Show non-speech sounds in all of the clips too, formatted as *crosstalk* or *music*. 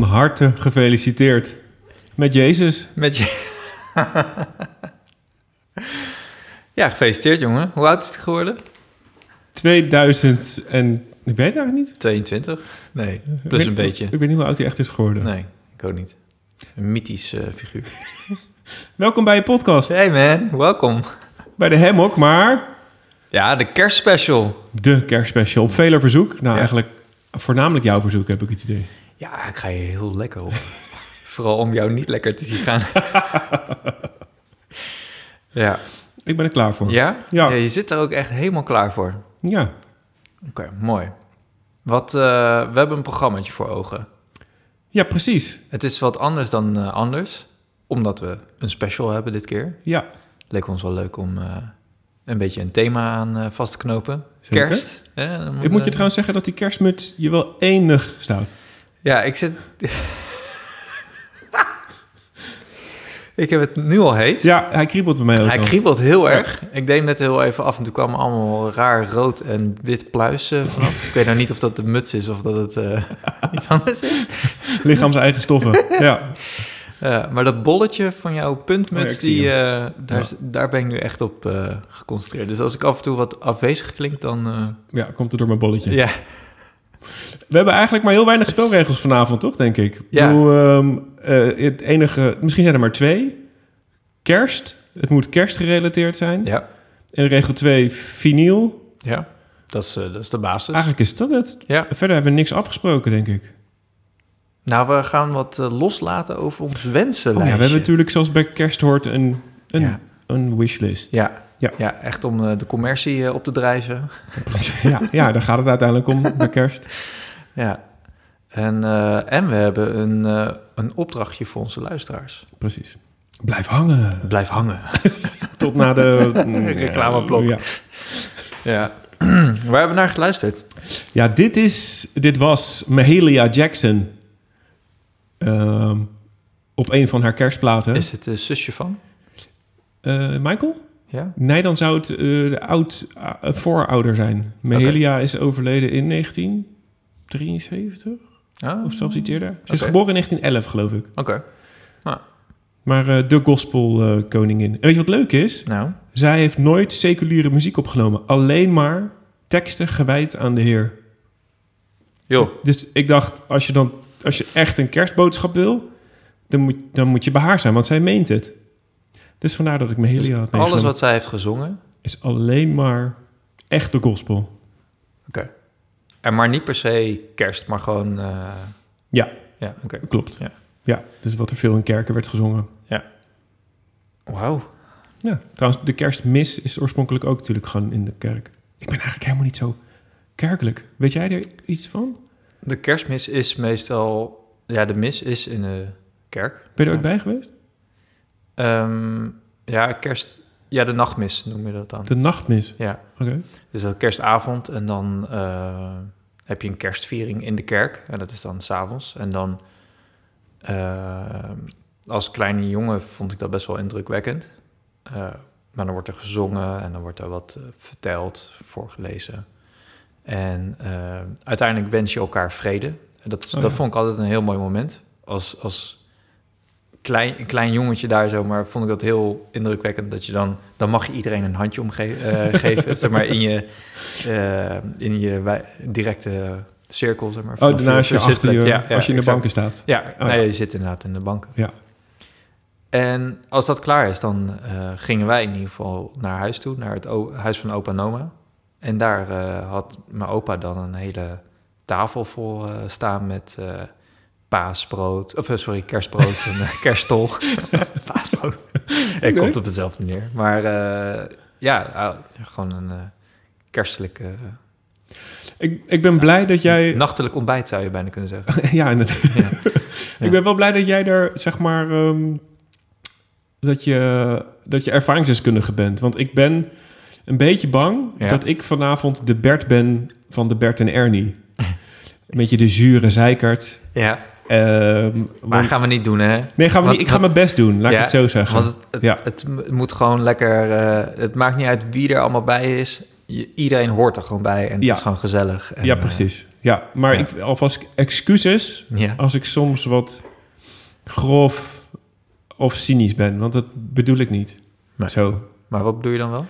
Van harte gefeliciteerd met Jezus. Met je... *laughs* ja, gefeliciteerd jongen. Hoe oud is het geworden? 2000 en... Ik weet eigenlijk niet. 22? Nee, plus weet- een beetje. Ik weet niet hoe oud hij echt is geworden. Nee, ik ook niet. Een mythisch eh, figuur. *laughs* Welkom bij je podcast. Hey man, welkom. Bij de Hammock, maar Ja, de kerstspecial. de kerstspecial op veler verzoek. Nou, Ja. eigenlijk voornamelijk jouw verzoek, heb ik het idee. Ja, ik ga je heel lekker op. *laughs* Vooral om jou niet lekker te zien gaan. *laughs* ja. Ik ben er klaar voor. Ja? Ja. Je zit er ook echt helemaal klaar voor. Ja. Oké, mooi. Wat, eh, we hebben een programmaatje voor ogen. Ja, precies. Het is wat anders dan eh, anders, omdat we een special hebben dit keer. Ja. Leek ons wel leuk om eh, een beetje een thema aan vast te knopen. Zeker. Kerst. hè, Ik moet je trouwens zeggen dat die kerstmuts je wel enig staat. Ja, ik zit... ik heb het nu al heet. Ja, hij kriebelt bij mij ook Hij kriebelt heel erg. Ik deed net heel even af en toen kwam er allemaal raar rood en wit pluis eh, vanaf. ik weet nou niet of dat de muts is of dat het eh, *laughs* iets anders is. Lichaams eigen stoffen. *laughs* ja. Ja, maar dat bolletje van jouw puntmuts, Oh ja, ik zie die, eh, daar, daar ben ik nu echt op eh, geconcentreerd. Dus als ik af en toe wat afwezig klink, dan... eh, ja, komt er door mijn bolletje. ja. We hebben eigenlijk maar heel weinig spelregels vanavond, toch, denk ik? Ja. ehm, eh, het enige... Misschien zijn er maar twee. Kerst. Het moet kerstgerelateerd zijn. ja, En regel 2, vinyl. ja. Dat, is, eh, dat is de basis. Eigenlijk is dat het. Ja. Verder hebben we niks afgesproken, denk ik. Nou, we gaan wat eh, loslaten over ons Oh, ja, wensenlijstje. we hebben natuurlijk, zoals bij kerst hoort, een, een, Ja. een wishlist. Ja, Ja. ja. echt om de commercie op te drijven. ja, ja, daar gaat het uiteindelijk om bij kerst. *laughs* Ja. En, eh, en we hebben een, eh, een opdrachtje voor onze luisteraars. Precies. Blijf hangen. Blijf hangen. *laughs* Tot na de... *laughs* Reclameblok. Ja. ja. *clears throat* Waar hebben we naar geluisterd? Ja, dit, is, dit was Mahalia Jackson. Ehm, op een van haar kerstplaten. Is het de zusje van? Eh, Michael? Ja? Nee, dan zou het eh, de oud, eh, voorouder zijn. Mahalia is overleden in 1973 Oh, of zelfs iets eerder. Ze is geboren in 1911, geloof ik. Oké. Nou, Maar eh, de gospel eh, koningin. En weet je wat leuk is? nou. Zij heeft nooit seculiere muziek opgenomen. Alleen maar teksten gewijd aan de Heer. Joh, Dus ik dacht, als je dan als je echt een kerstboodschap wil, dan moet, dan moet je bij haar zijn, want zij meent het. Dus vandaar dat ik me Helia had alles wat zij heeft gezongen. is alleen maar echte gospel. En maar niet per se kerst, maar gewoon... eh, Ja, ja, oké. klopt. Ja. Ja, dus wat er veel in kerken werd gezongen. Wauw. Ja, trouwens, de kerstmis is oorspronkelijk ook natuurlijk gewoon in de kerk. Ik ben eigenlijk helemaal niet zo kerkelijk. Weet jij er iets van? De kerstmis is meestal... Ja, de mis is in de kerk. Ben je er Ja. ook bij geweest? Ehm, ja, kerst... Ja, de nachtmis noem je dat dan. De nachtmis. Ja, Oké. dus dat kerstavond en dan eh, heb je een kerstviering in de kerk. En dat is dan s'avonds. En dan eh, als kleine jongen vond ik dat best wel indrukwekkend. Eh, maar dan wordt er gezongen en dan wordt er wat eh, verteld, voorgelezen. En uiteindelijk wens je elkaar vrede. En dat, Oh, dat ja. vond ik altijd een heel mooi moment. Als, als klein, een klein jongetje daar zomaar vond ik dat heel indrukwekkend. Dat je dan, dan mag je iedereen een handje omgeven, *laughs* geven. zeg maar in je, eh, in je directe cirkel. Zeg maar, Oh, vanaf daarna als je achter je, Ja, ja, als je in de banken staat. Ja, Oh, nee, je zit inderdaad in de banken. Ja. En als dat klaar is, dan eh, gingen wij in ieder geval naar huis toe, naar het huis van opa en oma. En daar eh, had mijn opa dan een hele tafel vol eh, staan met eh, paasbrood, of eh, sorry, kerstbrood en eh, *laughs* kerststol. *laughs* paasbrood. Het komt op hetzelfde neer. Maar eh, ja, ah, gewoon een kerstelijke, Ik, ik ben blij dat jij... nachtelijk ontbijt zou je bijna kunnen zeggen. *laughs* ja, inderdaad. Ja. Ik ben wel blij dat jij er, zeg maar... ehm, dat, je, dat je ervaringsdeskundige bent. Want ik ben een beetje bang Ja. dat ik vanavond de Bert ben van de Bert en Ernie. Een beetje de zure zeikert. ja, Ehm, maar want- gaan we niet doen, hè? nee, gaan we niet, ik ga mijn best doen, laat Ja, ik het zo zeggen. Want het, het, Ja. het m- moet gewoon lekker... eh, het maakt niet uit wie er allemaal bij is. Je- iedereen hoort er gewoon bij en het Ja. is gewoon gezellig. En, ja, eh, precies. Ja, maar ja. Ik, alvast excuses als ik soms wat grof of cynisch ben. Want dat bedoel ik niet. Nee. Zo. Maar wat bedoel je dan wel?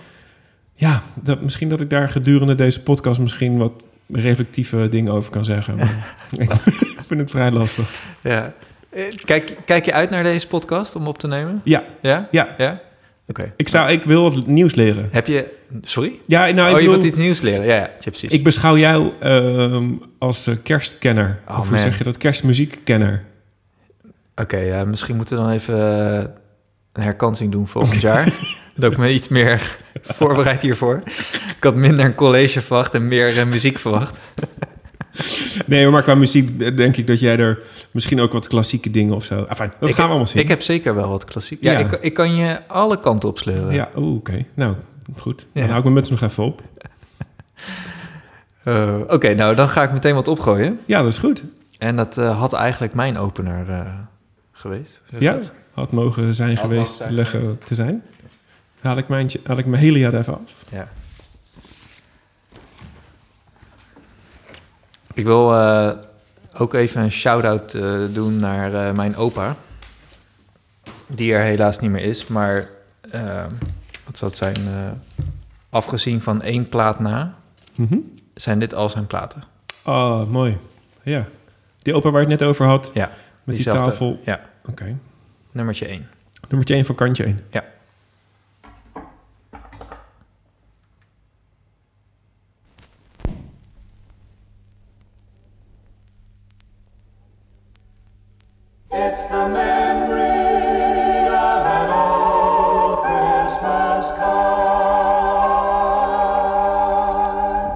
Ja, dat, misschien dat ik daar gedurende deze podcast misschien wat reflectieve dingen over kan zeggen. Maar *laughs* ik *laughs* vind het vrij lastig. Ja. Eh, Kijk, kijk je uit naar deze podcast om op te nemen? Ja, Ja? ja. Ja? Oké. Ik, ik wil wat nieuws leren. Heb je... Sorry? Ja, nou, ik, oh, je bedoel, wilt iets nieuws leren? Ja, ja. precies. ik beschouw jou ehm, als eh, kerstkenner. Oh, of hoe zeg je dat? Kerstmuziekkenner. Oké, ja, misschien moeten we dan even eh, een herkansing doen volgend jaar. *laughs* dat ik me iets meer voorbereid hiervoor. Ik had minder een college verwacht en meer eh, muziek verwacht. Nee, maar qua muziek denk ik dat jij er misschien ook wat klassieke dingen of zo... Enfin, dat Ik- gaan we allemaal zien. Ik heb zeker wel wat klassiek. Ja, Ja. Ik, ik kan je alle kanten op sleuren. Ja, oké. Nou, goed. Dan hou ik mijn muts nog even op. Eh, Oké, nou dan ga ik meteen wat opgooien. Ja, dat is goed. En dat eh, had eigenlijk mijn opener eh, geweest. Ja, dat? had mogen zijn Had geweest mogen zijn leggen geweest. te zijn. Haal ik, mijn, haal ik mijn hele jaar even af. ja. Ik wil eh, ook even een shout-out eh, doen naar eh, mijn opa. Die er helaas niet meer is, maar wat zal het zijn? afgezien van één plaat na, Mhm. zijn dit al zijn platen. Oh, mooi. Ja. Die opa waar je het net over had, Ja, met die tafel. Ja, Oké. nummertje één. Nummertje 1 van kantje 1. Ja.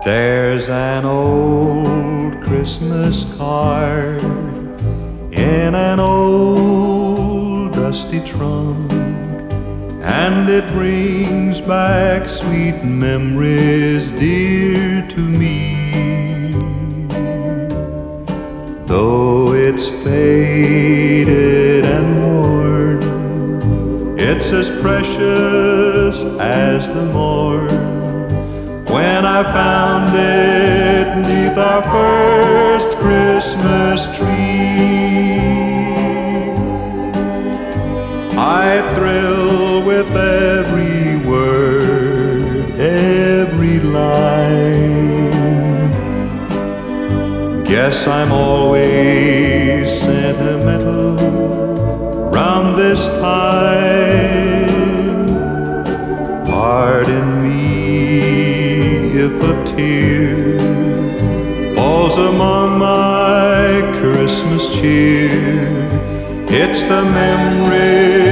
There's an old Christmas card in an old dusty trunk, and it brings back sweet memories dear to me. Though it's faded and worn. It's as precious as the morn when I found it neath our first Christmas tree. I thrill with every word, every line. Guess I'm always sentimental round this time. Pardon me if a tear falls among my Christmas cheer. It's the memory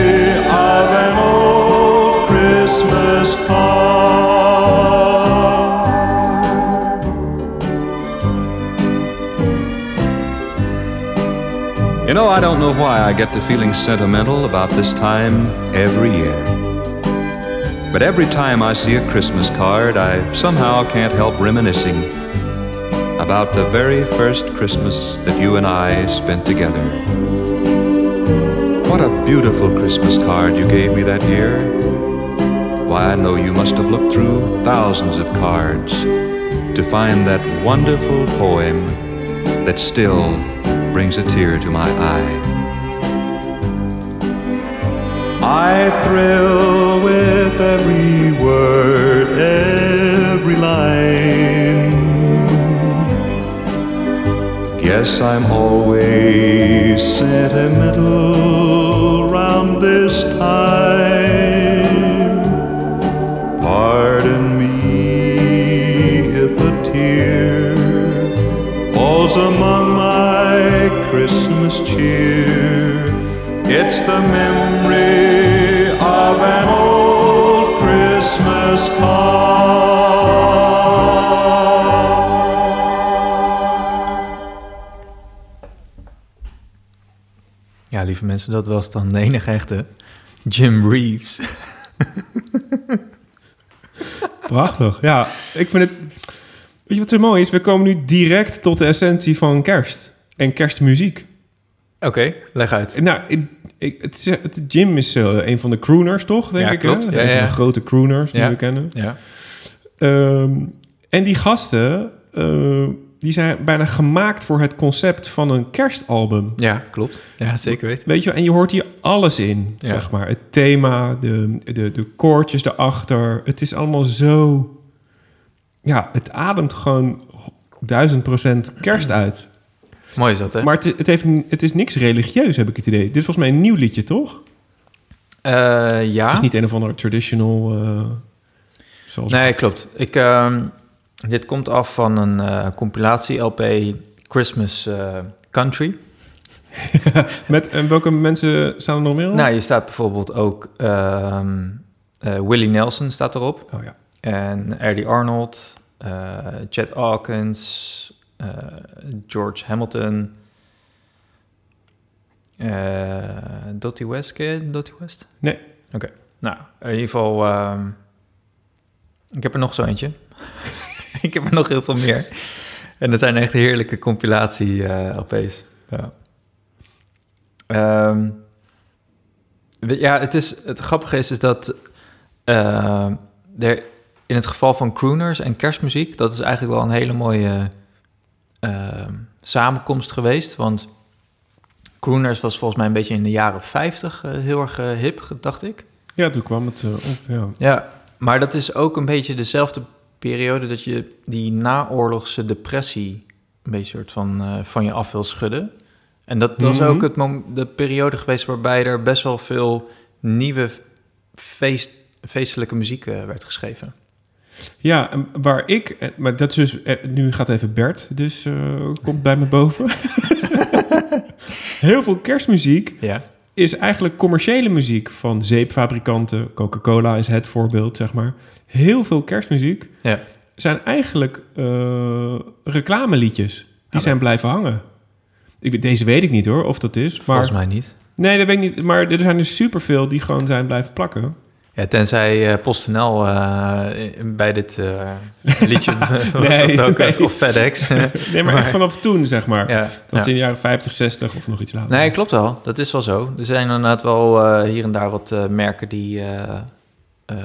I don't know why I get to feeling sentimental about this time every year. But every time I see a Christmas card, I somehow can't help reminiscing about the very first Christmas that you and I spent together. What a beautiful Christmas card you gave me that year. Why, I know you must have looked through thousands of cards to find that wonderful poem that still brings a tear to my eye. I thrill with every word, every line. Guess I'm always sentimental round this time. Pardon me if a tear falls among Christmas cheer. It's the memory of an old Christmas card. Ja, lieve mensen, dat was dan de enige echte Jim Reeves. Prachtig. Ja, ik vind het... Weet je wat zo mooi is? We komen nu direct tot de essentie van kerst. En kerstmuziek. Oké, leg uit. Nou, ik, ik- het, het, Jim is eh, een van de crooners, toch? Denk Ja, ik, klopt. Ja, een ja. van de grote crooners die we kennen. Ja. Ehm, en die gasten, eh, die zijn bijna gemaakt voor het concept van een kerstalbum. ja, klopt. Ja, zeker weten. Weet je, en je hoort hier alles in, zeg maar. Het thema, de, de, de koortjes erachter. Het is allemaal zo... Ja, het ademt gewoon duizend procent kerst uit. Mooi is dat, hè? Maar het, het, heeft, het is niks religieus, heb ik het idee. Dit is volgens mij een nieuw liedje, toch? Eh, ja. Het is niet een of ander traditional... eh, zoals Nee, klopt. Ik, ehm, dit komt af van een eh, compilatie-LP Christmas Country. *laughs* Met en welke mensen staan er nog meer op? Nou, je staat bijvoorbeeld ook... ehm eh, Willie Nelson staat erop. Oh ja. En Eddie Arnold, Chet Hawkins, George Hamilton... eh Dottie West, ken je Dottie West? Nee. Oké, nou, in ieder geval... ehm, ik heb er nog zo eentje. *laughs* ik heb er nog heel veel meer. En dat zijn echt heerlijke compilatie-LP's. ja. Ehm, ja, het, is, het grappige is, is dat er in het geval van crooners en kerstmuziek... dat is eigenlijk wel een hele mooie ehm, samenkomst geweest. Want crooners was volgens mij een beetje in de jaren 50 eh, heel erg eh, hip, dacht ik. Ja, toen kwam het eh, op, ja. Ja, maar dat is ook een beetje dezelfde periode dat je die naoorlogse depressie een beetje soort van, van je af wil schudden. En dat was Mhm. ook het de periode geweest waarbij er best wel veel nieuwe feest, feestelijke muziek werd geschreven. Ja, waar ik... eh, Maar dat is dus... eh, Nu gaat even Bert, dus eh, komt bij me boven. *laughs* Heel veel kerstmuziek Ja. is eigenlijk commerciële muziek van zeepfabrikanten. Coca-Cola is het voorbeeld, zeg maar. Heel veel kerstmuziek Ja. zijn eigenlijk reclameliedjes. Die zijn blijven hangen. Ik, deze weet ik niet hoor, of dat is. Maar, Volgens mij niet. Nee, dat weet ik niet. Maar er zijn er superveel die gewoon zijn blijven plakken. Ja, tenzij uh, PostNL uh, bij dit uh, liedje *laughs* *laughs* Nee, ook nee. of FedEx. *laughs* Nee, maar, echt vanaf toen, zeg maar. ja, Dat ja. is in de jaren 50, 60 of nog iets later. Nee, klopt wel. Dat is wel zo. Er zijn inderdaad wel eh, hier en daar wat eh, merken die eh, eh,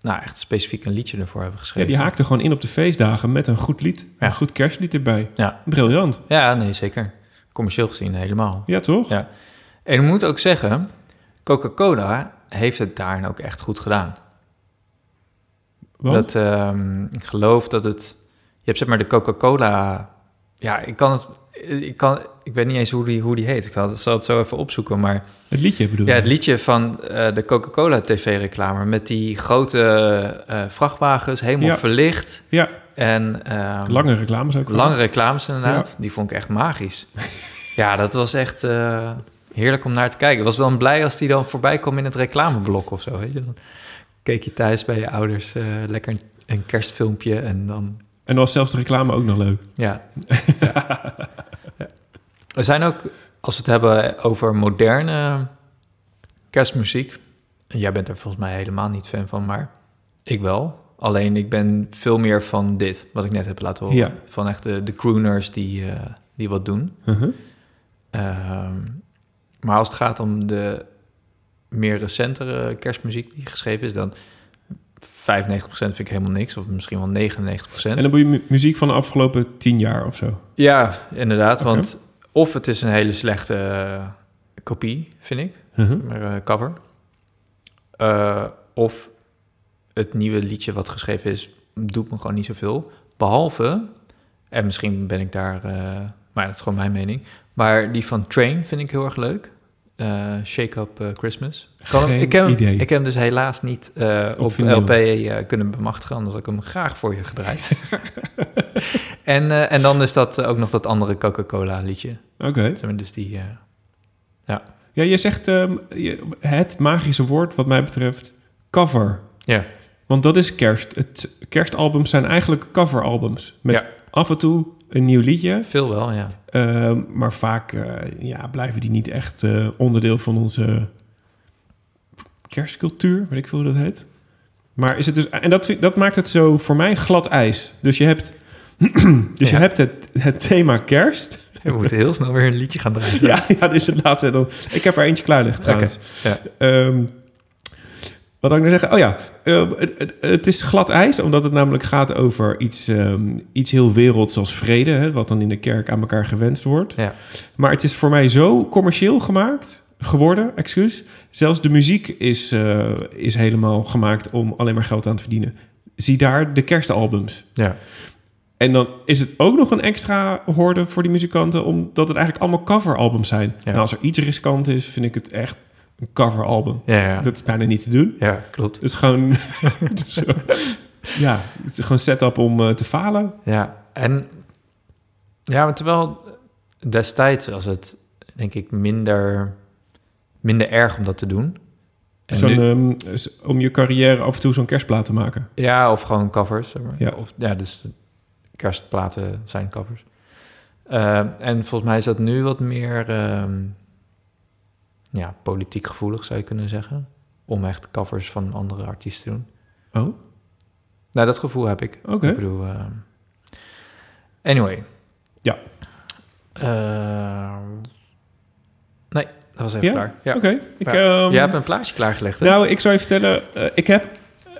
nou, echt specifiek een liedje ervoor hebben Ja, geschreven. die haakte gewoon in op de feestdagen met een goed lied. Ja. Een goed kerstlied erbij. Ja. Briljant. ja, nee, zeker. Commercieel gezien helemaal. Ja, toch? Ja. En ik moet ook zeggen, Coca-Cola heeft het daarin ook echt goed gedaan. Want? Dat, ehm, ik geloof dat het... Je hebt zeg maar de Coca-Cola ja, ik kan het... Ik, kan, ik weet niet eens hoe die, hoe die heet. Ik zal het, zal het zo even opzoeken, maar... Het liedje bedoel Ja, je? het liedje van eh, de Coca-Cola TV-reclame... met die grote eh, vrachtwagens, helemaal Ja. verlicht. Ja, En, ehm, lange reclames ook. Lange reclames inderdaad. Ja. Die vond ik echt magisch. *laughs* ja, dat was echt eh, heerlijk om naar te kijken. Ik was wel blij als die dan voorbij kwam in het reclameblok of zo. Weet je? Dan keek je thuis bij je ouders eh, lekker een, een kerstfilmpje en dan... En dan was zelfs de reclame ook nog leuk. Ja. ja. Ja. *laughs* Er zijn ook, als we het hebben over moderne kerstmuziek... en Jij bent er volgens mij helemaal niet fan van, maar ik wel. Alleen ik ben veel meer van dit, wat ik net heb laten horen. Ja. Van echt de, de crooners die, eh, die wat doen. Ehm, maar als het gaat om de meer recentere kerstmuziek die geschreven is, dan 95% vind ik helemaal niks, of misschien wel 99%. En dan bedoel je mu- muziek van de afgelopen tien jaar of zo. Ja, inderdaad, want of het is een hele slechte eh, kopie, vind ik, Uh-huh. maar eh, cover. Eh, of het nieuwe liedje wat geschreven is, doet me gewoon niet zoveel. Behalve, en misschien ben ik daar, eh, maar dat is gewoon mijn mening. Maar die van Train vind ik heel erg leuk. Eh, Shake Up eh, Christmas. Ik kan ik, heb, hem- idee. ik heb hem dus helaas niet eh, Op. LP kunnen bemachtigen, anders had ik hem graag voor je gedraaid. *laughs* en, en dan is dat ook nog dat andere Coca-Cola liedje. Oké. Maar, Dus die, eh, Ja, je zegt ehm, je- het magische woord wat mij betreft cover. ja, Want dat is kerst. Het, kerstalbums zijn eigenlijk coveralbums. Met Ja. Af en toe een nieuw liedje. veel wel, ja. Ehm, maar vaak eh, ja, blijven die niet echt eh, onderdeel van onze kerstcultuur. Weet ik veel hoe dat heet. Maar is het dus... En dat, dat maakt het zo voor mij glad ijs. Dus je hebt, *clears throat* dus je hebt het, het thema kerst... We moeten heel snel weer een liedje gaan draaien. *laughs* Ja, ja, is het laatste. Dan, ik heb er eentje klaar liggen trouwens. ja. Ehm, wat ik nou zeggen? Oh ja, eh, het, het, het is glad ijs, omdat het namelijk gaat over iets, ehm, iets heel werelds als vrede, hè, wat dan in de kerk aan elkaar gewenst wordt. Ja. Maar het is voor mij zo commercieel gemaakt, geworden, excuus. Zelfs de muziek is, eh, is helemaal gemaakt om alleen maar geld aan te verdienen. Zie daar de kerstalbums. ja. En dan is het ook nog een extra hoorde voor die muzikanten, omdat het eigenlijk allemaal coveralbums zijn. Ja. Nou, als er iets riskant is, vind ik het echt een coveralbum. Ja, ja. Dat is bijna niet te doen. ja, klopt. Het is gewoon, *laughs* ja, het is gewoon setup om eh, te falen. Ja, en ja, maar terwijl destijds was het denk ik minder, minder erg om dat te doen. En Zo'n, nu- ehm, om je carrière af en toe zo'n kerstplaat te maken. ja, of gewoon covers. Zeg maar. Ja. Of, ja, dus kerstplaten zijn covers. Eh, en volgens mij is dat nu wat meer ehm, ja, politiek gevoelig, zou je kunnen zeggen. Om echt covers van andere artiesten te doen. Oh, Nou, dat gevoel heb ik. oké. Ik bedoel... ehm, anyway. Ja. Eh, nee, dat was even Ja? klaar. Ja. Oké. Ja. ehm, Jij hebt een plaatje klaargelegd, hè? Nou, ik zou je vertellen, eh, ik heb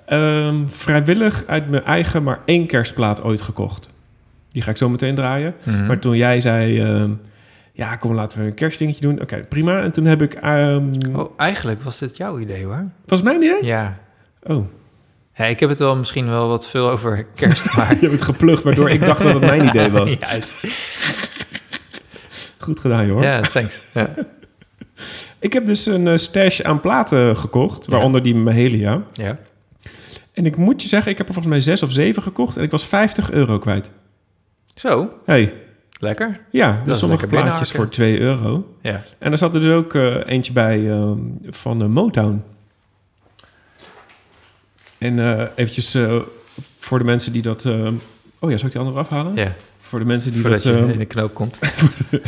ehm, vrijwillig uit mijn eigen maar één kerstplaat ooit gekocht. Die ga ik zo meteen draaien. Mhm. Maar toen jij zei, ehm, ja, kom, laten we een kerstdingetje doen. Oké, prima. En toen heb ik, ehm Oh, eigenlijk was dit jouw idee, hoor. was mijn idee? Ja. Oh, ja. Ik heb het wel misschien wel wat veel over kerst, *laughs* maar... je hebt het geplukt, waardoor ik dacht dat het mijn idee was. *laughs* Juist. Goed gedaan, hoor. Ja, thanks. Ja. *laughs* Ik heb dus een eh, stash aan platen gekocht, waaronder die Mahalia. ja. En ik moet je zeggen, ik heb er volgens mij zes of zeven gekocht en ik was 50 euro kwijt. Zo, hey, lekker. ja, dus sommige plaatjes binnenhaken. voor 2 euro. Ja. En er zat er dus ook eh, eentje bij ehm, van eh, Motown. En eh eventjes voor de mensen die dat... ehm, oh ja, zou ik die andere afhalen? ja. Voor de mensen die Voordat dat, je ehm, in de knoop komt.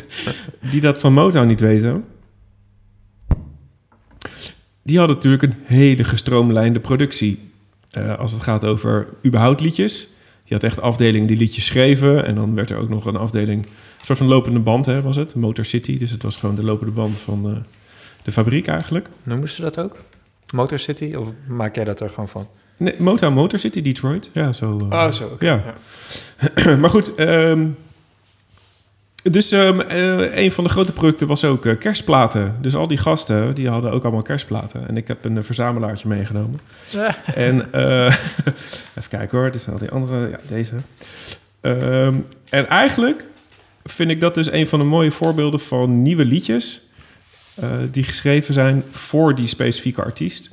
*laughs* die dat van Motown niet weten... Die hadden natuurlijk een hele gestroomlijnde productie. als het gaat over überhaupt liedjes. Je had echt afdelingen die liedjes schreven. En dan werd er ook nog een afdeling... Een soort van lopende band hè, was het. Motor City. Dus het was gewoon de lopende band van eh, de fabriek eigenlijk. Noemen ze dat ook? Motor City? Of maak jij dat er gewoon van? Nee, Motown Motor City, Detroit. Ja, zo. Oh, zo. oké. Ja. *clears throat* maar goed, ehm, dus ehm, eh, een van de grote producten was ook eh, kerstplaten. Dus al die gasten, die hadden ook allemaal kerstplaten. En ik heb een eh, verzamelaartje meegenomen. *laughs* en *laughs* even kijken hoor, dit zijn al die andere. Ja, deze. Ehm, en eigenlijk vind ik dat dus een van de mooie voorbeelden van nieuwe liedjes... die geschreven zijn voor die specifieke artiest.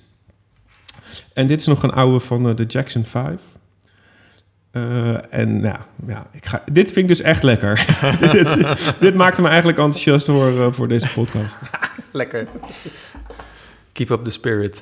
En dit is nog een oude van de Jackson 5. Eh, en nou, ja, ik ga, dit vind ik dus echt lekker. *laughs* dit, dit maakte me eigenlijk enthousiast voor, eh, voor deze podcast. *laughs* Lekker. Keep up the spirit.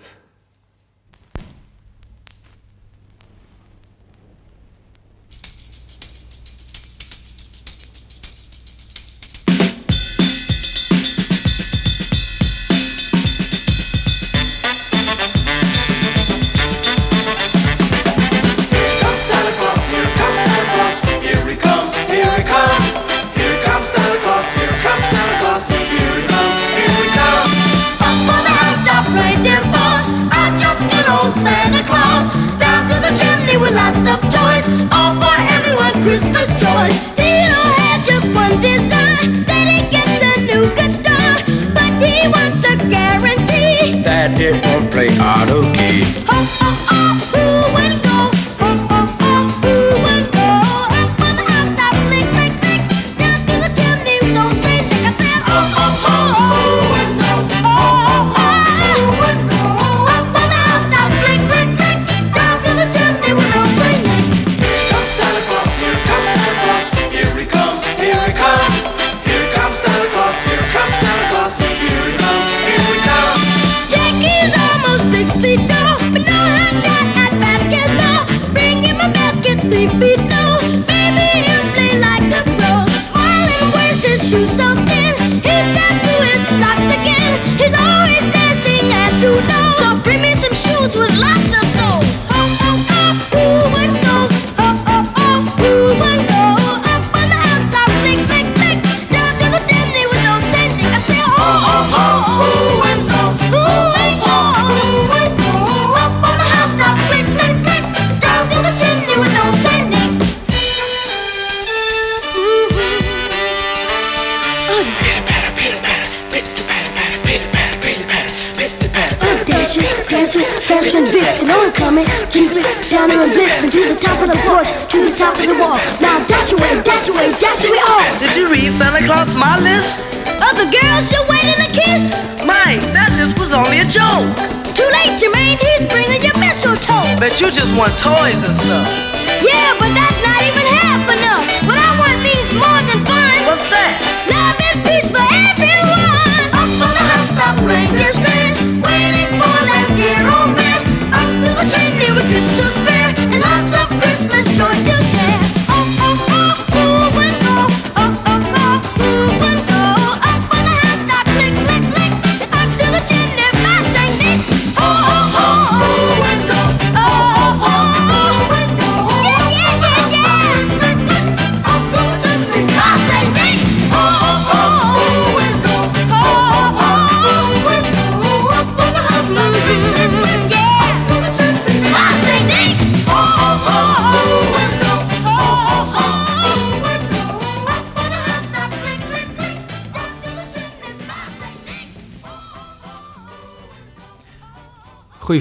toys is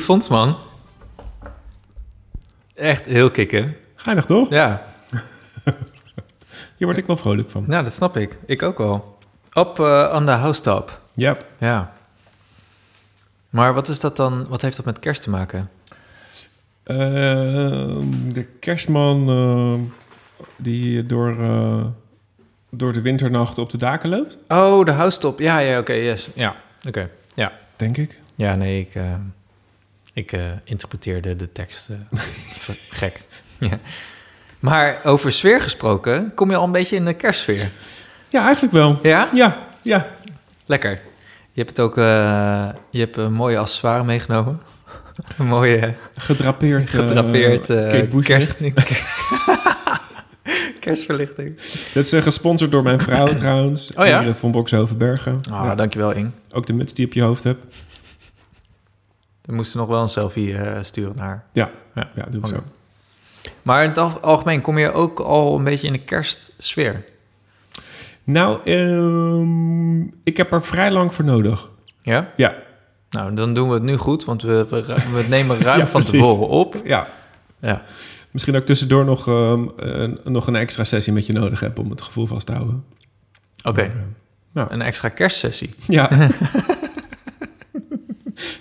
Fonds, man. Echt heel kicken. Geinig toch? Ja, Hier word ik wel vrolijk van. nou, dat snap ik. Ik ook wel. Op eh on the housetop. Ja. Ja. Maar wat is dat dan? Wat heeft dat met kerst te maken? Ehm, de kerstman eh, die door, eh, door de winternacht op de daken loopt, Oh, de housetop. Ja, ja, oké, yes. Ja, oké. Ja. denk ik. Ja, nee, ik, ik eh, interpreteerde de tekst eh, *laughs* gek. Ja. Maar over sfeer gesproken, kom je al een beetje in de kerstsfeer? Ja, eigenlijk wel. Ja? Ja, ja. Lekker. Je hebt het ook, eh, je hebt een mooie accessoire meegenomen. *laughs* een mooie Gedrapeerd. gedrapeerd Kate Bush kerst, licht. *laughs* kerstverlichting. Dat is gesponsord door mijn vrouw *clears throat* trouwens. Oh ja? Ingrid van Bokshovenbergen. Ah, Ja. dankjewel Ing. Ook de muts die je op je hoofd hebt. We moesten nog wel een selfie eh, sturen naar haar. Ja, Ja. ja doe ik zo. Maar in het al- algemeen kom je ook al een beetje in de kerstsfeer. Nou, ehm, ik heb er vrij lang voor nodig. Ja? Ja, Nou, dan doen we het nu goed, want we, we, nemen *laughs* ruim Ja, van precies. tevoren op. ja. Ja. Misschien dat ik tussendoor nog, ehm, een, nog een extra sessie met je nodig heb om het gevoel vast te houden. Oké, Nou, een extra kerstsessie. ja. *laughs*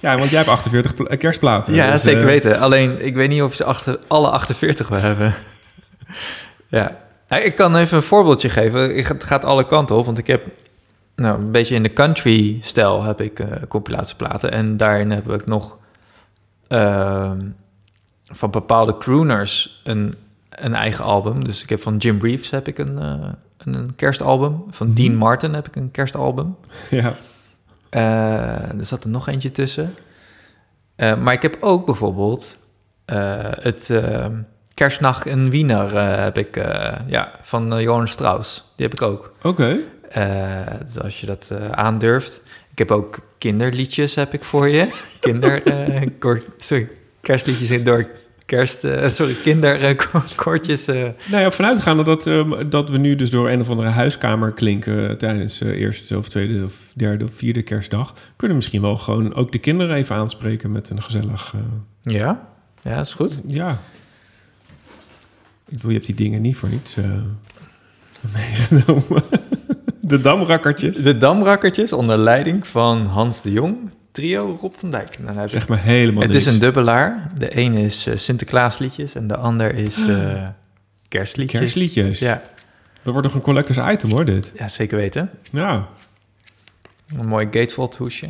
ja, want jij hebt 48 pla- kerstplaten. Ja, dus, zeker eh, weten. Alleen, ik weet niet of ze achter, alle 48 we hebben. *laughs* ja. Ik kan even een voorbeeldje geven. Het gaat alle kanten op, want ik heb... Nou, een beetje in de country-stijl heb ik eh compilatieplaten. En daarin heb ik nog ehm, van bepaalde crooners een, een eigen album. Dus ik heb van Jim Reeves heb ik een, eh, een, een kerstalbum. Van Dean Martin heb ik een kerstalbum. Ja. Eh, er zat er nog eentje tussen. Eh, maar ik heb ook bijvoorbeeld eh, het eh, Kerstnacht in Wiener heb ik, ja, van eh, Johann Strauss. Die heb ik ook. Oké. Dus als je dat aandurft. Ik heb ook kinderliedjes heb ik voor je. Kinder, *laughs* sorry, kerstliedjes in door kerst, eh, sorry, kinderkoortjes. eh Nou ja, vanuitgaande dat, ehm, dat we nu dus door een of andere huiskamer klinken tijdens eh, eerste of tweede of derde of vierde kerstdag, kunnen we misschien wel gewoon ook de kinderen even aanspreken met een gezellig. ja, ja, is goed. ja. Ik bedoel, je hebt die dingen niet voor niets meegenomen. *laughs* De damrakkertjes. De Damrakkertjes onder leiding van Hans de Jong, trio Rob van Dijk. Zeg maar helemaal het niks. is een dubbelaar. De ene is eh, Sinterklaasliedjes en de ander is eh, kerstliedjes. Kerstliedjes. Ja, Dat wordt nog een collectors item hoor, dit. ja, zeker weten. Nou, Een mooi gatefold hoesje.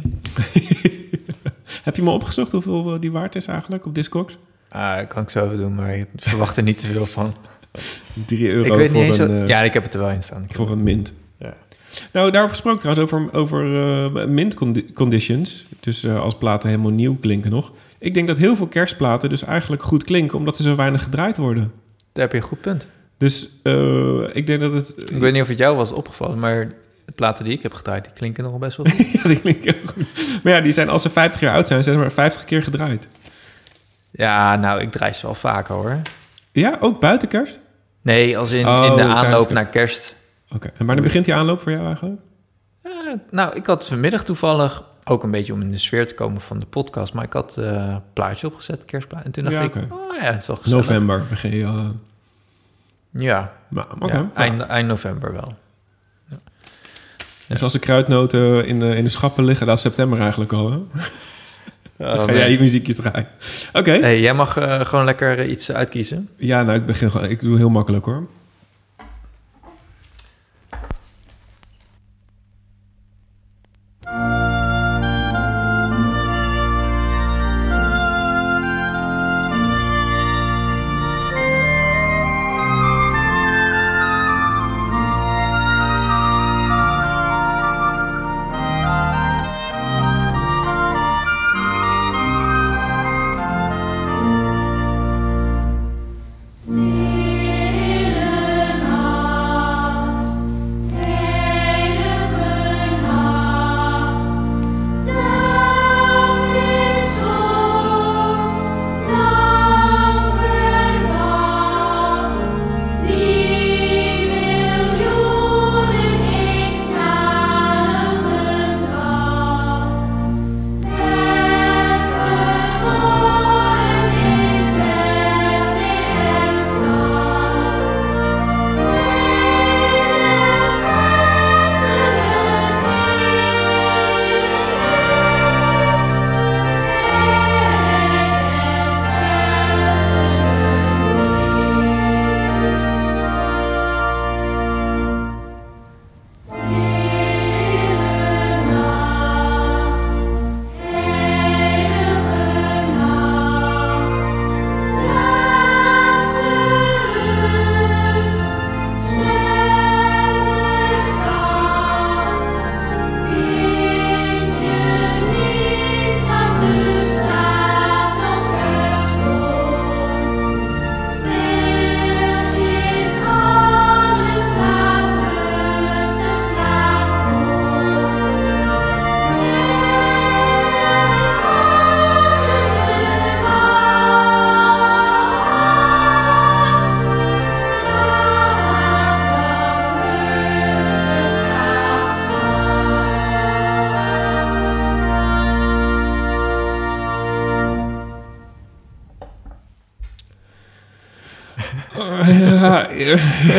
*laughs* heb je me opgezocht hoeveel eh, die waard is eigenlijk op Discogs? Ah, kan ik zo even doen, maar ik verwacht er niet te veel van. *laughs* 3 euro ik weet voor, niet eens... een, ja, ik heb het er wel in staan. Ik voor een mint. Nou, daarover gesproken trouwens, over, over eh, mint condi- conditions. Dus eh, als platen helemaal nieuw klinken nog. Ik denk dat heel veel kerstplaten dus eigenlijk goed klinken... omdat ze zo weinig gedraaid worden. Daar heb je een goed punt. Dus eh, ik denk dat het... Ik weet niet of het jou was opgevallen, maar de platen die ik heb gedraaid, die klinken nog best wel goed. *laughs* Ja, die klinken heel goed. Maar ja, die zijn als ze 50 jaar oud zijn... zijn ze maar 50 keer gedraaid. ja, nou, ik draai ze wel vaker hoor. Ja, ook buiten kerst? Nee, als in, Oh, in de tijdens aanloop de- naar kerst. Oké, en wanneer begint die aanloop voor jou eigenlijk? Eh, nou, ik had vanmiddag toevallig ook een beetje om in de sfeer te komen van de podcast, maar ik had eh, een plaatje opgezet, kerstplaat. En toen dacht Ja, ik, oh ja, het is wel gezellig. November begin je... eh, Ja, maar, ja Nou, eind, eind november wel. Dus als de kruidnoten in de, in de schappen liggen, dat is september eigenlijk al, hè? Dan ga jij je muziekjes draaien. Oké. Hey, jij mag gewoon lekker iets uitkiezen. Ja, nou, ik begin gewoon... Ik doe heel makkelijk, hoor.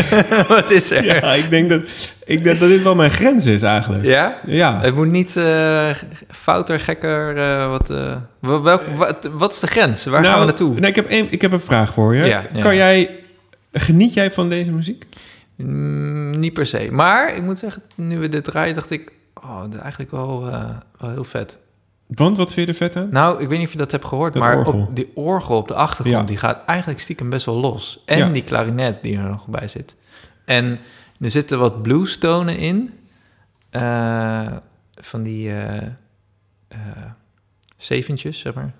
*laughs* Wat is er? ja, ik denk dat, ik denk dat dit wel mijn grens is eigenlijk. Ja? Ja. Het moet niet eh, fouter, gekker, eh, wat, eh, wel- welk, wat, wat is de grens? Waar gaan we naartoe? Nee, ik, heb een, ik heb een vraag voor je. Ja, ja. Kan jij, geniet jij van deze muziek? Mm, niet per se. Maar ik moet zeggen, nu we dit draaien, dacht ik... Oh, dat is eigenlijk wel, wel heel vet. Want wat vind je er vet aan? Nou, ik weet niet of je dat hebt gehoord, Dat maar orgel. op die orgel op de achtergrond, Ja. die gaat eigenlijk stiekem best wel los. En Ja. die klarinet die er nog bij zit. En er zitten wat bluestonen in. eh, van die eh, zeventjes, zeg maar.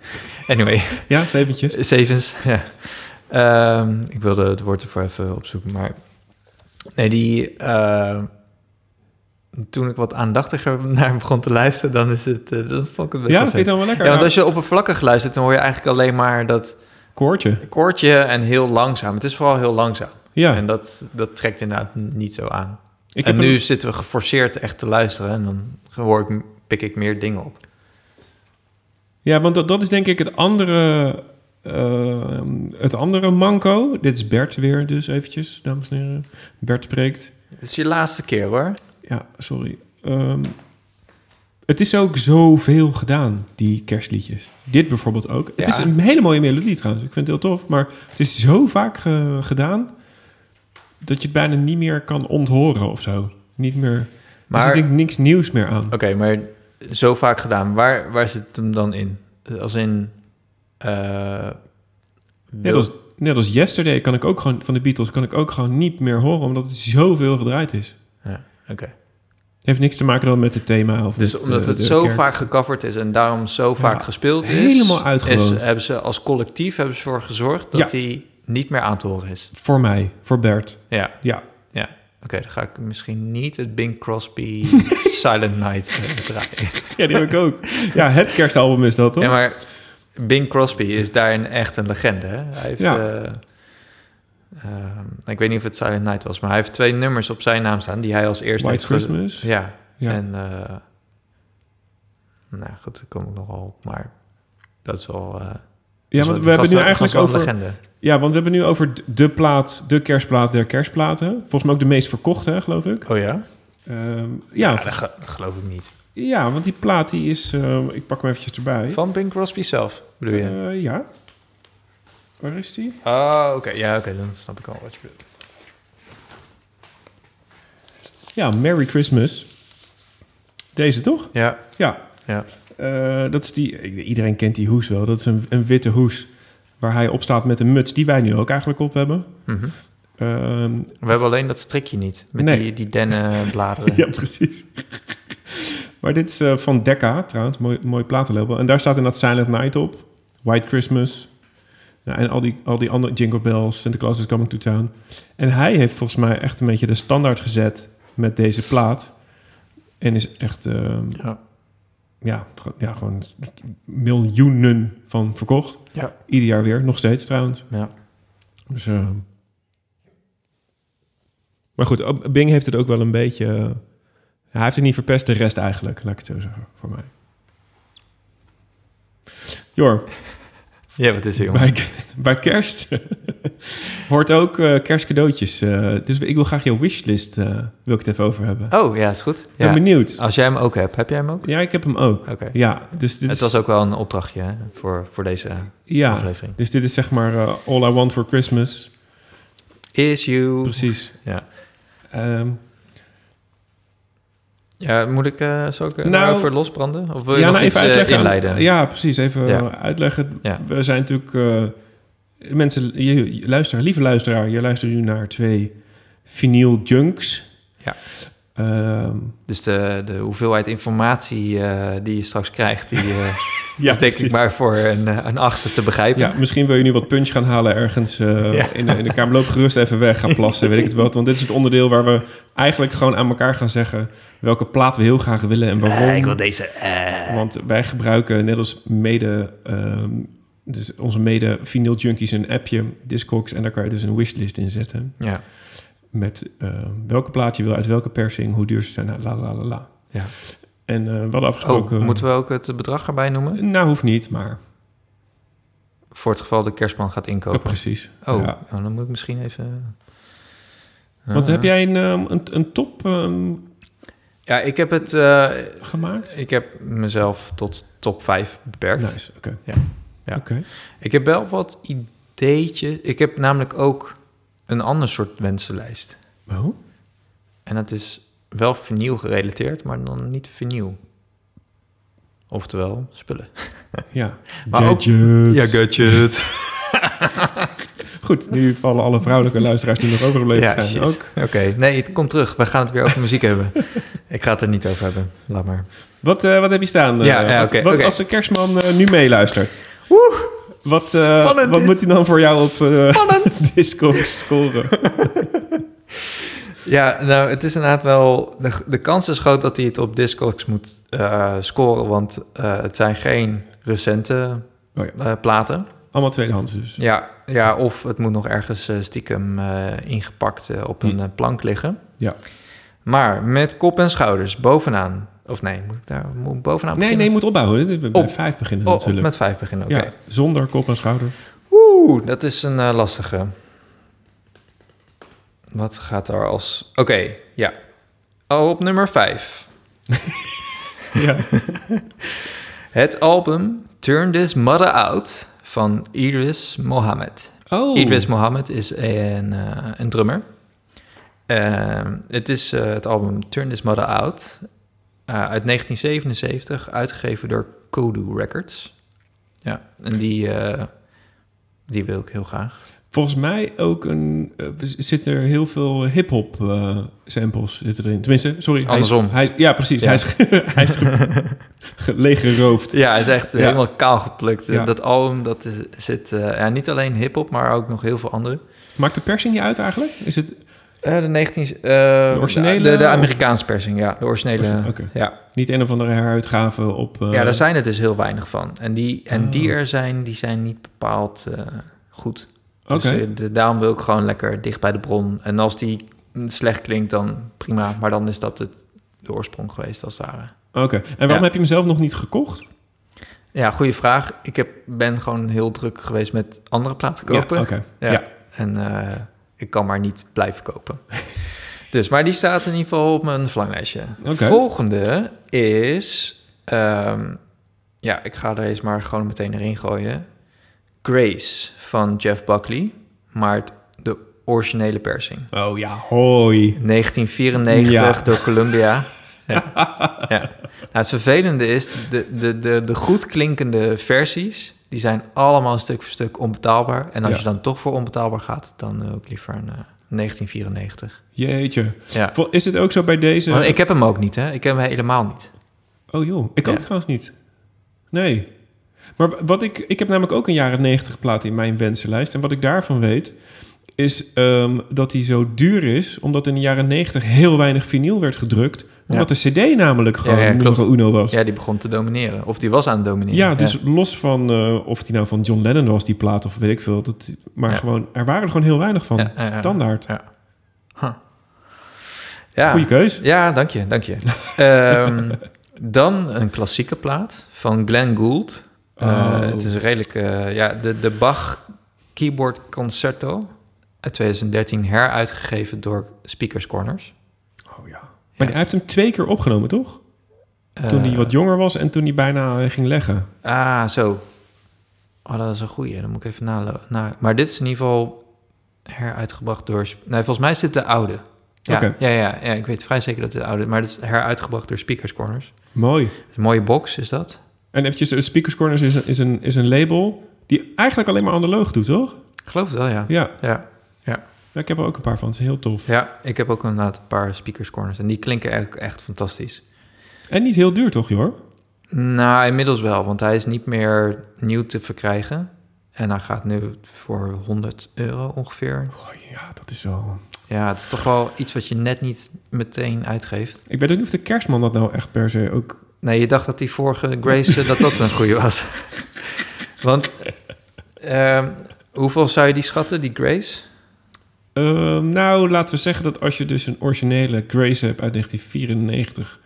*laughs* Anyway, Ja, zeventjes. zevens, ja. Ehm, ik wilde het woord ervoor even opzoeken, maar... Nee, die... toen ik wat aandachtiger naar begon te luisteren, dan is het... eh, vond ik het best Ja, wel vind dan wel lekker? Ja, want Nou, als je oppervlakkig luistert, dan hoor je eigenlijk alleen maar dat Koortje. koortje en heel langzaam. Het is vooral heel langzaam. Ja. En dat, dat trekt inderdaad niet zo aan. Ik en nu een- zitten we geforceerd echt te luisteren en dan hoor ik, pik ik meer dingen op. Ja, want dat, dat is denk ik het andere, eh, het andere manco. Dit is Bert weer dus eventjes, dames en heren. Bert spreekt. Het is je laatste keer hoor. Ja, sorry. Ehm, het is ook zoveel gedaan, die kerstliedjes. Dit bijvoorbeeld ook. Het Ja. is een hele mooie melodie trouwens. Ik vind het heel tof. Maar het is zo vaak ge- gedaan... dat je het bijna niet meer kan onthoren of zo. Niet meer... Maar... Er zit denk ik niks nieuws meer aan. Oké, maar zo vaak gedaan. Waar, waar zit het hem dan in? Als in... eh, Net als, net als Yesterday kan ik ook gewoon... van de Beatles kan ik ook gewoon niet meer horen... omdat het zoveel gedraaid is. Ja, oké. Heeft niks te maken dan met het thema. Of Dus met, omdat eh, het zo kerk. vaak gecoverd is en daarom zo vaak gespeeld is... helemaal uitgewoond. hebben ze als collectief hebben ze ervoor gezorgd dat hij niet meer aan te horen is. Voor mij, voor Bert. Ja, Ja, ja. Oké, dan ga ik misschien niet het Bing Crosby *laughs* Silent Night eh, draaien. ja die heb ik ook. Ja, het kerstalbum is dat, toch? Ja, maar Bing Crosby is daarin echt een legende. Hè? Hij heeft, Ja. eh, ik weet niet of het Silent Night was, maar hij heeft twee nummers op zijn naam staan die hij als eerste White heeft Christmas. Ja, Ja. en eh, nou goed, daar kom ik nog wel op, maar dat is wel. eh, Ja, want we hebben nu eigenlijk over... legende. Ja, want we hebben nu over de plaat, de kerstplaat der kerstplaten. Volgens mij ook de meest verkochte, geloof ik. Oh ja? Ehm, ja, Ja, dat, ge- dat geloof ik niet. ja, want die plaat die is... eh, ik pak hem eventjes erbij. Van Bing Crosby zelf, bedoel je? Eh, ja. Waar is die? Oh, oké. Ja, oké, dan snap ik al wat je bedoelt. Ja, Merry Christmas. Deze, toch? Ja, Ja. ja. Eh, dat is die... Iedereen kent die hoes wel. Dat is een, een witte hoes waar hij op staat met een muts die wij nu ook eigenlijk op hebben. Mhm. Ehm, We hebben alleen dat strikje niet, met Nee. die, die dennenbladeren. *laughs* Ja, precies. maar dit is eh, van Decca, trouwens. Mooi, mooi platenlabel. En daar staat inderdaad Silent Night op. White Christmas. Nou, en al die, al die andere Jingle Bells. Santa Claus is Coming to Town. En hij heeft volgens mij echt een beetje de standaard gezet met deze plaat. En is echt... ehm, Ja. ja, gewoon- ja, gewoon miljoenen van verkocht. Ja. Ieder jaar weer, nog steeds trouwens. ja. Dus, eh, maar goed, Bing heeft het ook wel een beetje... eh, hij heeft het niet verpest, de rest eigenlijk, laat ik het zo zeggen, voor mij. Jor, Ja, wat is er, jongen? bij, bij kerst *laughs* hoort ook eh, kerstcadeautjes. eh, dus ik wil graag jouw wishlist, eh, wil ik het even over hebben. Oh, ja, is goed. Ik ben Ja. benieuwd. Als jij hem ook hebt, heb jij hem ook? Ja, ik heb hem ook. Oké. Ja, dus dit Het was ook wel een opdrachtje hè, voor, voor deze ja, aflevering. dus dit is zeg maar All I Want For Christmas. Is you. Precies. Ja. Ehm, Ja, moet ik uh, zo ook Nou, nou, over losbranden? Of wil je ja, nog nou, iets even eh, uitleggen. inleiden? Ja, precies. Even Ja. eh, uitleggen. Ja. We zijn natuurlijk... eh, mensen, je, je luisteraar, lieve luisteraar, je luistert nu naar twee vinyl junks. Ja. Ehm, Dus de, de hoeveelheid informatie eh, die je straks krijgt, die eh, *laughs* ja, is denk ik maar voor een, eh, een achtste te begrijpen. Ja, misschien wil je nu wat punch gaan halen ergens eh, Ja. in, de, in de kamer. Loop gerust even weg, ga *laughs* plassen, weet ik het wat. Want dit is het onderdeel waar we eigenlijk gewoon aan elkaar gaan zeggen... welke plaat we heel graag willen en waarom. Eh, ik wil deze. eh. Want wij gebruiken net als mede, ehm, dus onze mede vinyl junkies een appje, Discogs, en daar kan je dus een wishlist in zetten. Ja, Met ehm, welke plaat je wil, uit welke persing, hoe duur ze zijn, nou, la la la la. ja. En eh we hadden Oh, afgesproken... moeten we ook het bedrag erbij noemen? Nou, hoeft niet, maar Voor het geval de kerstman gaat Ja, inkopen. precies. Oh, Ja. oh, dan moet ik misschien even... Want Ah. heb jij een, ehm, een, een top ehm, Ja, ik heb het... eh, gemaakt? ik heb mezelf tot top 5 beperkt. Nice, oké. Ja. Ja. Oké. Ik heb wel wat ideetje. Ik heb namelijk ook een ander soort wensenlijst. Oh? En dat is wel vernieuw gerelateerd, maar dan niet vernieuw. Oftewel, spullen. *laughs* Ja. Maar ook- Gadgets. gadget. *laughs* Goed, nu vallen alle vrouwelijke luisteraars die nog overgebleven Ja, zijn shit. ook. Oké, nee, het komt terug. We gaan het weer over muziek hebben. *laughs* Ik ga het er niet over hebben. Laat maar. Wat, eh, wat heb je staan? eh, Ja, ja, wat, oké, wat oké. als de kerstman eh, nu meeluistert? Wat, eh, Spannend wat dit. moet hij dan voor jou op uh, disco scoren? Ja, nou, het is inderdaad wel... De, de kans is groot dat hij het op Discogs moet eh, scoren, want eh, het zijn geen recente Oh ja. eh, platen. Allemaal tweedehands dus. Ja, ja, of het moet nog ergens stiekem ingepakt op een Hm. plank liggen. Ja. Maar met kop en schouders bovenaan. Of nee, moet ik daar moet bovenaan Nee, nee, beginnen? moet opbouwen. Op- vijf beginnen natuurlijk. met vijf beginnen, oké. Ja, zonder kop en schouders. Oeh, dat is een lastige. Wat gaat er als... Oké, ja. Oh, op nummer vijf. *laughs* Ja. *laughs* Het album Turn This Mother Out van Idris Mohammed. Oh. Idris Mohammed is een, eh, een drummer. Ehm, het is eh, het album Turn This Mother Out eh, uit 1977, uitgegeven door Kodu Records. Ja, en die, die wil ik heel graag. Volgens mij ook een... eh, zit er heel veel hip-hop eh, samples zitten erin. Tenminste, sorry. hij is- Andersom. Hij ja, precies. Ja. Hij is, *laughs* hij is *laughs* leeggeroofd. Ja, hij is echt Ja. helemaal kaal geplukt. Ja. Dat album, dat is, zit eh, ja, niet alleen hip-hop, maar ook nog heel veel andere. Maakt de persing niet uit eigenlijk? Is het... Eh, de 19... eh, De originele De, Amerikaanse persing, ja. De originele, ja. Niet een of andere heruitgave op... eh, Ja, daar zijn er dus heel weinig van. En die, en Oh. die er zijn, die zijn niet bepaald eh, Dus eh, de, daarom wil ik gewoon lekker dicht bij de bron. En als die slecht klinkt, dan prima. Maar dan is dat het, de oorsprong geweest, als het ware. Oké. En waarom Ja. heb je hem zelf nog niet gekocht? Ja, goede vraag. Ik heb, ben gewoon heel druk geweest met andere platen kopen. Ja, oké. Ja. Ja. En eh, ik kan maar niet blijven kopen. *laughs* dus, maar die staat in ieder geval op mijn verlanglijstje. Oké. Volgende is... ehm, ja, ik ga er eens maar gewoon meteen erin gooien. Grace van Jeff Buckley. Maar de originele persing. Oh ja, hoi. 1994 Ja. door Columbia. *laughs* Ja. ja. Nou, het vervelende is, de, de, de, de goed klinkende versies... die zijn allemaal stuk voor stuk onbetaalbaar. En als Ja. je dan toch voor onbetaalbaar gaat... dan wil ik liever een eh, 1994. Jeetje. Ja. Is het ook zo bij deze... Want ik heb hem ook niet, hè? Ik heb hem helemaal niet. Oh joh, ik Ja. ook trouwens niet. Nee. Maar wat ik... Ik heb namelijk ook een jaren 90 plaat in mijn wensenlijst. En wat ik daarvan weet... is ehm, dat die zo duur is... omdat in de jaren 90 heel weinig vinyl werd gedrukt... omdat de cd namelijk gewoon Ja, uno was. Ja, die begon te domineren. Of die was aan het domineren. Ja, dus los van eh, of die nou van John Lennon was, die plaat, of weet ik veel. Dat, maar gewoon, er waren er gewoon heel weinig van. Standaard. Ja. Huh. Ja. Goeie keus. Ja, dank je, dank je. *laughs* Ehm, dan een klassieke plaat van Glenn Gould. Eh, Oh. Het is redelijk... eh, ja, de, de Bach Keyboard Concerto uit 2013 heruitgegeven door Speakers Corners. Oh ja. Maar hij heeft hem twee keer opgenomen, toch? Toen hij Eh, wat jonger was en toen hij bijna ging leggen. Ah, zo. Oh, dat is een goeie. Dan moet ik even na, na... Maar dit is in ieder geval heruitgebracht door... Nee, volgens mij is dit de oude. Ja, Oké. ja, ja, ja, ik weet vrij zeker dat dit de oude Maar dit is heruitgebracht door Speakers Corners. Mooi. Het is een mooie box, is dat? En eventjes, uh, Speakers Corners is een, is, een, is een label die eigenlijk alleen maar analoog doet, toch? Ik geloof het wel, ja. Ja. Ja, ja. Ja, ik heb er ook een paar van. Het is heel tof. ja ik heb ook inderdaad een paar Speakers Corners. En die klinken echt, echt fantastisch. En niet heel duur, toch, joh? Nou, inmiddels wel, want hij is niet meer nieuw te verkrijgen. En hij gaat nu voor 100 euro ongeveer. Oh, ja, dat is wel... Ja, het is toch wel iets wat je net niet meteen uitgeeft. Ik weet ook niet of de kerstman dat nou echt per se ook... Nee, je dacht dat die vorige Grace, dat dat een goede was. Want, ehm, hoeveel zou je die schatten, die Grace? Ehm, nou, laten we zeggen dat als je dus een originele Grace hebt uit 1994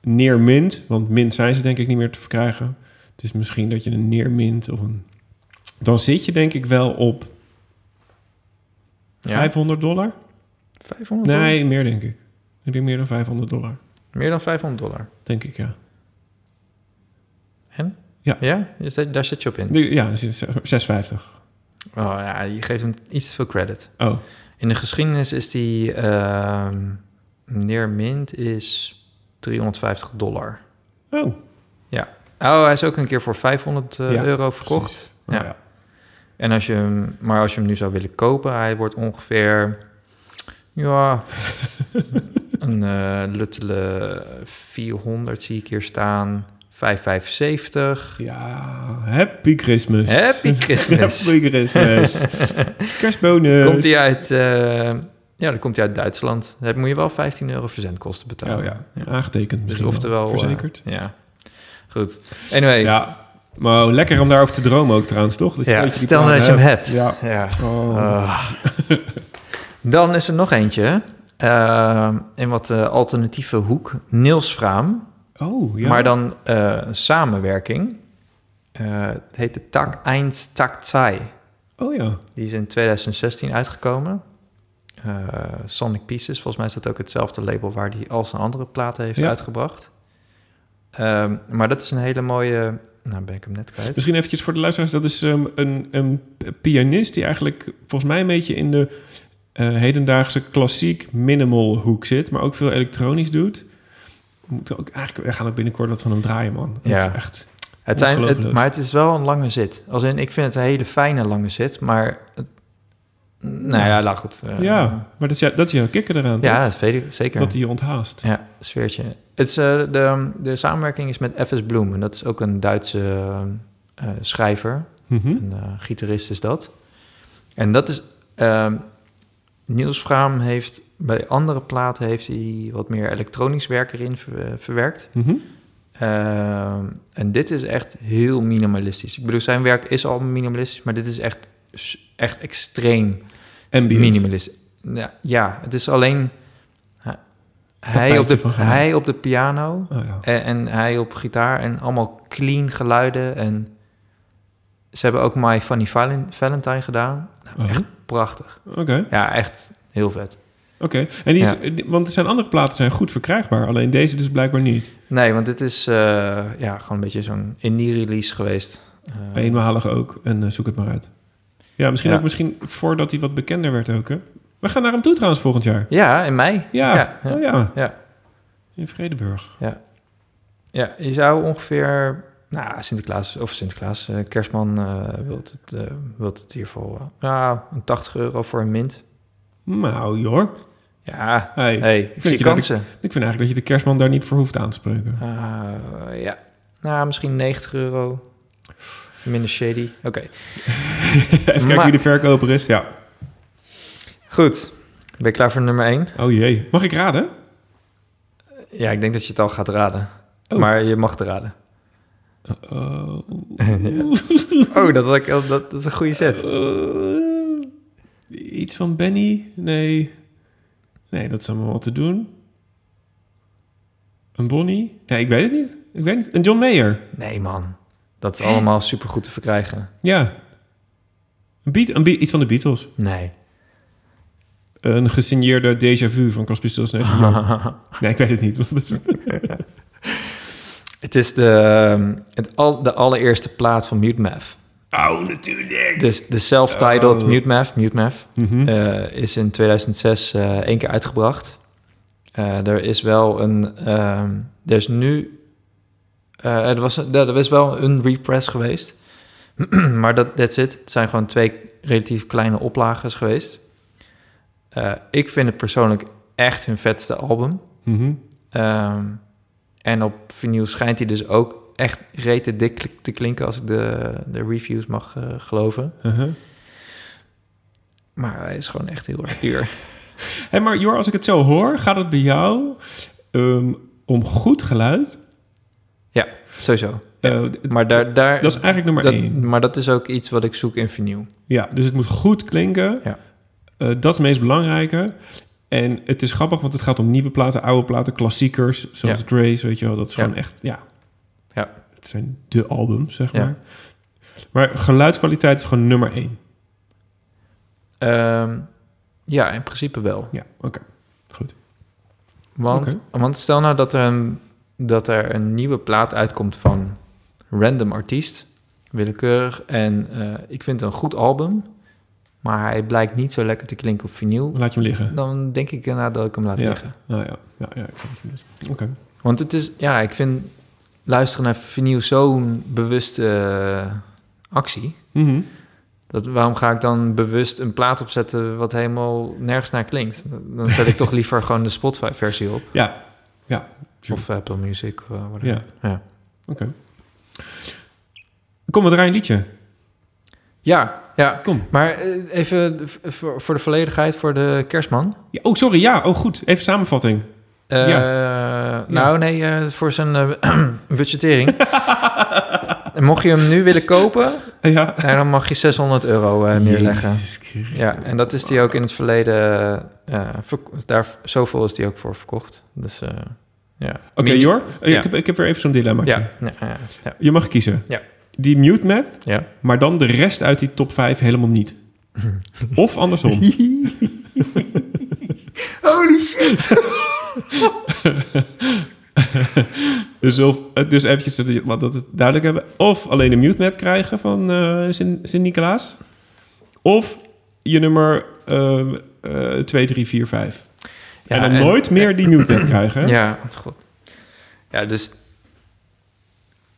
neermint, want mint zijn ze denk ik niet meer te verkrijgen. Het is misschien dat je een neermint of een dan zit je denk ik wel op? 500 dollar. 500 dollar? Nee, meer denk ik. Ik denk meer dan 500 dollar. Meer dan 500 dollar. Denk ik, ja. En? Ja. Ja? Is dat, daar zit je op in? Ja, 650. Oh ja, je geeft hem iets te veel credit. Oh, In de geschiedenis is die... ehm meneer Mint is 350 dollar. oh. Ja. Oh, hij is ook een keer voor 500 eh, Ja, euro verkocht. precies. Oh, Ja. En als je hem, maar als je hem nu zou willen kopen, hij wordt ongeveer, ja, *laughs* een eh luttele 400 zie ik hier staan, 575. Ja, happy Christmas. Happy Christmas. *laughs* happy Christmas. *laughs* Kerstbonus. Komt hij uit, eh, ja, dan komt hij uit Duitsland. Dan moet je wel 15 euro verzendkosten betalen. Oh ja, aangetekend Dus oftewel... wel. eh, Verzekerd. ja, goed. Anyway, Ja, maar lekker om daarover te dromen ook trouwens, toch? Dat Ja, dat je die stel plaat dat je hem hebt. Ja. ja. Oh. Ah. *laughs* Dan is er nog eentje. eh, in wat eh, alternatieve hoek. Niels Vraam. oh, ja. Maar dan eh, een samenwerking. Eh, het heet de Tak 1 Tak 2. Oh ja. Die is in 2016 uitgekomen. Eh, Sonic Pieces. Volgens mij is dat ook hetzelfde label waar hij al zijn andere platen heeft Ja. uitgebracht. Ehm, maar dat is een hele mooie... Nou, ben ik hem net kwijt. Misschien eventjes voor de luisteraars. Dat is ehm, een, een pianist die eigenlijk volgens mij een beetje in de eh, hedendaagse klassiek minimal hoek zit. Maar ook veel elektronisch doet. We, moeten ook eigenlijk, we gaan ook binnenkort wat van hem draaien, man. Dat Ja. is echt... Het zijn, het, maar het is wel een lange zit. Als in, ik vind het een hele fijne lange zit, maar... Het, nou ja, laat goed. eh, ja, maar dat is, dat is jouw kikker eraan, ja, toch? dat weet ik zeker. Dat hij je onthaast. Ja, sfeertje. Het is, eh, de, de samenwerking is met F.S. Bloem. En dat is ook een Duitse eh, schrijver. Mhm. Een eh, gitarist is dat. En dat is... ehm, Niels Vraam heeft... Bij andere platen heeft hij wat meer elektronisch werk erin ver- verwerkt. Mhm. Ehm, en dit is echt heel minimalistisch. Ik bedoel, zijn werk is al minimalistisch, maar dit is echt, echt extreem Ambient. minimalistisch. Ja, ja, het is alleen hij op, de, hij op de piano Oh, ja. en, en hij op gitaar en allemaal clean geluiden. En ze hebben ook My Funny Valen- Valentine gedaan. Nou, Oh. Echt prachtig. Oké. Ja, echt heel vet. Oké. En die is, Want zijn andere platen zijn goed verkrijgbaar. Alleen deze dus blijkbaar niet. Nee, want dit is eh, ja, gewoon een beetje zo'n indie-release geweest. Eh, Eenmalig ook. En eh, zoek het maar uit. Ja, misschien Ja. ook misschien voordat hij wat bekender werd ook, hè? We gaan naar hem toe trouwens volgend jaar. Ja, in mei. Ja, ja, ja. Oh, ja. ja. in Vredeburg. Ja, je zou ongeveer... Nou, Sinterklaas, of Sinterklaas, eh, Kerstman eh wilt, het, eh, wilt het hier voor... eh, ja, een 80 euro voor een mint. Nou, joh. Ja, Hey, hey, ik, zie kansen. ik vind eigenlijk dat je de kerstman daar niet voor hoeft aan te spreken. Eh, ja, nou, misschien 90 euro. Minder shady. Oké, *laughs* Even kijken Maar- wie de verkoper is. Ja. Goed. Ben je klaar voor nummer 1? Oh jee. Mag ik raden? Ja, ik denk dat je het al gaat raden. Oh. Maar je mag het raden. Oh. *laughs* Oh, dat, ik- dat, dat is een goede set. Eh, iets van Benny? Nee. Nee, dat is allemaal wat te doen. Een Bonnie? Nee, ik weet het niet. Ik weet niet. Een John Mayer? Nee, man. Dat is allemaal supergoed te verkrijgen. Ja. Een beat, een beat, iets van de Beatles. Nee. Een gesigneerde déjà vu van Crosby, Stills Nash. *laughs* Nee, ik weet het niet. *laughs* Het? Is de, ehm, het al, de allereerste plaat van Mute Math. Oh, natuurlijk. Dus de self-titled Oh. Mute Math, Mute Math Mhm. eh, is in 2006 eh één keer uitgebracht. Eh, er is wel een... ehm, er is nu... er, was, er is wel een repress geweest. *clears throat* maar dat that's it. Het zijn gewoon twee relatief kleine oplages geweest. Eh, ik vind het persoonlijk echt hun vetste album. Mhm. Ehm, en op vinyl schijnt hij dus ook echt rete dik te klinken... als ik de, de reviews mag eh, geloven. Uh-huh. Maar hij is gewoon echt heel erg duur. *laughs* Hé, maar Jor, als ik het zo hoor, gaat het bij jou ehm, om goed geluid? ja, sowieso. Eh, Maar, daar, daar, dat is eigenlijk nummer dat, één. maar dat is ook iets wat ik zoek in vinyl. Ja, dus het moet goed klinken. Ja. Eh, dat is het meest belangrijke. En het is grappig, want het gaat om nieuwe platen, oude platen, klassiekers, zoals Ja. Grace, weet je wel. Dat is Ja. gewoon echt, ja. Ja. Het zijn de albums, zeg maar. Maar geluidskwaliteit is gewoon nummer één. Ehm, ja, in principe wel. Ja, oké. Goed. Want, want stel nou dat er, een, dat er een nieuwe plaat uitkomt van random artiest, willekeurig, en eh, ik vind het een goed album, maar hij blijkt niet zo lekker te klinken op vinyl, Laat je hem liggen. dan denk ik inderdaad dat ik hem laat Ja. liggen. Nou ja, ja, ja, ik snap bedoelt. Oké. Want het is, ja, ik vind luisteren naar vinyl zo'n bewuste eh, actie. Mhm. Dat, waarom ga ik dan bewust een plaat opzetten wat helemaal nergens naar klinkt? Dan zet ik toch liever gewoon de Spotify-versie op. Ja, ja. True. Of Apple Music. Whatever. Ja. ja. Oké. Kom, we draaien een liedje. Ja, ja. Kom. Maar eh, even voor, de volledigheid, voor de kerstman. Ja, oh, sorry. Ja, oh goed. Even samenvatting. Eh, Ja. Nou, nee, eh, voor zijn eh, *clears throat* budgettering. *laughs* Mocht je hem nu willen kopen, Ja. dan mag je 600 euro neerleggen. Ja, en dat is die ook in het verleden... daar, zoveel is die ook voor verkocht. Dus ja. Oké, Jor. Ik, heb, ik heb weer even zo'n dilemma. Ja, ja. Je mag kiezen. Ja. Die mute map, ja. maar dan de rest uit die top 5 helemaal niet. *laughs* of andersom. *laughs* Holy shit! *laughs* Dus, of, dus eventjes dat, dat het duidelijk hebben. Of alleen de mute map krijgen van Sint- Sint-Nicolaas. Of je nummer ehm, eh 2, 3, 4, 5. Ja, en dan en- nooit meer die mute map krijgen. Ja, goed. Ja, dus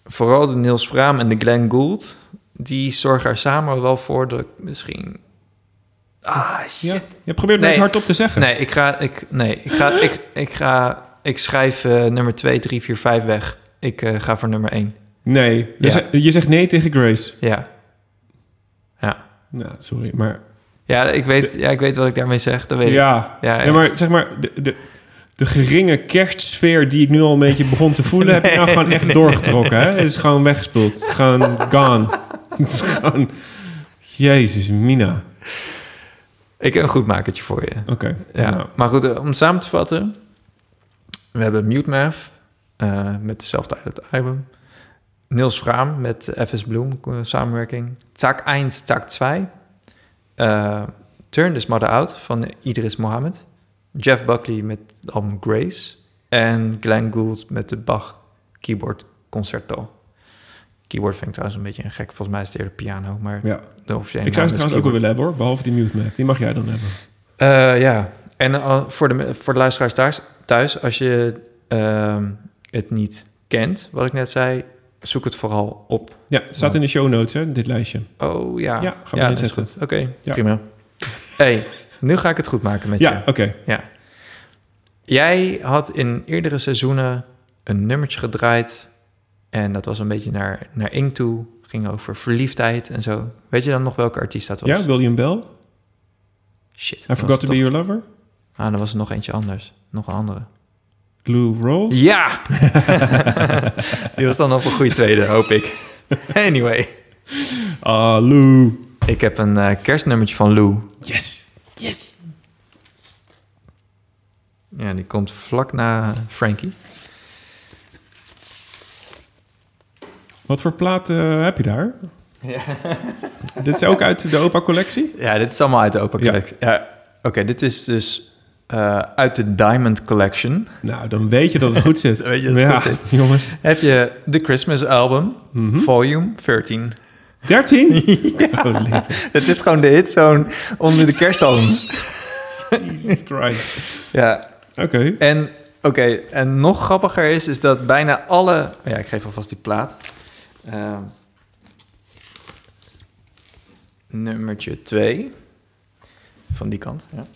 vooral de Niels Vraam en de Glenn Gould, die zorgen er samen wel voor dat ik misschien... Ah, shit. Ja. Je probeert Nee. hardop te zeggen. Nee, ik ga, ik, nee, ik ga, ik, ik ga, ik schrijf eh, nummer 2, 3, 4, 5 weg. Ik eh, ga voor nummer 1. Nee. Dus Ja. Je zegt nee tegen Grace. Ja. Ja. Nou, sorry, maar... Ja, ik weet, ja, ik weet wat ik daarmee zeg. Dat weet ik. Ja. Ja, ja, ja. maar zeg maar... De, de, de geringe kerstsfeer die ik nu al een beetje begon te voelen... heb ik *laughs* nou gewoon echt doorgetrokken. Hè? Het is gewoon weggespoeld. Het is gewoon gone. *laughs* Het is gewoon... Jezus, Mina. Ik heb een goed makertje voor je. Oké. Ja, nou. maar goed, eh, om samen te vatten. We hebben Mute Math eh, met dezelfde album. Niels Vraam met FS Bloem eh, samenwerking. Zack 1, Zack 2. Eh Turn This Mother Out van Idris Mohammed. Jeff Buckley met het album Grace. En Glenn Gould met de Bach Keyboard Concerto. Keyboard vind ik trouwens een beetje een gek. Volgens mij is het eerder piano, maar Ja. de officiële Ik zou is trouwens ook wel willen hebben hoor. Behalve die mute map. Die mag jij dan hebben. Eh, ja, en eh, voor, de, voor de luisteraars thuis, thuis als je ehm, het niet kent, wat ik net zei, zoek het vooral op. Ja, het staat in de show notes hè, dit lijstje. Oh ja, Ja, gaan we dat inzetten. is goed. Oké, Ja. prima. hey, nu ga ik het goed maken met Ja, je. oké. Ja. Jij had in eerdere seizoenen een nummertje gedraaid en dat was een beetje naar, naar Ink toe, ging over verliefdheid en zo. Weet je dan nog welke artiest dat was? Ja, William Bell. Shit. I Forgot to Be Your Lover. Ah, dan was er nog eentje anders. Nog een andere. Lou Rawls. Ja! *laughs* Die was dan nog een goede tweede, hoop ik. *laughs* Anyway. Ah, Lou. Ik heb een eh, kerstnummertje van Lou. Yes. Yes. Ja, die komt vlak na Frankie. Wat voor plaat eh, heb je daar? *laughs* Dit is ook uit de opa-collectie? Ja, dit is allemaal uit de Open Ja. Collection. Ja. Oké, dit is dus eh, uit de Diamond Collection. Nou, dan weet je dat het goed zit. *laughs* Weet je dat het ja, goed zit. jongens. Heb je de Christmas Album, Mhm. Volume 13. 13? Holy *laughs* Het is gewoon de hitzone onder de kerstalbums. Jesus Christ. ja, Oké. En oké, en nog grappiger is, is dat bijna alle... Ja, ik geef alvast die plaat. Ehm, nummertje 2. Van die kant, ja.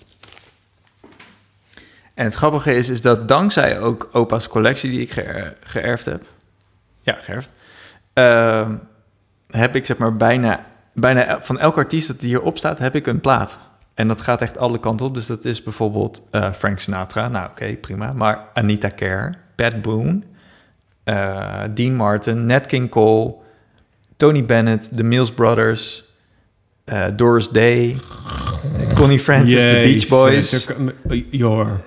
En het grappige is, is dat dankzij ook opa's collectie die ik geër- geërfd heb... Ja, geërfd. ehm, heb ik zeg maar bijna... Bijna van elke artiest dat hierop staat, heb ik een plaat. En dat gaat echt alle kanten op. Dus dat is bijvoorbeeld eh, Frank Sinatra. Nou, oké, prima. Maar Anita Kerr, Pat Boone, eh, Dean Martin, Nat King Cole, Tony Bennett, The Mills Brothers, eh, Doris Day, Connie Francis, The Beach Boys.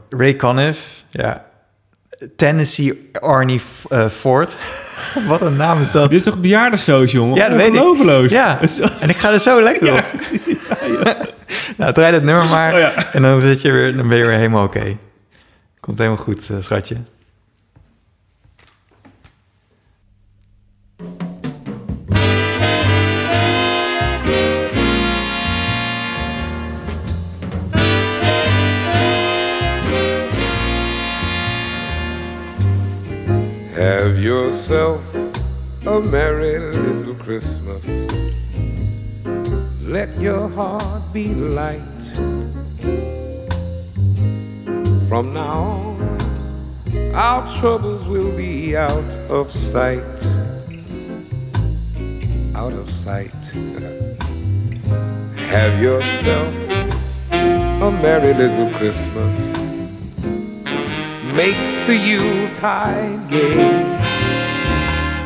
Ray Conniff. Ja. Tennessee Arnie eh, Ford. *laughs* Wat een naam is dat? Dit is toch bejaardensoos, jongen? Ja, dat weet ik. Ja, *laughs* en ik ga er zo lekker op. *laughs* nou, draai dat nummer maar. Oh ja. En dan, zit je weer, dan ben je weer helemaal oké. Komt helemaal goed, eh, schatje. Yourself a merry little Christmas. Let your heart be light. From now on, our troubles will be out of sight. Out of sight. *laughs* Have yourself a merry little Christmas. Make the Yuletide gay.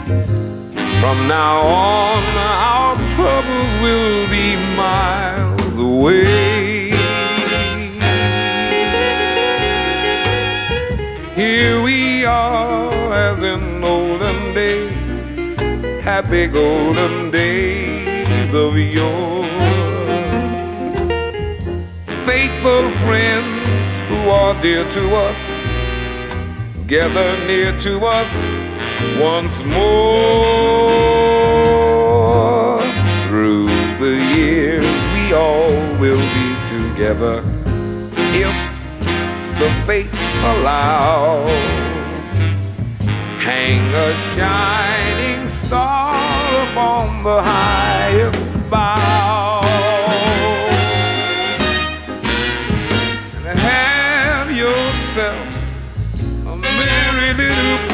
From now on, our troubles will be miles away. Here we are, as in olden days, happy golden days of yore. Faithful friends who are dear to us, gather near to us once more. Through the years, we all will be together if the fates allow. Hang a shining star upon the highest bough.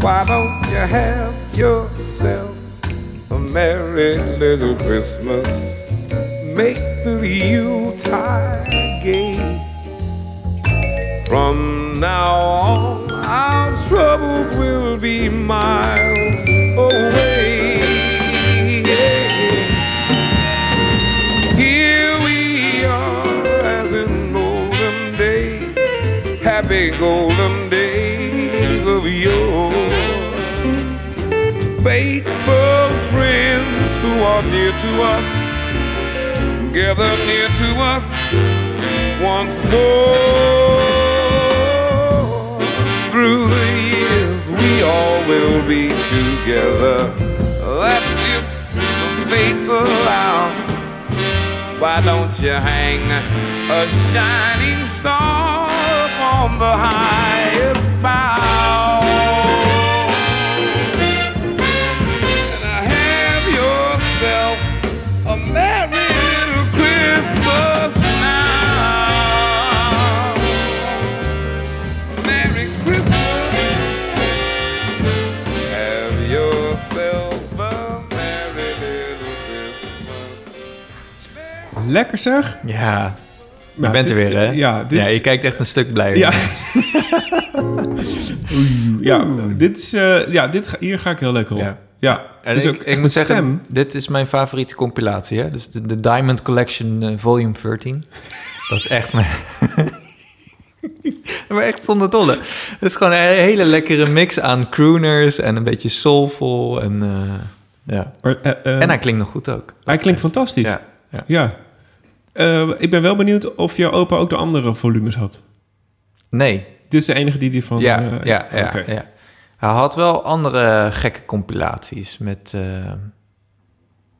Why don't you have yourself a merry little Christmas? Make the Yuletide gay. From now on, our troubles will be miles away. Here we are, as in olden days, happy golden who are dear to us, gather near to us once more. Through the years, we all will be together. That's if the fates allow. Why don't you hang a shining star upon the highest bough? Christmas now. Merry Christmas. Have yourself a merry little Christmas. Lekker zeg. Ja, je Nou, bent er weer, hè? ja, dit- ja, je kijkt echt een stuk blijer. Ja. *laughs* Oei, ja, dit is, eh, ja dit ga, hier ga ik heel lekker op. Ja. Ja, En dus ik, ook ik echt moet zeggen, dit is mijn favoriete compilatie. Hè? Dus de, de Diamond Collection eh, Volume 13. *laughs* Dat is echt mijn... *laughs* maar echt zonder dolle. Het is gewoon een hele lekkere mix aan crooners en een beetje soulful. En, eh, ja. Maar, eh, en hij klinkt nog goed ook. hij klinkt fantastisch. Ja, ja. Ja. Ik ben wel benieuwd of jouw opa ook de andere volumes had. Nee, Dit is de enige die die van... ja, ja, ja, ja. Hij had wel andere gekke compilaties met... eh,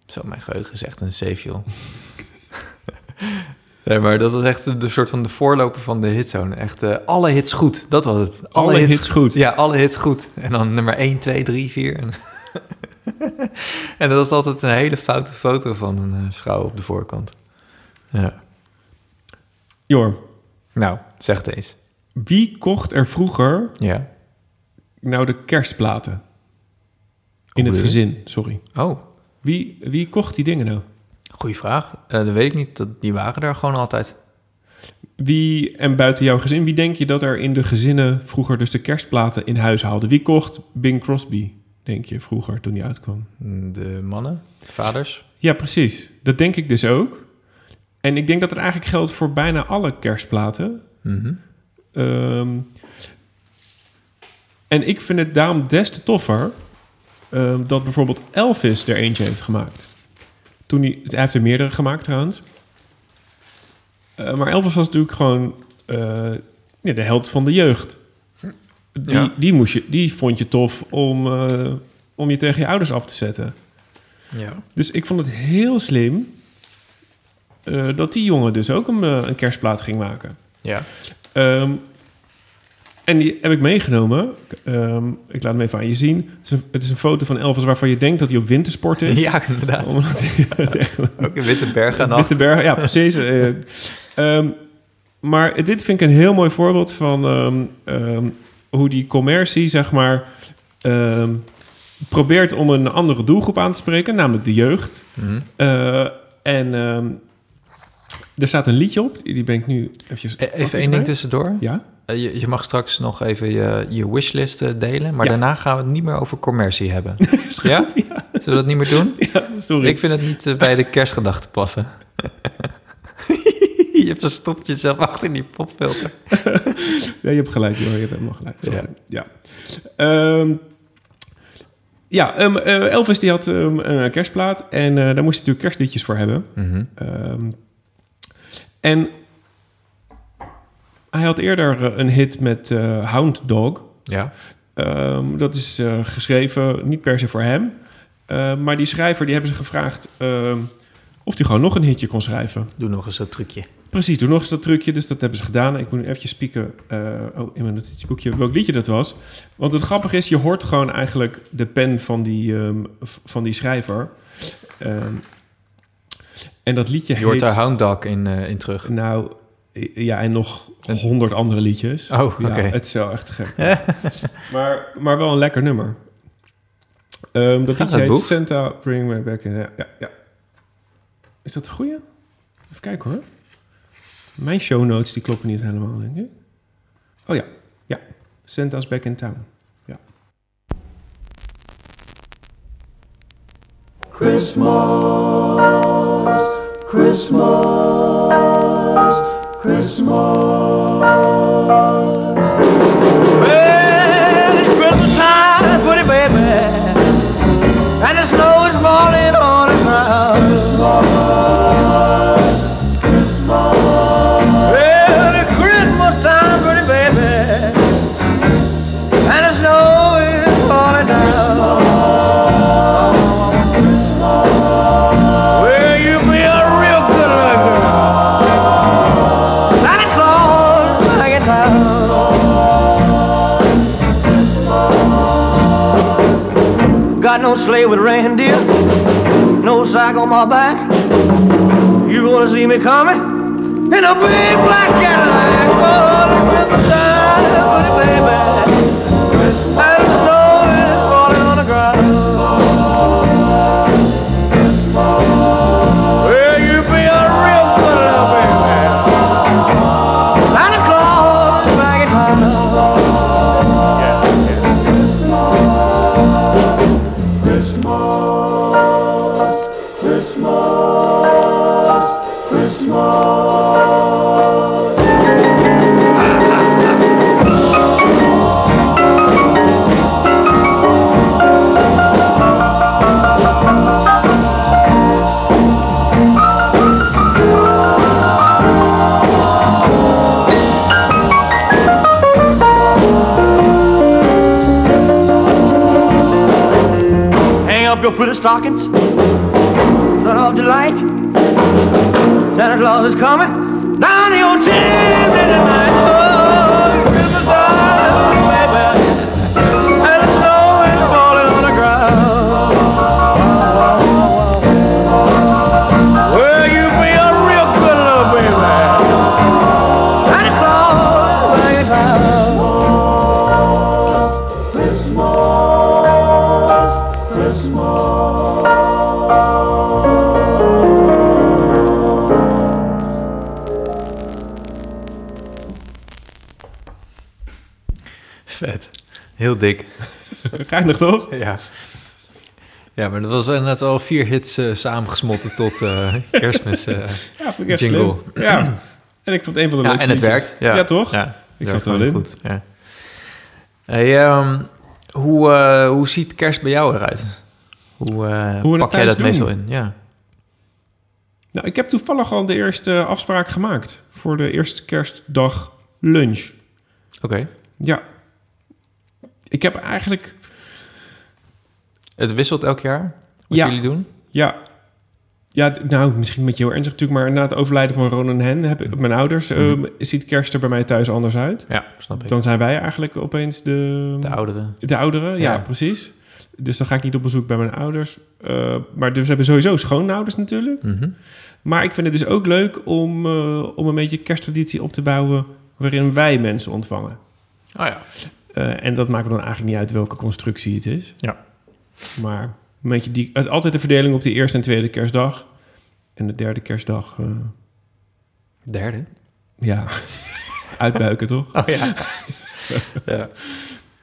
zo, mijn geheugen is echt een zeef, joh. *laughs* nee, maar dat was echt de, soort van de voorloper van de hitzone. Echt eh, alle hits goed, dat was het. Alle hits goed. Ja, alle hits goed. En dan nummer 1, 2, 3, 4. En, *laughs* en dat was altijd een hele foute foto van een eh, vrouw op de voorkant. Ja. Jor, Nou, zeg het eens. Wie kocht er vroeger Ja. Nou de kerstplaten? In het gezin, sorry. Oh, Wie, wie kocht die dingen nou? goede vraag. Eh, dat weet ik niet. Dat, die waren er gewoon altijd. Wie, en buiten jouw gezin, wie denk je dat er in de gezinnen vroeger dus de kerstplaten in huis haalden? Wie kocht Bing Crosby, denk je, vroeger toen die uitkwam? De mannen, vaders. Ja, precies. Dat denk ik dus ook. En ik denk dat het eigenlijk geldt voor bijna alle kerstplaten. Mhm. Ehm, en ik vind het daarom des te toffer ehm, dat bijvoorbeeld Elvis er eentje heeft gemaakt. Toen hij, hij heeft er meerdere gemaakt trouwens. Eh, maar Elvis was natuurlijk gewoon eh, ja, de held van de jeugd. Die, Ja. die, moest je, die vond je tof om, eh, om je tegen je ouders af te zetten. Ja. Dus ik vond het heel slim dat die jongen dus ook een, een kerstplaat ging maken. Ja. Ehm, en die heb ik meegenomen. Ehm, ik laat hem even aan je zien. Het is, een, het is een foto van Elvis waarvan je denkt dat hij op wintersport is. *laughs* Ja, inderdaad. *laughs* Omdat hij het echt Ook in Wittenberg aan Witte bergen, ja, precies. *laughs* Eh, ehm, maar dit vind ik een heel mooi voorbeeld van ehm, hoe die commercie, zeg maar, probeert om een andere doelgroep aan te spreken, namelijk de jeugd. Mhm. Eh, en er staat een liedje op, die ben ik nu eventjes... E- Even één ding tussendoor. Ja? Eh, je, je mag straks nog even je, je wishlist eh, delen, maar Ja. daarna gaan we het niet meer over commercie hebben. *laughs* Is Ja? Zullen we dat niet meer doen? *laughs* Ja, sorry. Ik vind het niet eh, bij de kerstgedachten passen. *laughs* je hebt verstopt jezelf achter die popfilter. Ja, je hebt gelijk, joh. Je hebt helemaal gelijk. Sorry. Ja. Ja. Ehm, ja, ehm, eh, Elvis die had ehm, een kerstplaat en daar moest hij natuurlijk kerstliedjes voor hebben. Mhm. En hij had eerder eh, een hit met eh, Hound Dog. Ja. Ehm, dat is eh, geschreven niet per se voor hem. Maar die schrijver die hebben ze gevraagd ehm, of hij gewoon nog een hitje kon schrijven. Doe nog eens dat trucje. Precies, doe nog eens dat trucje. Dus dat hebben ze gedaan. Ik moet nu eventjes spieken oh, in mijn notitieboekje welk liedje dat was. Want het grappige is, je hoort gewoon eigenlijk de pen van die, ehm, van die schrijver. En dat liedje Je hoort heet... daar Hound Dog in, in terug. Nou, ja, en nog honderd andere liedjes. Oh, Ja, oké. het is wel echt gek. *laughs* maar, maar wel een lekker nummer. Ehm, dat Gaat liedje heet boek? Santa Bring Me Back in. Ja, ja, ja. Is dat de goeie? Even kijken hoor. Mijn show notes die kloppen niet helemaal, denk ik. Oh ja, ja. Santa's Back in Town. Ja. Well, it's Christmas time, pretty baby, and the snow my back. You gonna see me coming in a big black Cadillac? Oh, the time, stockings, turn off the light. Santa Claus is coming down your Heel dik. *laughs* Geinig toch? Ja. Ja, maar dat was inderdaad al vier hits samengesmolten tot eh, *laughs* kerstmis. eh. Ja, vind ik echt Jingle. slim. Ja. En ik vond het een van de ja, leukste en het werkt. Ja, Ja, toch? Ja, Ik zat er wel in. Goed, ja. Hey, ehm, hoe, hoe ziet kerst bij jou eruit? Hoe, Hoe pak jij dat meestal in? Ja. Nou, ik heb toevallig al de eerste afspraak gemaakt. Voor de eerste kerstdag lunch. Oké. Ja. Ik heb eigenlijk... Het wisselt elk jaar? Wat Ja. jullie doen? Ja. Ja, nou, misschien met je heel ernstig natuurlijk, maar na het overlijden van Ron en Hen, heb ik, mijn ouders, Mhm. eh, ziet kerst er bij mij thuis anders uit. Ja, snap ik. Dan zijn wij eigenlijk opeens de... De ouderen. De ouderen, ja, Ja. precies. Dus dan ga ik niet op bezoek bij mijn ouders. Eh, maar dus we hebben sowieso schoonouders natuurlijk. Mhm. Maar ik vind het dus ook leuk om, eh, om een beetje kersttraditie op te bouwen... waarin wij mensen ontvangen. Oh ja. Eh, en dat maakt dan eigenlijk niet uit welke constructie het is. Ja. Maar een beetje die, altijd de verdeling op de eerste en tweede kerstdag. En de derde kerstdag, eh, Derde? ja, *laughs* uitbuiken toch? Oh ja. *laughs* ja.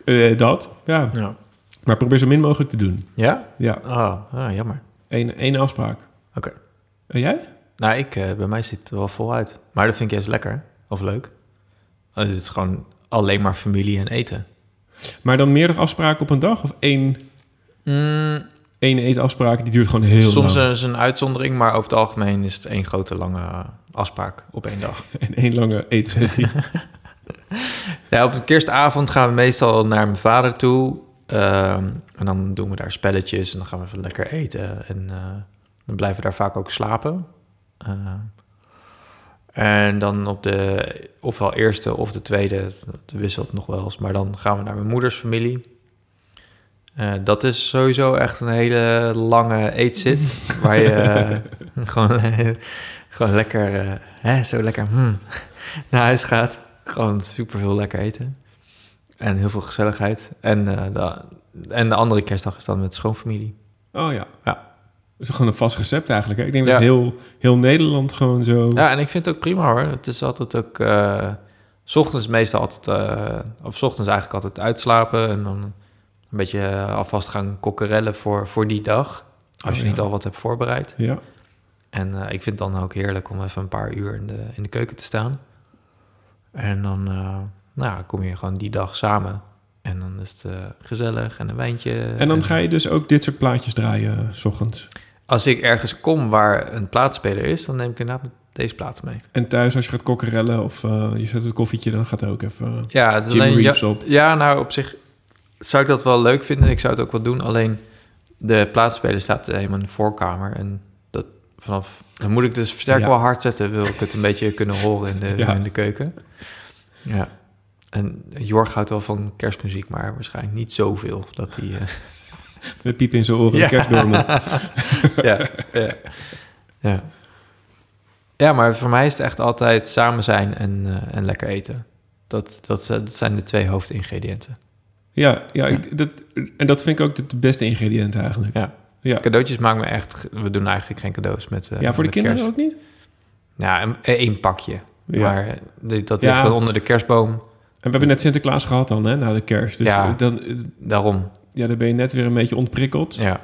Eh, dat, ja. Ja. Maar probeer zo min mogelijk te doen. Ja? Ja, Oh, ah, jammer. één afspraak. Oké. En jij? Nou, ik, eh, bij mij ziet het er wel vol uit. Maar dat vind ik juist lekker. Of leuk. Het is gewoon alleen maar familie en eten. Maar dan meerdere afspraken op een dag? Of één, één eetafspraak, die duurt gewoon heel Soms lang? is een uitzondering, maar over het algemeen is het één grote lange eh, afspraak op één dag. *laughs* En één lange eetsessie. *laughs* Ja, op de kerstavond gaan we meestal naar mijn vader toe. Ehm, en dan doen we daar spelletjes en dan gaan we even lekker eten. En eh, dan blijven we daar vaak ook slapen. Eh, en dan op de ofwel eerste of de tweede, dat wisselt nog wel eens. Maar dan gaan we naar mijn moeders familie. Eh, dat is sowieso echt een hele lange eetzit. *laughs* waar je eh, gewoon, *laughs* gewoon lekker, eh, hè, zo lekker hmm, *laughs* naar huis gaat. Gewoon superveel lekker eten. En heel veel gezelligheid. En, de, en de andere kerstdag is dan met schoonfamilie. Oh ja. Ja. Is gewoon een vast recept eigenlijk. Hè? Ik denk Ja. dat heel, heel Nederland gewoon zo... Ja, en ik vind het ook prima hoor. Het is altijd ook... eh, s ochtends meestal altijd... eh, of s ochtends eigenlijk altijd uitslapen. En dan een beetje eh, alvast gaan kokkerellen voor, voor die dag. Als Oh, je ja. niet al wat hebt voorbereid. Ja. En ik vind het dan ook heerlijk om even een paar uur in de, in de keuken te staan. En dan nou, kom je gewoon die dag samen. En dan is het eh, gezellig en een wijntje. En dan ga je dus ook dit soort plaatjes draaien, eh, s ochtends. Als ik ergens kom waar een plaatspeler is, dan neem ik inderdaad deze plaats mee. En thuis als je gaat kokkerellen of eh, je zet het koffietje, dan gaat er ook even... Ja, het is Jim alleen, Reeves ja, op. ja, nou op zich zou ik dat wel leuk vinden. Ik zou het ook wel doen. Alleen de plaatspeler staat helemaal in de voorkamer. En dat vanaf... Dan moet ik dus versterker Ja. wel hard zetten. Wil ik het een beetje kunnen horen in de, Ja. in de keuken. Ja. En Jorg houdt wel van kerstmuziek, maar waarschijnlijk niet zoveel. Dat hij... eh, *laughs* Met piep in zijn oren, Ja. de kerst door moet. *laughs* ja, ja, ja. Ja, maar voor mij is het echt altijd samen zijn en, eh, en lekker eten. Dat, dat, zijn de twee hoofdingrediënten. Ja, ja ik, dat, en dat vind ik ook de, de beste ingrediënten eigenlijk. Ja. Ja, Cadeautjes maken me echt... We doen eigenlijk geen cadeaus met eh, ja voor de kinderen kerst. ook niet? Ja, een- één pakje. Ja. Maar dat Ja. ligt dan onder de kerstboom. En we hebben net Sinterklaas gehad dan, hè, na de kerst. Dus Ja. eh, dan, eh, Daarom. ja, dan ben je net weer een beetje ontprikkeld. Ja.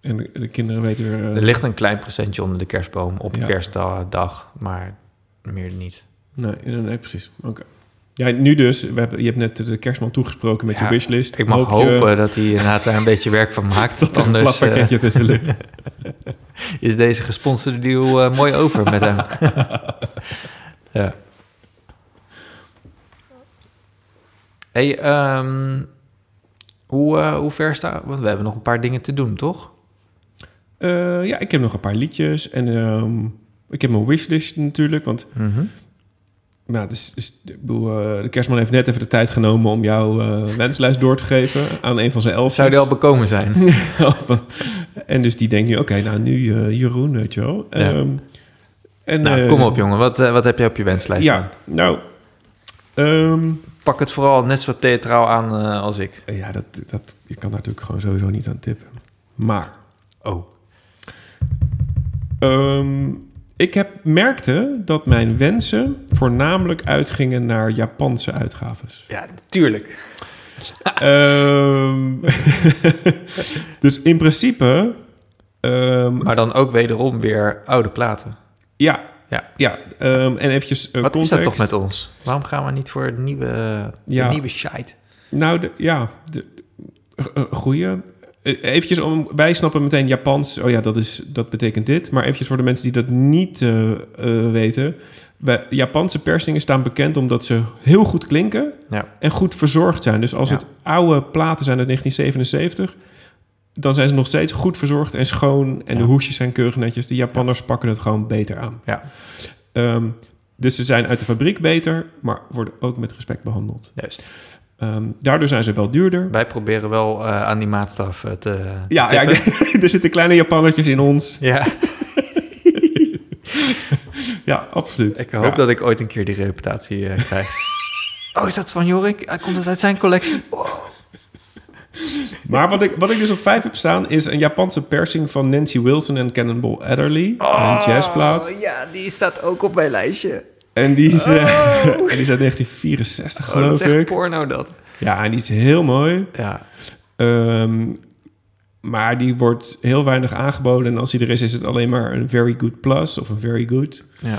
En de, de kinderen weten weer... eh, Er ligt een klein presentje onder de kerstboom op Ja. kerstdag, maar meer niet. Nee, nee, nee, precies. Oké. Ja, nu dus. We hebben, je hebt net de kerstman toegesproken met Ja, je wishlist. Ik mag Hoop je hopen dat hij inderdaad daar een *laughs* beetje werk van maakt. *laughs* dat er een Anders plat pakketje eh, tussen ligt. *laughs* is deze gesponsorde deal eh, mooi over met hem. ja. Hey, ehm, hoe, eh, hoe ver staan? Want we hebben nog een paar dingen te doen, toch? Eh, ja, ik heb nog een paar liedjes. En ehm, ik heb mijn wishlist natuurlijk. Want nou, dus, dus, ik bedoel, eh, de kerstman heeft net even de tijd genomen... om jouw wenslijst door te geven aan een van zijn elfjes. Zou die al bekomen zijn? *laughs* en dus die denkt nu, oké, nou nu Jeroen, weet je wel. Ja. Ehm, en, nou, kom op jongen. Wat, wat heb je op je wenslijst staan? Ja, nou... ehm, Pak het vooral net zo theatraal aan eh, als ik. ja, dat, dat, je kan daar natuurlijk gewoon sowieso niet aan tippen. Maar... Oh. Ehm, ik heb, merkte dat mijn wensen voornamelijk uitgingen naar Japanse uitgaves. Ja, natuurlijk. Ehm, *laughs* dus in principe... ehm, Maar dan ook wederom weer oude platen. ja, Ja. ja ehm, en eventjes eh, Wat context. is dat toch met ons? Waarom gaan we niet voor het nieuwe, de Ja. nieuwe shite? Nou, de, ja, de, eh, goeie. Eh, Eventjes om, wij snappen meteen Japans. Oh ja, dat, is, dat betekent dit. Maar eventjes voor de mensen die dat niet weten. Japanse persingen staan bekend omdat ze heel goed klinken Ja. en goed verzorgd zijn. Dus als Ja. het oude platen zijn uit 1977, dan zijn ze nog steeds goed verzorgd en schoon. En Ja. de hoesjes zijn keurig netjes. De Japanners pakken het gewoon beter aan. Ja, Ehm, dus ze zijn uit de fabriek beter, maar worden ook met respect behandeld. juist. Ehm, daardoor zijn ze wel duurder. Wij proberen wel eh, aan die maatstaf eh, te Ja, ja *laughs* er zitten kleine Japannertjes in ons. ja. *laughs* Ja, absoluut. Ik hoop Ja. dat ik ooit een keer die reputatie eh, krijg. *laughs* oh, is dat van Jorik? Eh, Komt het uit zijn collectie? Oh. *laughs* Maar wat ik, wat ik dus op vijf heb staan is een Japanse persing van Nancy Wilson en Cannonball Adderley. een jazzplaat. Oh, ja, die staat ook op mijn lijstje. En die is, eh, *laughs* en die is uit 1964 Oh, dat geloof is echt ik. porno dat. Ja, en die is heel mooi. Ja, Ehm, maar die wordt heel weinig aangeboden. En als die er is, is het alleen maar een very good plus of een very good. ja.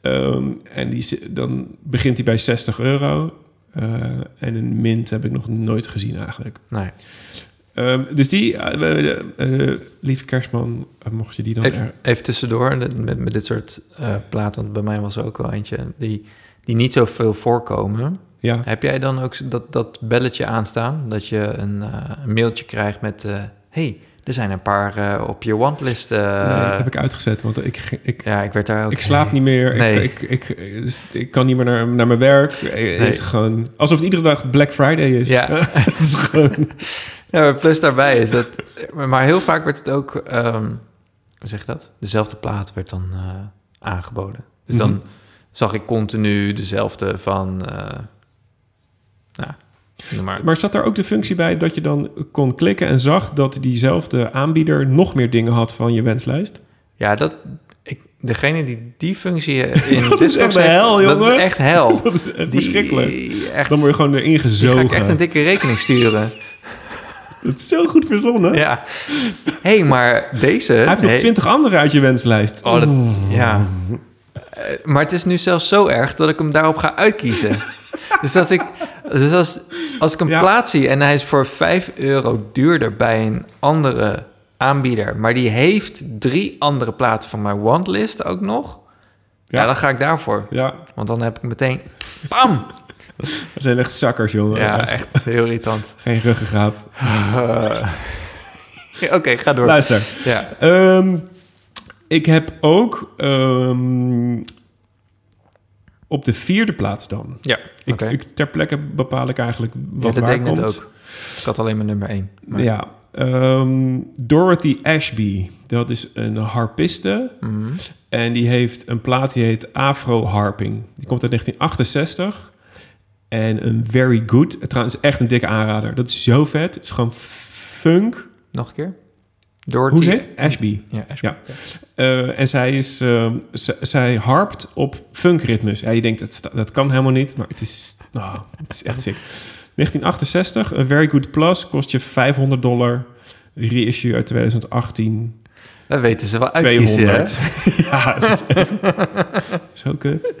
Ehm, en die, dan begint hij bij 60 euro. Eh, en een mint heb ik nog nooit gezien eigenlijk. Nee. Ehm, dus die, eh, eh, lieve kerstman, mocht je die dan... Even, even tussendoor, met, met dit soort platen, want bij mij was er ook wel eentje die, die niet zoveel voorkomen. ja. Heb jij dan ook dat, dat belletje aanstaan? Dat je een, een mailtje krijgt met... hey, er zijn een paar eh, op je wantlist. nee, heb ik uitgezet, want ik, ik, Ja, ik werd daar ook... ik slaap niet meer. Nee. Ik, ik, ik, dus ik kan niet meer naar, naar mijn werk. Het is gewoon alsof het iedere dag Black Friday is. Ja. *laughs* *laughs* het is gewoon... Ja, plus daarbij is dat... Maar heel vaak werd het ook... ehm, hoe zeg je dat? Dezelfde plaat werd dan eh, aangeboden. Dus dan Mhm. zag ik continu dezelfde van... nou, maar. Maar zat er ook de functie bij dat je dan kon klikken en zag dat diezelfde aanbieder nog meer dingen had van je wenslijst? Ja, dat... Ik, degene die die functie in *laughs* Dat is echt de hel, Dat jongen. is echt hel. *laughs* Dat is echt Die- verschrikkelijk. Echt, Dan word je gewoon erin die ga gezogen. ik echt een dikke rekening sturen. *laughs* Dat is zo goed verzonnen. ja. Hé, hey, maar deze... Hij heeft nog hey- twintig andere uit je wenslijst. Oh, dat, ja. Eh, maar het is nu zelfs zo erg dat ik hem daarop ga uitkiezen. dus als ik, dus als, als ik een Ja. plaat zie en hij is voor 5 euro duurder bij een andere aanbieder, maar die heeft drie andere platen van mijn wantlist ook nog, ja. Ja. dan ga ik daarvoor. Ja, Want dan heb ik meteen, bam! *laughs* dat zijn echt zakkers, jongen. Ja, echt heel irritant. *laughs* Geen ruggengraat. *laughs* Oké, ga door. Luister. Ja. Ehm, ik heb ook ehm, op de vierde plaats dan. Ja, Ik, ter plekke bepaal ik eigenlijk Ja, wat dat waar ik net komt. ook. Ik had alleen maar nummer 1. Ja. ehm, Dorothy Ashby. Dat is een harpiste. Mhm. En die heeft een plaat die heet Afro Harping. Die komt uit 1968. En een very good. Trouwens, echt een dikke aanrader. Dat is zo vet. Het is gewoon funk. Nog een keer? Dorothy. Hoe heet het? Ashby. Ja, Ashby. Ja. Eh, en zij, is, z- zij harpt op funkritmes. Ja, je denkt, dat, dat kan helemaal niet. Maar het is, nou, het is echt sick. 1968, een Very Good Plus. Kost je 500 dollar. Reissue uit 2018. Dat weten ze wel hè? 200. *laughs* ja, dat is echt zo kut.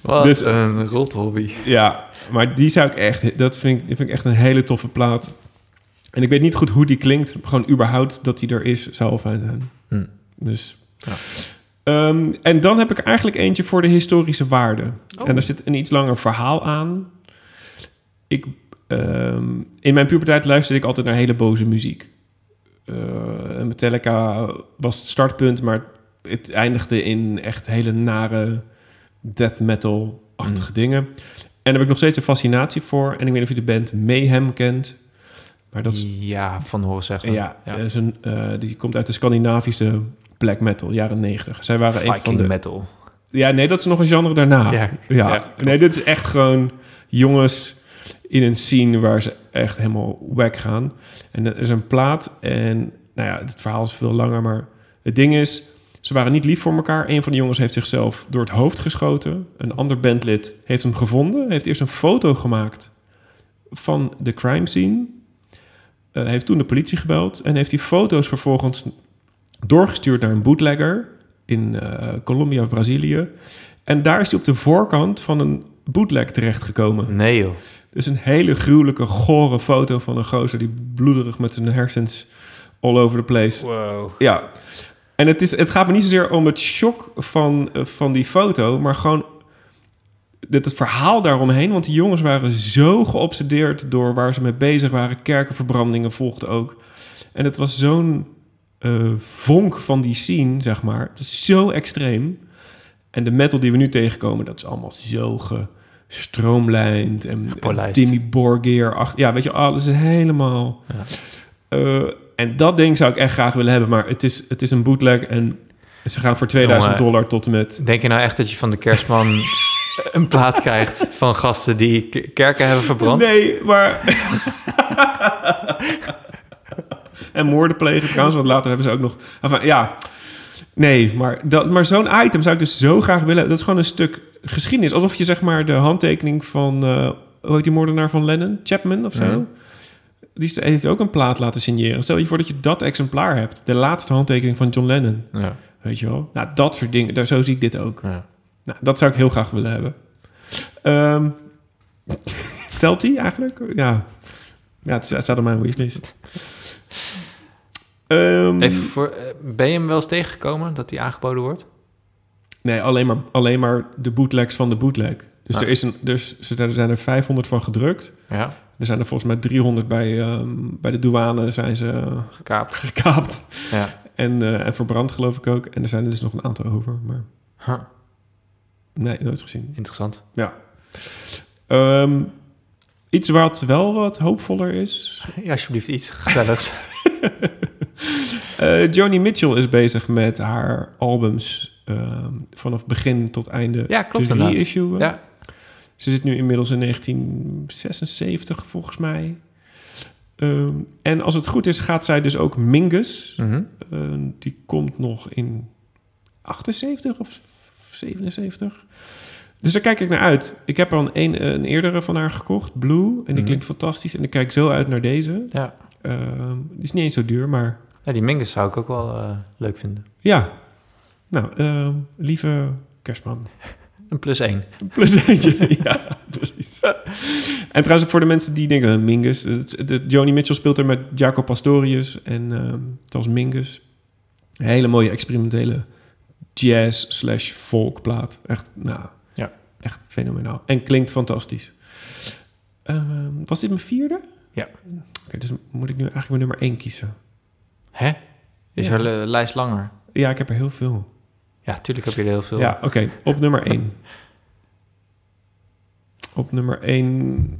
Wat Dus- een rot hobby. Ja, maar die zou ik echt... Dat vind ik, die vind ik echt een hele toffe plaat. En ik weet niet goed hoe die klinkt. Gewoon überhaupt dat die er is, zou wel fijn zijn. Hm. Dus... Ehm, en dan heb ik er eigenlijk eentje voor de historische waarde. Oh. En daar zit een iets langer verhaal aan. Ik, ehm, in mijn puberteit luisterde ik altijd naar hele boze muziek. Eh, Metallica was het startpunt, maar het eindigde in echt hele nare death metal-achtige Mm. dingen. En daar heb ik nog steeds een fascinatie voor. En ik weet niet of je de band Mayhem kent. Maar dat is Ja, van horen zeggen. ja, is een, eh, die komt uit de Scandinavische black metal, jaren 90. Zij waren een van Viking de... metal. Ja, nee, dat is nog een genre daarna. Ja, nee, dit is echt gewoon jongens in een scene waar ze echt helemaal wack gaan. En er is een plaat en, nou ja, het verhaal is veel langer, maar het ding is, ze waren niet lief voor elkaar. Een van de jongens heeft zichzelf door het hoofd geschoten. Een ander bandlid heeft hem gevonden, heeft eerst een foto gemaakt van de crime scene. Eh, heeft toen de politie gebeld en heeft die foto's vervolgens doorgestuurd naar een bootlegger in eh, Colombia of Brazilië. En daar is hij op de voorkant van een bootleg terechtgekomen. Nee joh. Dus een hele gruwelijke, gore foto van een gozer die bloederig met zijn hersens all over the place. Wow. Ja. En het, is, het gaat me niet zozeer om het shock van, eh, van die foto, maar gewoon het, het verhaal daaromheen. Want die jongens waren zo geobsedeerd door waar ze mee bezig waren. Kerkenverbrandingen volgden ook. En het was zo'n eh, vonk van die scene, zeg maar. Het is zo extreem. En de metal die we nu tegenkomen, dat is allemaal zo gestroomlijnd en, en Borgir. Ach, ja, weet je, alles is helemaal... Eh, en dat ding zou ik echt graag willen hebben, maar het is, het is een bootleg en ze gaan voor 2000 Jongen. dollar tot en met... Denk je nou echt dat je van de kerstman *laughs* *laughs* een plaat krijgt van gasten die kerken hebben verbrand? Nee, maar... *laughs* en moorden plegen trouwens, want later hebben ze ook nog... Enfin, ja, nee, maar, dat, maar zo'n item zou ik dus zo graag willen. Dat is gewoon een stuk geschiedenis. Alsof je zeg maar de handtekening van... eh hoe heet die moordenaar van Lennon? Chapman of zo? Die heeft ook een plaat laten signeren. Stel je voor dat je dat exemplaar hebt. De laatste handtekening van John Lennon. Ja. Weet je wel? Nou, dat soort dingen. Daar, zo zie ik dit ook. Ja. Nou, dat zou ik heel graag willen hebben. Ehm, *laughs* telt die eigenlijk? Ja. Ja, het staat op mijn wishlist. Ehm, Even voor, eh, ben je hem wel eens tegengekomen dat die aangeboden wordt? Nee, alleen maar, alleen maar de bootlegs van de bootleg. Dus, Ah. er, is een, dus er zijn er 500 van gedrukt. Ja, Er zijn er volgens mij 300 bij, ehm, bij de douane zijn ze gekaapt. gekaapt. Ja. En, eh, en verbrand geloof ik ook. En er zijn er dus nog een aantal over. Maar Huh, nee, nooit gezien. interessant. Ja. Ehm, iets wat wel wat hoopvoller is. Ja, alsjeblieft iets gezelligs. *laughs* *laughs* Eh Joni Mitchell is bezig met haar albums ehm, vanaf begin tot einde Ja, klopt te reissuen. ja, Ze zit nu inmiddels in 1976 volgens mij. Ehm, en als het goed is, gaat zij dus ook Mingus. mhm. Die komt nog in 78 of 77. Dus daar kijk ik naar uit. Ik heb al een, een eerdere van haar gekocht, Blue. En die Mhm. klinkt fantastisch. En ik kijk zo uit naar deze. ja. Ehm, die is niet eens zo duur, maar ja, die Mingus zou ik ook wel eh, leuk vinden. ja. Nou, ehm, lieve kerstman. *laughs* Een plus één. Plus eentje, *laughs* ja, precies. En trouwens, ook voor de mensen die denken, eh, Mingus. het- De, Joni Mitchell speelt er met Jaco Pastorius en ehm dat was Mingus. Een hele mooie experimentele jazz slash folk plaat. Echt, nou, Ja. echt fenomenaal. En klinkt fantastisch. Ehm, was dit mijn vierde? Ja. Oké, dus moet ik nu eigenlijk mijn nummer één kiezen? Hè? Is Ja. er lijst langer? Ja, ik heb er heel veel. Ja, tuurlijk heb je er heel veel. Ja, oké. Op nummer 1. Op nummer 1.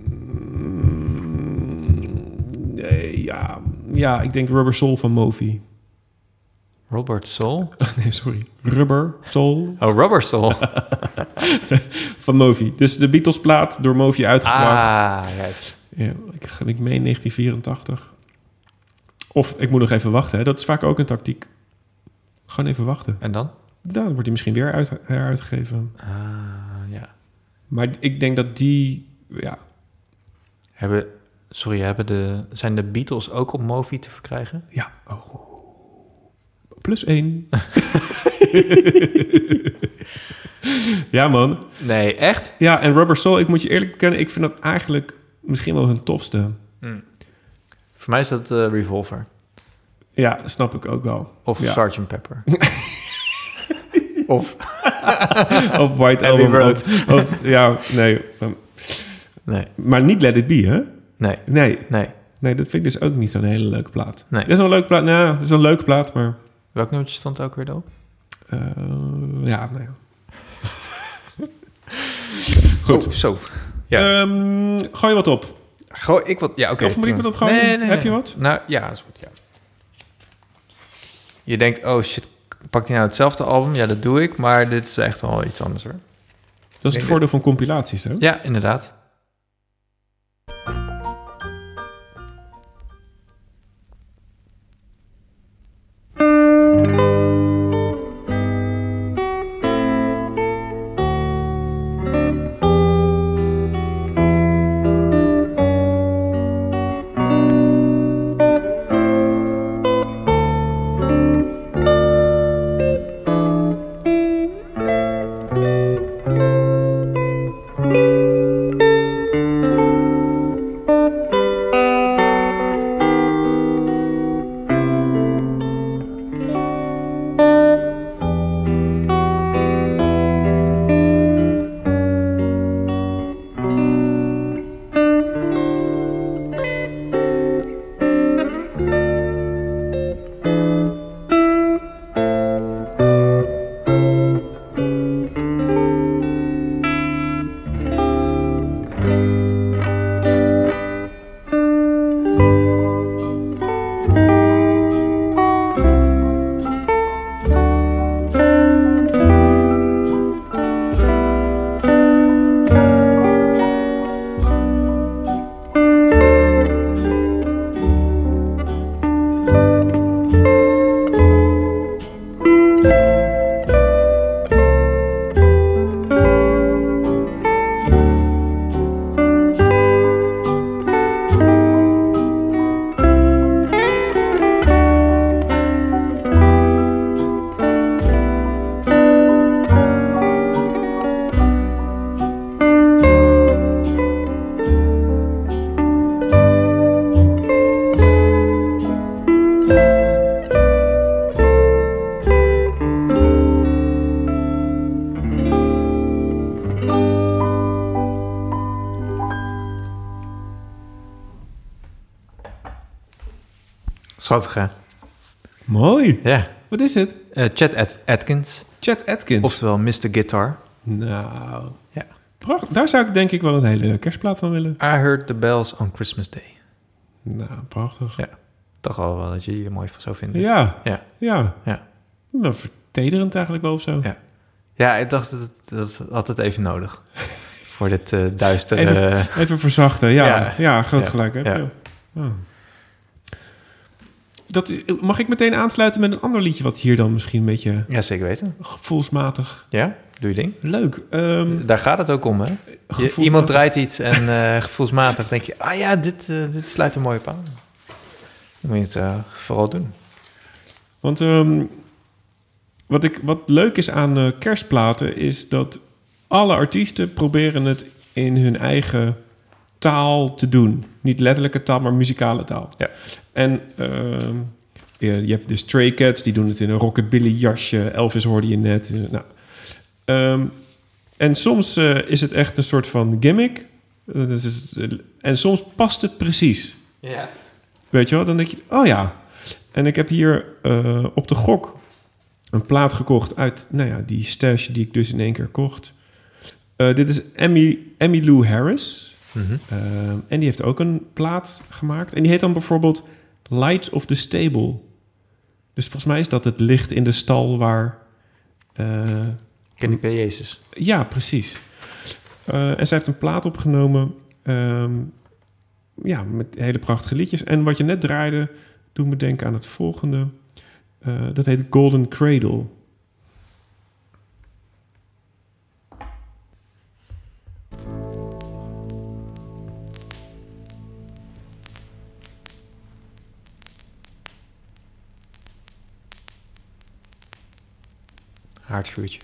ja, ja, ik denk Rubber Soul van Movi. Robert Soul? *laughs* Nee, sorry. Rubber Soul Oh, Rubber Soul. *laughs* van Movi. Dus de Beatles plaat door Movi uitgebracht. ah, juist. Ja, ik, ik meen 1984. Of ik moet nog even wachten. Hè. Dat is vaak ook een tactiek. Gewoon even wachten. En dan? Dan wordt hij misschien weer uit, heruitgegeven. Ah, ja. Maar ik denk dat die... Ja, Hebben, sorry, hebben de, zijn de Beatles ook op Movi te verkrijgen? Ja. Oh. Plus één. *laughs* ja, man. Nee, echt? Ja, en Rubber Soul, ik moet je eerlijk bekennen, ik vind dat eigenlijk misschien wel hun tofste. Voor mij is dat eh, Revolver. Ja, snap ik ook wel. Of Ja. Sgt. Pepper. *laughs* of... *laughs* Of White Abbey Album. Road. Of, of- ja, nee. um, Nee, Maar niet Let It Be, hè? nee, Nee. nee. Nee, dat vind ik dus ook niet zo'n hele leuke plaat. Nee. Dat is wel een leuke plaat. Nou, dat is wel een leuke plaat, maar... Welk nummertje stond ook weer erop? eh, ja, nee. *laughs* Goed. Oh, zo. Ja. Ehm, gooi wat op. Gooi ik wat... Ja, oké. Of moet ik wat opgooien? Nee, nee, Heb nee. je wat? Nou, ja, dat is goed, ja. Je denkt, oh shit, pakt hij nou hetzelfde album? Ja, dat doe ik, maar dit is echt wel iets anders hoor. Dat is het voordeel van compilaties, hè? Ja, inderdaad. Hè? Mooi. Ja. Wat is het? Eh Chet At- Atkins, Chet Atkins. oftewel Mr. Guitar. Nou, Ja. pracht- daar zou ik denk ik wel een hele kerstplaat van willen. I heard the bells on Christmas Day. Nou, prachtig. Ja. Toch al wel dat je er mooi van zou vinden. Ja, Ja. ja. Ja. Nou, vertederend eigenlijk wel of zo. Ja. Ja, ik dacht dat het, dat had het even nodig. *laughs* Voor dit eh duistere... Even, even verzachten, ja. Ja. Ja, groot Ja. gelijk. Hè? Ja. Ja. Oh. Dat is, mag ik meteen aansluiten met een ander liedje... wat hier dan misschien een beetje Ja, zeker weten. gevoelsmatig... Ja, doe je ding. Leuk. Ehm, Daar gaat het ook om, hè? Je- iemand draait iets en eh, *laughs* gevoelsmatig denk je... ah ja, dit, eh, dit sluit er mooi op aan. Dan moet je het eh, vooral doen. Want ehm, wat, ik, wat leuk is aan kerstplaten... is dat alle artiesten proberen het in hun eigen taal te doen. Niet letterlijke taal, maar muzikale taal. Ja. En ehm, je, hebt de Stray Cats, die doen het in een rockabilly jasje. Elvis hoorde je net. Eh, Nou, Ehm, en soms eh, is het echt een soort van gimmick. Dat is, en soms past het precies. Ja. Weet je wel? Dan denk je, oh ja. En ik heb hier eh, op de gok een plaat gekocht uit nou ja, die stash die ik dus in één keer kocht. Eh, dit is Emmy, Emmy Lou Harris. Mhm. Eh, en die heeft ook een plaat gemaakt. En die heet dan bijvoorbeeld Light of the Stable. Dus volgens mij is dat het licht in de stal waar... eh, Ken ik bij Jezus. ja, precies. Eh, en zij heeft een plaat opgenomen. ehm, ja, met hele prachtige liedjes. En wat je net draaide, doet me denken aan het volgende. Eh, dat heet Golden Cradle. Haardvuurtje.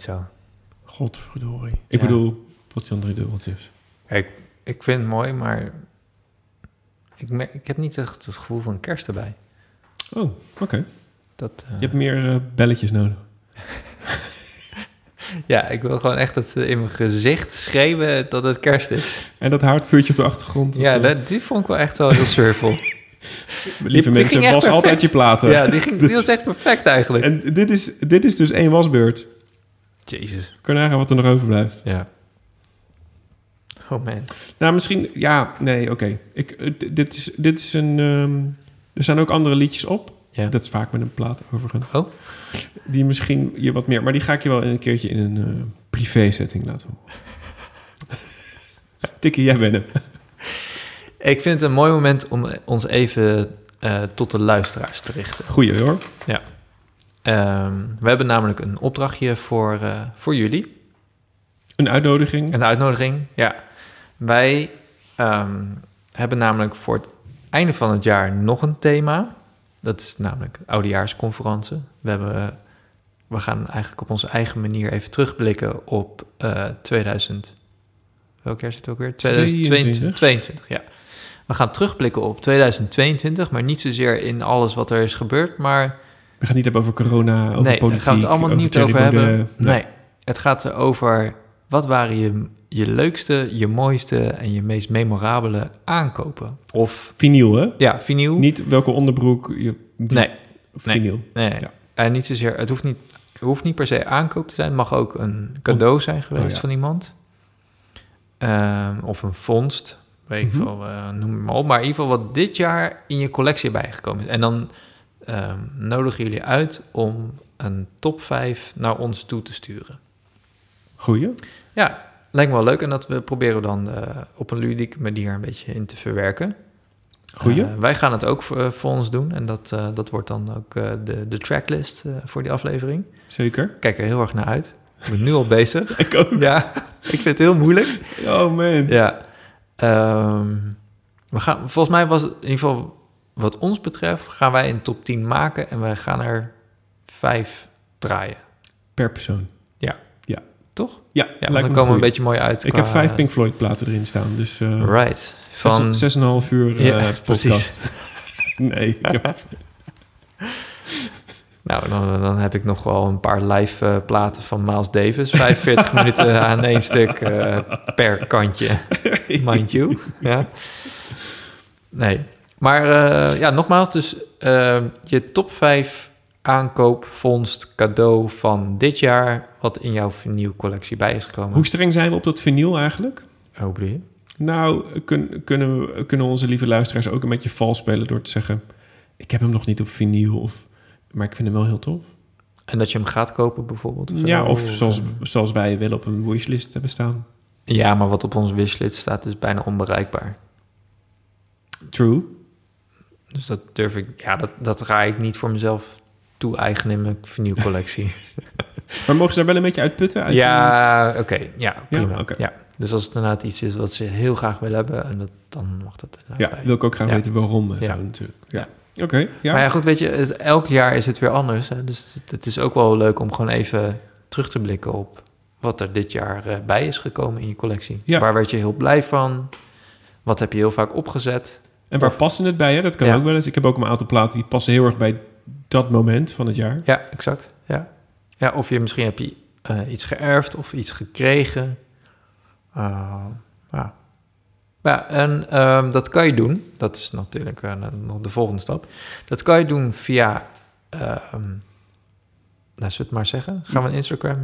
Niet zo. Godverdorie. Ik Ja. bedoel, wat zijn drie dubbeltjes? Ik, ik vind het mooi, maar ik, me- ik heb niet echt het gevoel van kerst erbij. Oh, oké. Dat, eh, Je hebt meer eh, belletjes nodig. *laughs* Ja, ik wil gewoon echt dat ze in mijn gezicht schreeuwen dat het kerst is. *laughs* En dat haardvuurtje op de achtergrond. Ja, eh, dat, die vond ik wel echt wel heel surfel. *laughs* Lieve die mensen, was altijd je platen. Ja, die, ging, die was echt perfect eigenlijk. En dit is, dit is dus één wasbeurt. Jezus. Kun je nagaan wat er nog overblijft. Ja. Oh man. Nou, misschien... Ja, nee, oké. Ik eh, Dit, is, dit is een... ehm, er staan ook andere liedjes op. Ja. Dat is vaak met een plaat, overigens. Oh. Die misschien je wat meer... Maar die ga ik je wel een keertje in een eh, privé-setting laten horen. *laughs* Tikkie, jij bent hem. Ik vind het een mooi moment om ons even eh, tot de luisteraars te richten. Goeie hoor. Ja. Ehm, we hebben namelijk een opdrachtje voor, eh, voor jullie. Een uitnodiging. Een uitnodiging, ja. Wij ehm, hebben namelijk voor het einde van het jaar nog een thema. Dat is namelijk oudejaarsconferentie. We, hebben, we gaan eigenlijk op onze eigen manier even terugblikken op eh 2000... Welk jaar zit het ook weer? 2022. 22, ja. We gaan terugblikken op 2022, maar niet zozeer in alles wat er is gebeurd, maar We gaan het niet hebben over corona, over nee, politiek. daar gaan we het allemaal niet over hebben. Nee. het gaat erover wat waren je, je leukste, je mooiste en je meest memorabele aankopen? Of Vinyl, hè? ja, vinyl? Niet welke onderbroek je... die- nee, Vinyl. nee, nee. Ja. En niet zozeer, het hoeft niet, het hoeft niet per se aankoop te zijn. Het mag ook een cadeau zijn geweest Oh, ja. van iemand. Ehm, of een vondst, weet ik veel, eh, noem het maar op. Maar in ieder geval wat dit jaar in je collectie bijgekomen is. En dan ehm, nodigen jullie uit om een top 5 naar ons toe te sturen. Goeie. Ja, lijkt me wel leuk. En dat we proberen dan eh, op een ludieke manier een beetje in te verwerken. Goeie. Eh, wij gaan het ook voor, voor ons doen. En dat, eh, dat wordt dan ook eh, de, de tracklist eh, voor die aflevering. Zeker. Kijk er heel erg naar uit. Ik ben nu al bezig. *laughs* Ik ook. Ja, ik vind het heel moeilijk. Oh man. Ja. Ehm, we gaan, volgens mij was het in ieder geval, wat ons betreft, gaan wij een top 10 maken. En wij gaan er vijf draaien. Per persoon. Ja. Ja. Toch? Ja, Ja, dan komen we een beetje mooi uit. Ik qua- heb vijf Pink Floyd platen erin staan, dus... eh Right. Van, Zes, zes en een half uur Ja, *laughs* podcast. precies. *laughs* nee. *laughs* Nou, dan, dan heb ik nog wel een paar live eh, platen van Miles Davis. 45 minuten aan één stuk per kantje. Mind you. Ja. Nee. Maar eh, ja, nogmaals, dus eh, je top 5 aankoop, vondst, cadeau van dit jaar... wat in jouw collectie bij is gekomen. Hoe streng zijn we op dat vinyl eigenlijk? Hoe bedoel je? Nou, kun- kunnen, we, kunnen onze lieve luisteraars ook een beetje vals spelen door te zeggen... ik heb hem nog niet op vinyl, of, maar ik vind hem wel heel tof. En dat je hem gaat kopen bijvoorbeeld? Ja, of eh, zoals, zoals wij wel op een wishlist hebben staan. Ja, maar wat op onze wishlist staat is bijna onbereikbaar. True. Dus dat durf ik, ja, dat, dat ga ik niet voor mezelf toe-eigenen in mijn vinylcollectie. *laughs* *laughs* Maar mogen ze daar wel een beetje uitputten? Uit ja, oké, ja, prima. oké. Ja, dus als het inderdaad iets is wat ze heel graag willen hebben, en dat, dan mag dat ja, bij. wil ik ook graag Ja. weten waarom Ja. zo natuurlijk. Ja. Oké, ja. Maar ja, goed, weet je, het- elk jaar is het weer anders. Hè? Dus het, het is ook wel leuk om gewoon even terug te blikken op wat er dit jaar eh, bij is gekomen in je collectie. Ja. Waar werd je heel blij van? Wat heb je heel vaak opgezet? En waar passen het bij? Hè? Dat kan Ja. ook wel eens. Ik heb ook een aantal platen die passen heel erg bij dat moment van het jaar. Ja, exact. Ja, ja of je misschien heb je eh, iets geërfd of iets gekregen. Uh, ja. ja, en ehm, dat kan je doen. Dat is natuurlijk eh, nog de volgende stap. Dat kan je doen via... ehm nou, zullen we het maar zeggen? Gaan we een Instagram...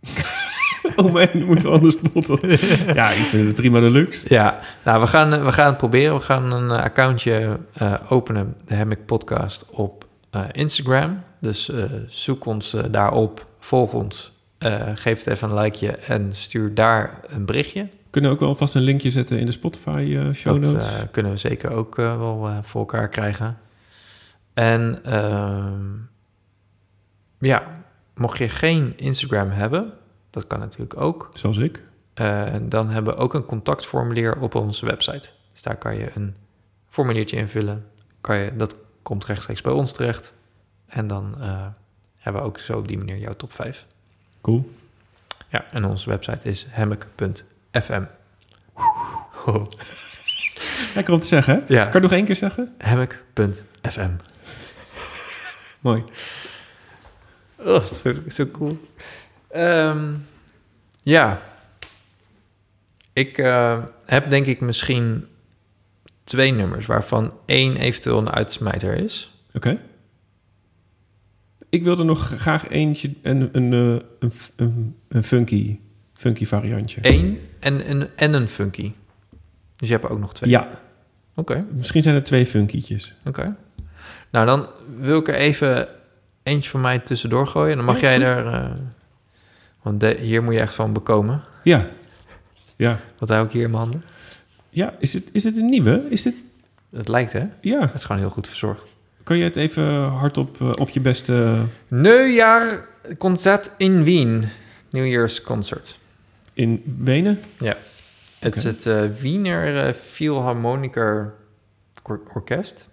*laughs* man, moeten anders botten. *laughs* ja, ik vind het prima deluxe. Ja, nou, we gaan, we gaan het proberen. We gaan een eh, accountje eh, openen, de Hemmick Podcast, op eh, Instagram. Dus zoek ons daarop, volg ons, geef het even een likeje en stuur daar een berichtje. Kunnen we ook wel vast een linkje zetten in de Spotify show Dat notes. eh, kunnen we zeker ook wel voor elkaar krijgen. En ehm, ja, mocht je geen Instagram hebben, dat kan natuurlijk ook. Zoals ik. Eh, dan hebben we ook een contactformulier op onze website. Dus daar kan je een formuliertje invullen. Kan je, dat komt rechtstreeks bij ons terecht. En dan eh, hebben we ook zo op die manier jouw top 5. Cool. Ja, en onze website is hammock.fm. Oh, Lekker om te zeggen, hè? Ja. Kan ik nog één keer zeggen? hammock.fm. *laughs* Mooi. Oh, zo, zo cool. Ehm, ja. Ik eh, heb denk ik misschien twee nummers, waarvan één eventueel een uitsmijter is. Oké. Ik wilde nog graag eentje, een, een, eh, een, een, een funky, funky variantje. Eén en, en, en een funky. Dus je hebt ook nog twee. Ja, Oké, misschien zijn er twee funkietjes. oké. Nou, dan wil ik er even eentje van mij tussendoor gooien. Dan mag Ja, jij er... want de- hier moet je echt van bekomen. Ja. Ja. Wat hou ik hier in mijn handen? Ja, is het, is het een nieuwe? Is dit... Het lijkt, hè? Ja. Het is gewoon heel goed verzorgd. Kan je het even hardop eh, op je beste... Nieuwjaarconcert in Wien. New Year's Concert. in Wenen? Ja. Het is het eh, Wiener eh, Philharmoniker Or- Orkest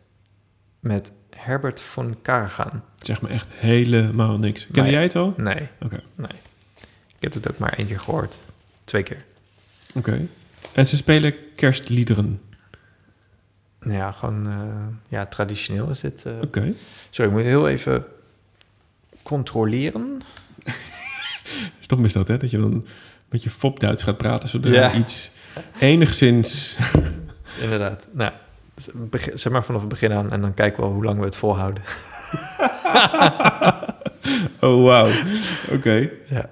met Herbert von Karajan. Zeg me echt helemaal niks. Nee. jij het al? Nee, Oké. nee. Ik heb het ook maar één keer gehoord. Twee keer. Oké. En ze spelen kerstliederen. Nou ja, gewoon eh, ja, traditioneel is dit. eh. Oké. Sorry, ik moet heel even controleren. *laughs* Is toch mis dat, hè? Dat je dan met je fop Duits gaat praten... zodra Ja. iets enigszins... *laughs* Inderdaad. Nou, zeg maar vanaf het begin aan en dan kijken we wel hoe lang we het volhouden. *laughs* Oh, wauw. Oké. Ja.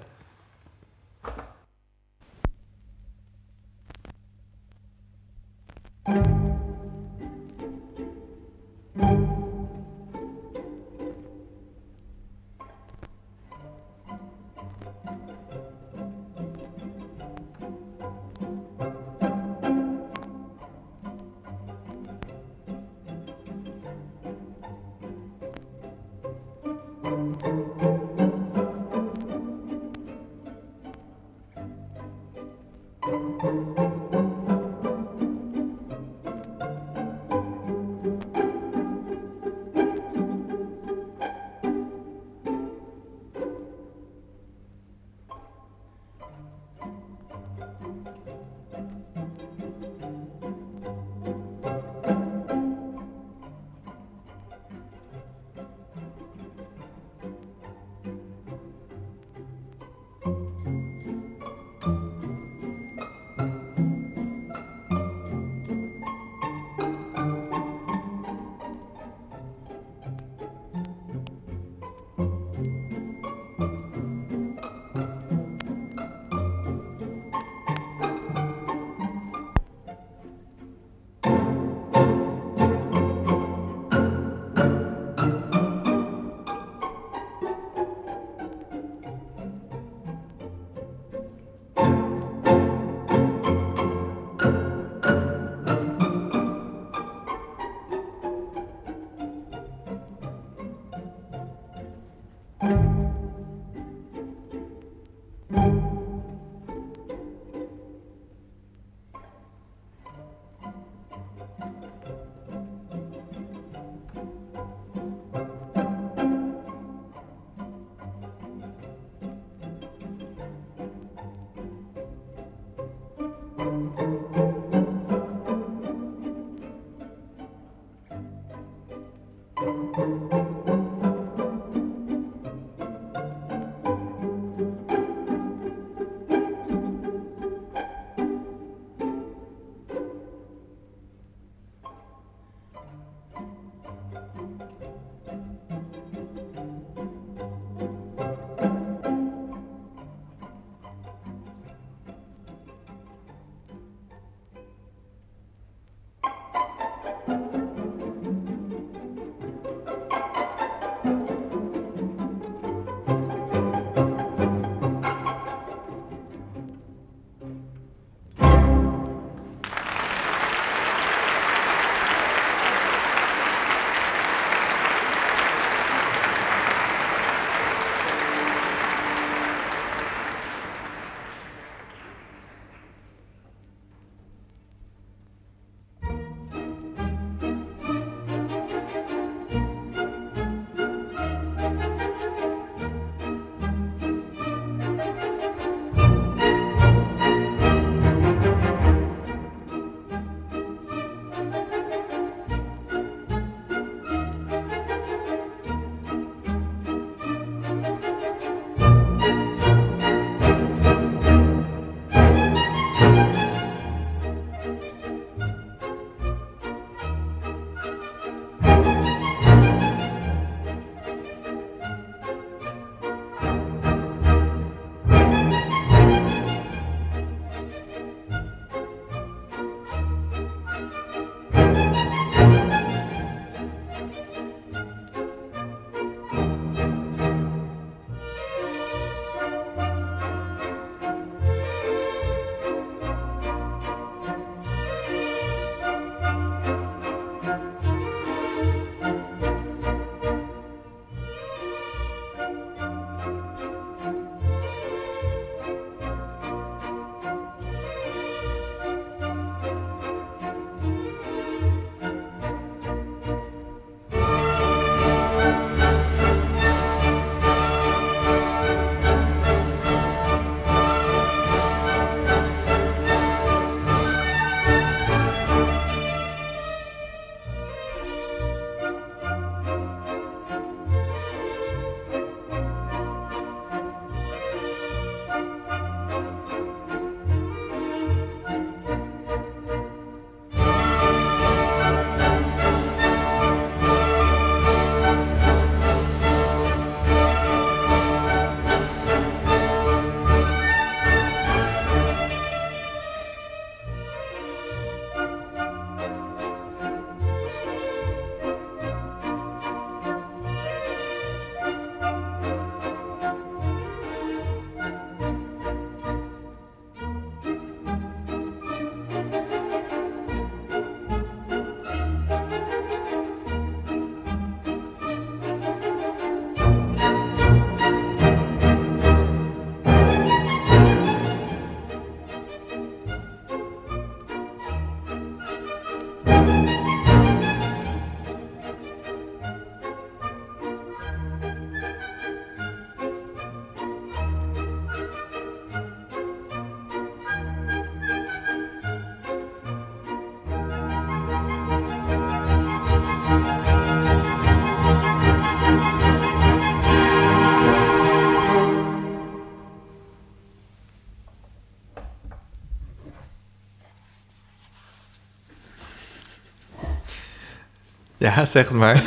Ja, zeg het maar. *laughs*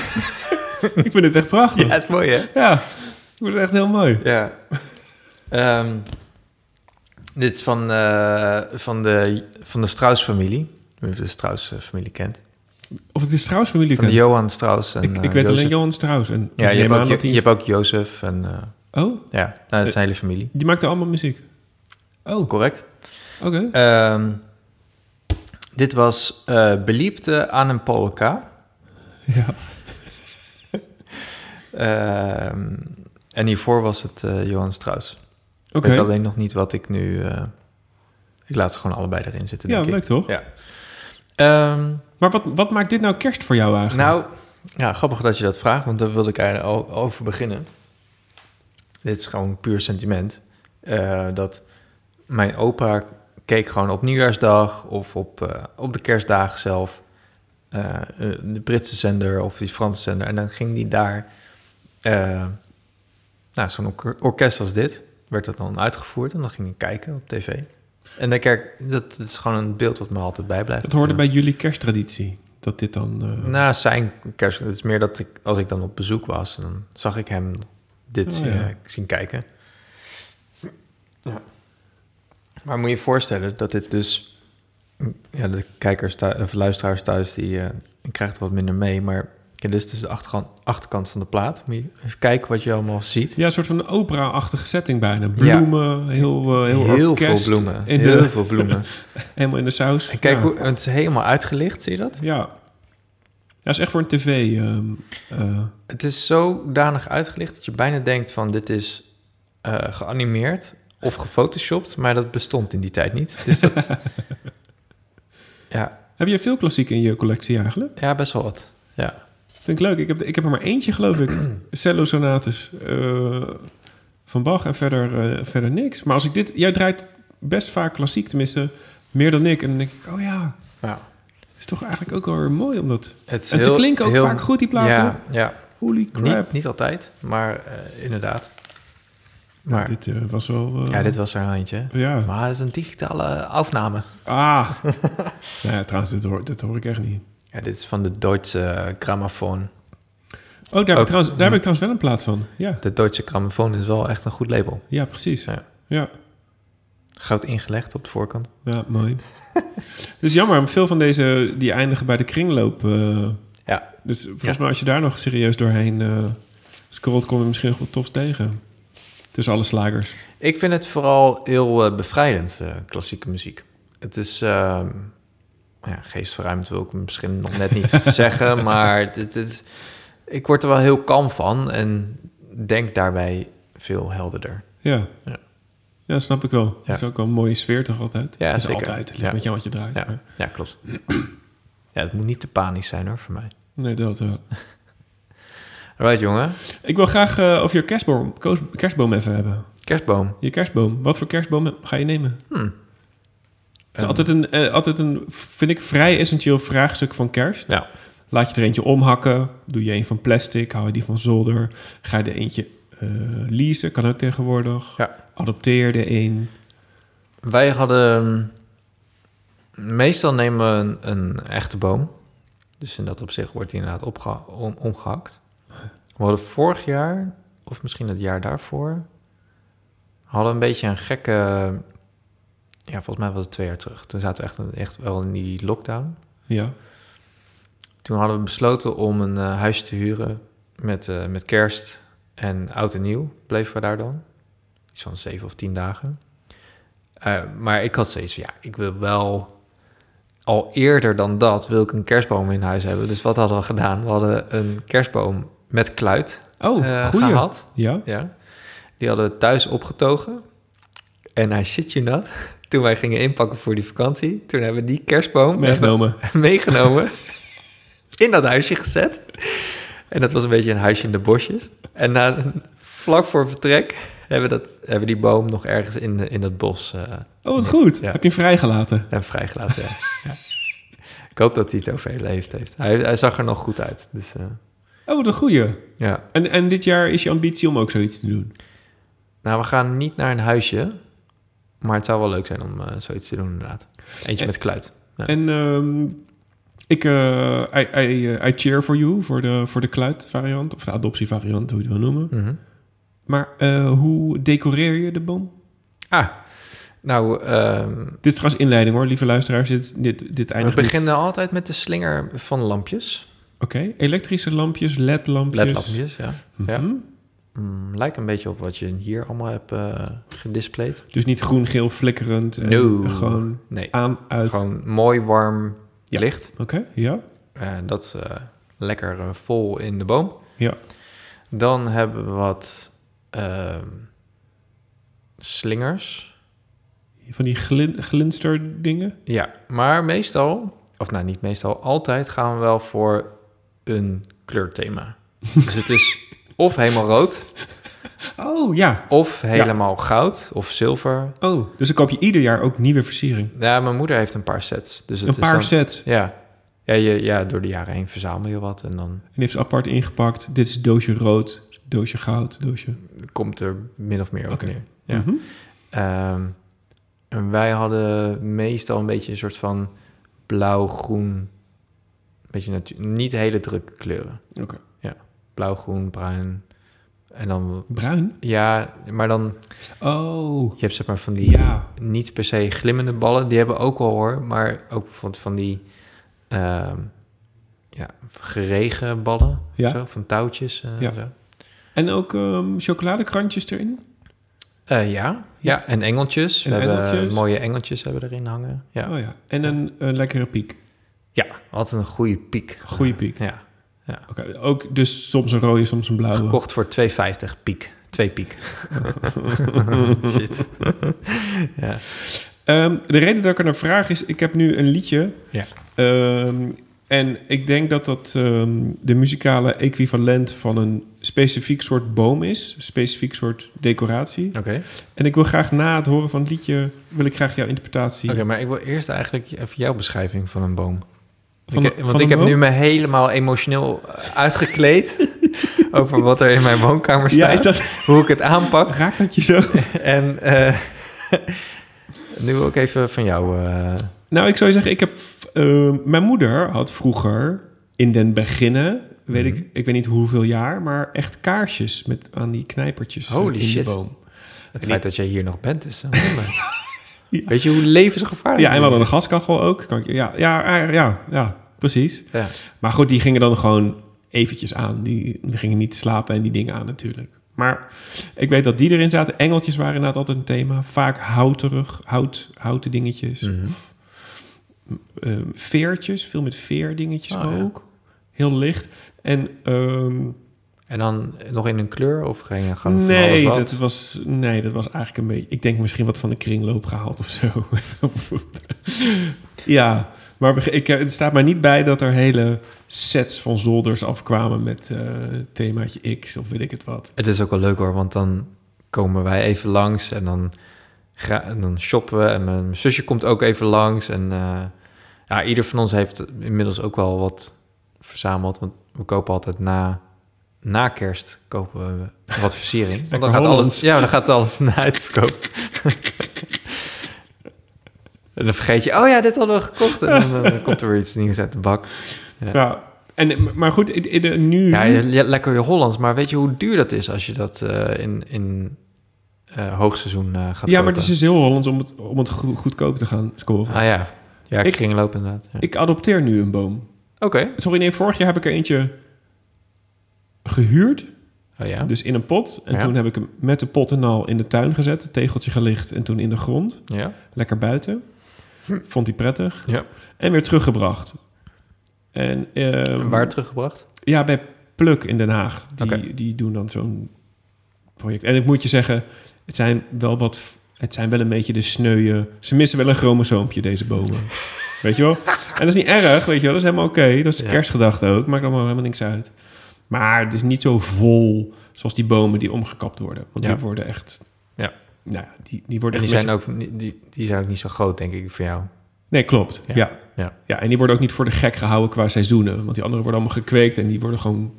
ik vind het echt prachtig. ja, het is mooi, hè? Ja, ik vind het echt heel mooi. Ja. Ehm, dit is van, eh, van de, van de Strauss-familie. Ik weet niet of je de Strauss-familie kent. Of het is Strauss-familie. Van de ken. Johan Strauss. En, ik, ik eh, weet alleen. Johan Strauss. En Ja, je hebt, ook, je, hebt ook Jozef en... eh, Oh, ja, nou, dat is een hele familie. die maakte allemaal muziek. Oh, Correct. oké. Ehm, dit was Beliebte aan een polka. Ja. *laughs* Ehm, en hiervoor was het eh, Johan Strauss. Ik Oké. weet alleen nog niet wat ik nu... eh, ik laat ze gewoon allebei erin zitten, Ja, denk ik. leuk toch? Ja. Ehm, Maar wat, wat maakt dit nou kerst voor jou eigenlijk? nou, ja, grappig dat je dat vraagt, want daar wilde ik eigenlijk over beginnen. Dit is gewoon puur sentiment. Eh, dat mijn opa keek gewoon op nieuwjaarsdag of op, op de kerstdagen zelf. Eh, eh, de Britse zender of die Franse zender. En dan ging die daar... eh, nou, zo'n or- orkest als dit werd dat dan uitgevoerd. En dan ging ik kijken op tv. En dan kijk, dat, dat is gewoon een beeld wat me altijd bijblijft. dat hoorde bij jullie kersttraditie. Dat dit dan... eh, nou, zijn kerst. Het is meer dat ik, als ik dan op bezoek was, dan zag ik hem dit Oh, ja. zien kijken. Ja. Maar moet je je voorstellen dat dit dus... Ja, de kijkers thu- of luisteraars thuis, die, eh krijgt er wat minder mee. Maar dit is dus de achterkant, achterkant van de plaat. Even kijken wat je allemaal ziet. Ja, een soort van opera-achtige setting bijna. Bloemen, heel, eh, heel, orkest. veel bloemen. In heel de, veel bloemen. helemaal in de saus. En kijk, ja. hoe, het is helemaal uitgelicht, zie je dat? Ja. Ja, is echt voor een tv. ehm, eh, Het is zodanig uitgelicht dat je bijna denkt van dit is geanimeerd of gefotoshopt, maar dat bestond in die tijd niet. Dus dat, *laughs* ja, heb je veel klassiek in je collectie eigenlijk? ja, best wel wat. Ja. Vind ik leuk. Ik heb, ik heb er maar eentje, geloof ik. *clears throat* Cello-sonates eh, van Bach en verder, eh, verder niks. Maar als ik dit... Jij draait best vaak klassiek, tenminste meer dan ik. En dan denk ik, oh ja, ja. is toch eigenlijk ook wel weer mooi. Omdat... En ze heel- klinken ook heel- vaak goed, die platen. Ja, ja. Holy crap. Niet, niet altijd, maar eh, inderdaad. Maar dit eh, was wel... eh, ja, dit was er een eentje. Ja. Maar het is een digitale afname. Ah. *laughs* nou ja, trouwens, dit hoor, dit hoor ik echt niet. Ja, dit is van de Duitse grammofoon. Oh, daar heb, ik trouwens, daar heb ik trouwens wel een plaats van. Ja, De Duitse grammofoon is wel echt een goed label. ja precies. Ja. Ja, Goud ingelegd op de voorkant. ja mooi. Het is *laughs* jammer, maar veel van deze die eindigen bij de kringloop. eh, Ja, dus volgens Ja. mij als je daar nog serieus doorheen eh scrolt, kom je misschien nog wat tofs tegen. Tussen alle slagers. Ik vind het vooral heel eh, bevrijdend, eh, klassieke muziek. Het is... ehm ja, geestverruimd wil ik misschien nog net niet *laughs* zeggen, maar het, het ik word er wel heel kalm van en denk daarbij veel helderder. Ja. Ja. Ja, dat snap ik wel. Ja. Het is ook wel een mooie sfeer toch altijd? Ja, is zeker. altijd. Het ligt Ja. met jou wat je draait. Ja, maar- ja klopt. *clears throat* Ja, het moet niet te panisch zijn hoor, voor mij. Nee, dat wel. Right, jongen. Ik wil graag eh, over je kerstboom, kerstboom even hebben. Kerstboom. Je kerstboom. Wat voor kerstboom ga je nemen? Hmm. Het is altijd een, eh, altijd een, vind ik, vrij essentieel vraagstuk van kerst. Ja. Laat je er eentje omhakken. Doe je een van plastic. Hou je die van zolder. Ga je er eentje eh leasen. Kan ook tegenwoordig. Ja. Adopteer er een. Wij hadden... Meestal nemen we een, een echte boom. Dus in dat opzicht wordt die inderdaad omgehakt. We hadden vorig jaar, of misschien het jaar daarvoor... hadden een beetje een gekke... Ja, volgens mij was het twee jaar terug. Toen zaten we echt, echt wel in die lockdown. Ja. Toen hadden we besloten om een eh, huisje te huren met, eh, met kerst en oud en nieuw. Bleven we daar dan. Iets van zeven of tien dagen. Eh, maar ik had van, ja, ik wil wel... Al eerder dan dat wil ik een kerstboom in huis hebben. Dus wat hadden we gedaan? We hadden een kerstboom met kluit Oh, gehad. Ja. Ja. Die hadden we thuis opgetogen. En I shit you not. *laughs* Toen wij gingen inpakken voor die vakantie... toen hebben we die kerstboom... *laughs* Meegenomen. *laughs* meegenomen. in dat huisje gezet. En dat was een beetje een huisje in de bosjes. En na, vlak voor vertrek hebben, we dat, hebben we die boom nog ergens in, in dat bos eh, Oh, wat goed. Ja. Heb je hem vrijgelaten? en vrijgelaten. ja. Ja. Ik hoop dat hij het overleefd heeft. Hij, hij zag er nog goed uit. Dus eh, Oh, wat een goeie. ja. En, en dit jaar is je ambitie om ook zoiets te doen? Nou, we gaan niet naar een huisje. Maar het zou wel leuk zijn om eh, zoiets te doen inderdaad. Eentje met kluit. Ja. En ehm, Ik, eh, I, I, eh, I cheer for you voor de, voor de kluit variant. Of de adoptie variant, hoe je het wil noemen. Mhm. Maar hoe decoreer je de boom? Ah, nou, ehm, Dit is trouwens inleiding hoor, lieve luisteraars. Dit, dit, dit we eindigt niet- beginnen altijd met de slinger van lampjes. Oké, elektrische lampjes, LED-lampjes. LED-lampjes, ja. ja. Mhm. Mm, lijkt een beetje op wat je hier allemaal hebt eh gedisplayed. Dus niet groen, geel, flikkerend. en No. Gewoon Nee, aan, uit. gewoon mooi warm Ja. licht. Oké, ja. En dat eh, lekker eh, vol in de boom. Ja. Dan hebben we wat ehm, slingers. Van die glin, glinster dingen. Ja, maar meestal, of nou niet meestal, altijd gaan we wel voor een kleurthema. dus het is of helemaal rood, Oh, ja. of helemaal goud, of zilver. Oh, dus dan koop je ieder jaar ook nieuwe versiering. Ja, mijn moeder heeft een paar sets. Dus het Een is paar dan- sets. Ja. Ja, je, ja, door de jaren heen verzamel je wat en dan En heeft ze apart ingepakt. Dit is doosje rood, doosje goud, doosje... komt er min of meer op Oké. neer. Ja. Mhm. Ehm, en wij hadden meestal een beetje een soort van blauw-groen, beetje niet hele drukke kleuren. Oké. Ja, blauw, groen, bruin. En dan, Bruin? ja, maar dan, Oh, je hebt zeg maar van die ja. niet per se glimmende ballen, die hebben ook wel hoor, maar ook van, van die ehm, ja, geregen ballen, Ja. zo, van touwtjes. eh, Ja. Zo. En ook ehm, chocoladekrantjes erin? Eh, ja. ja, en engeltjes. En We hebben mooie engeltjes hebben erin hangen. Ja, Oh ja. En een, een lekkere piek. Ja altijd een goede piek. Goeie piek. Ja, Oké, ook dus soms een rode, soms een blauwe. gekocht voor 2,50 piek. Twee piek. *laughs* Shit. ja. Ehm, de reden dat ik er naar vraag is, ik heb nu een liedje. Ja. Ehm, en ik denk dat dat ehm, de muzikale equivalent van een specifiek soort boom is. Een specifiek soort decoratie. Oké. En ik wil graag na het horen van het liedje, wil ik graag jouw interpretatie. Oké, maar ik wil eerst eigenlijk even jouw beschrijving van een boom. Van Ik- een- want ik heb nu me helemaal emotioneel eh, uitgekleed *laughs* over wat er in mijn woonkamer staat. Ja, is dat, Hoe ik het aanpak. raakt dat je zo? *laughs* En eh, *laughs* nu wil ik even van jou... eh, Nou, ik zou je zeggen, ik heb... mijn moeder had vroeger in den beginnen, weet Mhm. ik, ik weet niet hoeveel jaar, maar echt kaarsjes met aan die knijpertjes Holy in shit. de boom. het En feit dat jij hier nog bent is... Weet je hoe levensgevaarlijk Ja, en we hadden een gaskachel ook. Kan ik, ja, ja, ja, ja, precies. Ja. Maar goed, die gingen dan gewoon eventjes aan. Die, die gingen niet slapen en die dingen aan natuurlijk. Maar ik weet dat die erin zaten. Engeltjes waren inderdaad altijd een thema. Vaak houterig, hout, houten dingetjes. Mhm. Of ehm, veertjes, veel met veerdingetjes Oh, ja. ook. Heel licht. En ehm, En dan nog in een kleur of ging je gewoon van nee, dat was, nee, dat was eigenlijk een beetje... Ik denk misschien wat van de kringloop gehaald of zo. *laughs* ja, maar ik, het staat maar niet bij dat er hele sets van zolders afkwamen met eh themaatje X of weet ik het wat. Het is ook wel leuk hoor, want dan komen wij even langs en dan, en dan shoppen we. En mijn zusje komt ook even langs. En eh, ja, ieder van ons heeft inmiddels ook wel wat verzameld. Want we kopen altijd na, na kerst kopen we wat versiering. *laughs* Want dan gaat, alles, ja, dan gaat alles naar uitverkoop. *laughs* en dan vergeet je, oh ja, dit hadden we gekocht. En dan, eh, komt er weer iets nieuws uit de bak. Ja. Ja. En, maar goed, in, in de, nu... Ja, je- je- lekker je Hollands. Maar weet je hoe duur dat is als je dat eh, in, in eh, hoogseizoen eh, gaat ja, maar kopen? het is dus heel Hollands om het, om het go- goedkoop te gaan scoren. Ah ja, ja Ik- ik ging lopen inderdaad. Ja. Ik adopteer nu een boom. Oké. Sorry, nee, vorig jaar heb ik er eentje gehuurd. Oh ja? Dus in een pot. En Ja. toen heb ik hem met de pot en al in de tuin gezet. Het tegeltje gelicht en toen in de grond. ja? Lekker buiten. Vond hij prettig. Ja. En weer teruggebracht. En, ehm, En waar teruggebracht? Ja, bij Pluk in Den Haag. Die, die doen dan zo'n project. En ik moet je zeggen, het zijn wel wat... Het zijn wel een beetje de sneuwe... Ze missen wel een chromosoompje, deze bomen. *laughs* weet je wel? En dat is niet erg, weet je wel. Dat is helemaal oké. Dat is de Ja. kerstgedachte ook. Maakt allemaal helemaal niks uit. Maar het is niet zo vol zoals die bomen die omgekapt worden. Want Ja. die worden echt... Ja. Nou, die, die En worden die echt zijn, ook, niet- die, die zijn ook niet zo groot, denk ik, voor jou. Nee, klopt. Ja. Ja. Ja. Ja. en die worden ook niet voor de gek gehouden qua seizoenen. Want die anderen worden allemaal gekweekt en die worden gewoon...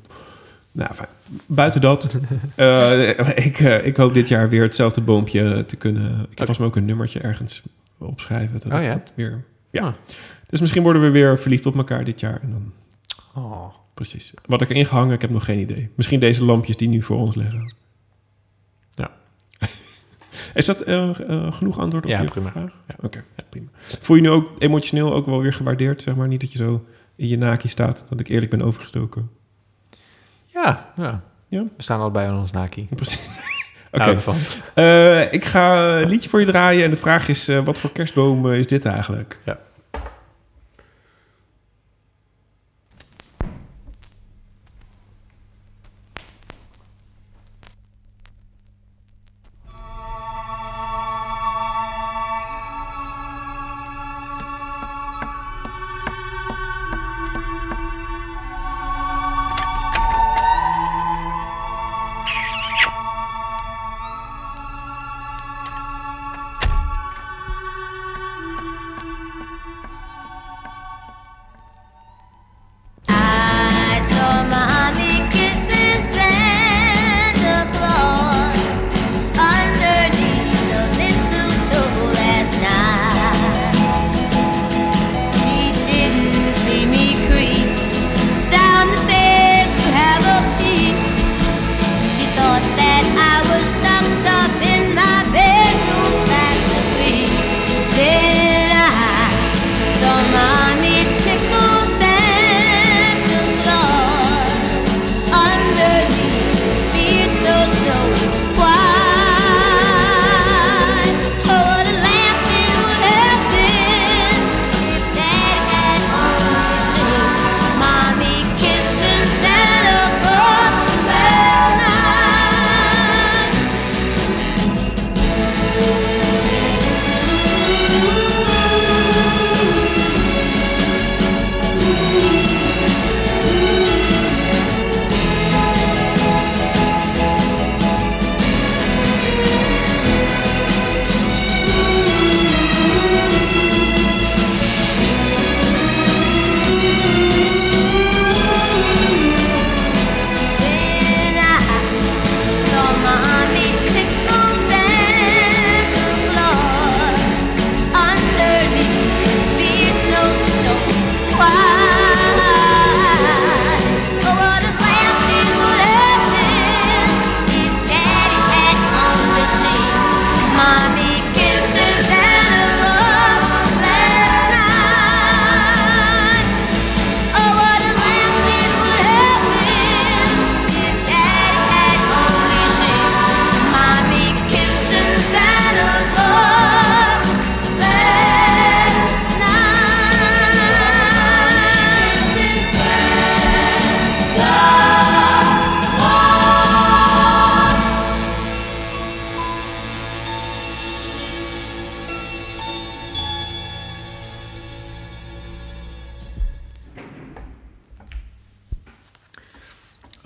Nou, fijn. buiten dat. *laughs* eh, ik, eh, ik hoop dit jaar weer hetzelfde boompje te kunnen... Ik heb volgens mij ook een nummertje ergens opschrijven. Dat Oh ja? dat weer... Ja. Ah. Dus misschien worden we weer verliefd op elkaar dit jaar. En dan, Oh. Precies. Wat ik erin gehangen, ik heb nog geen idee. Misschien deze lampjes die nu voor ons liggen. Ja. *laughs* Is dat eh, eh, genoeg antwoord op Ja, je prima. vraag? Ja. Oké, ja, prima. Voel je nu ook emotioneel ook wel weer gewaardeerd? Zeg maar niet dat je zo in je naki staat, dat ik eerlijk ben overgestoken. Ja, ja. Ja? We staan allebei aan ons naki. *laughs* Precies. Oké. Ik van. Eh, ik ga een liedje voor je draaien en de vraag is, wat voor kerstboom is dit eigenlijk? Ja.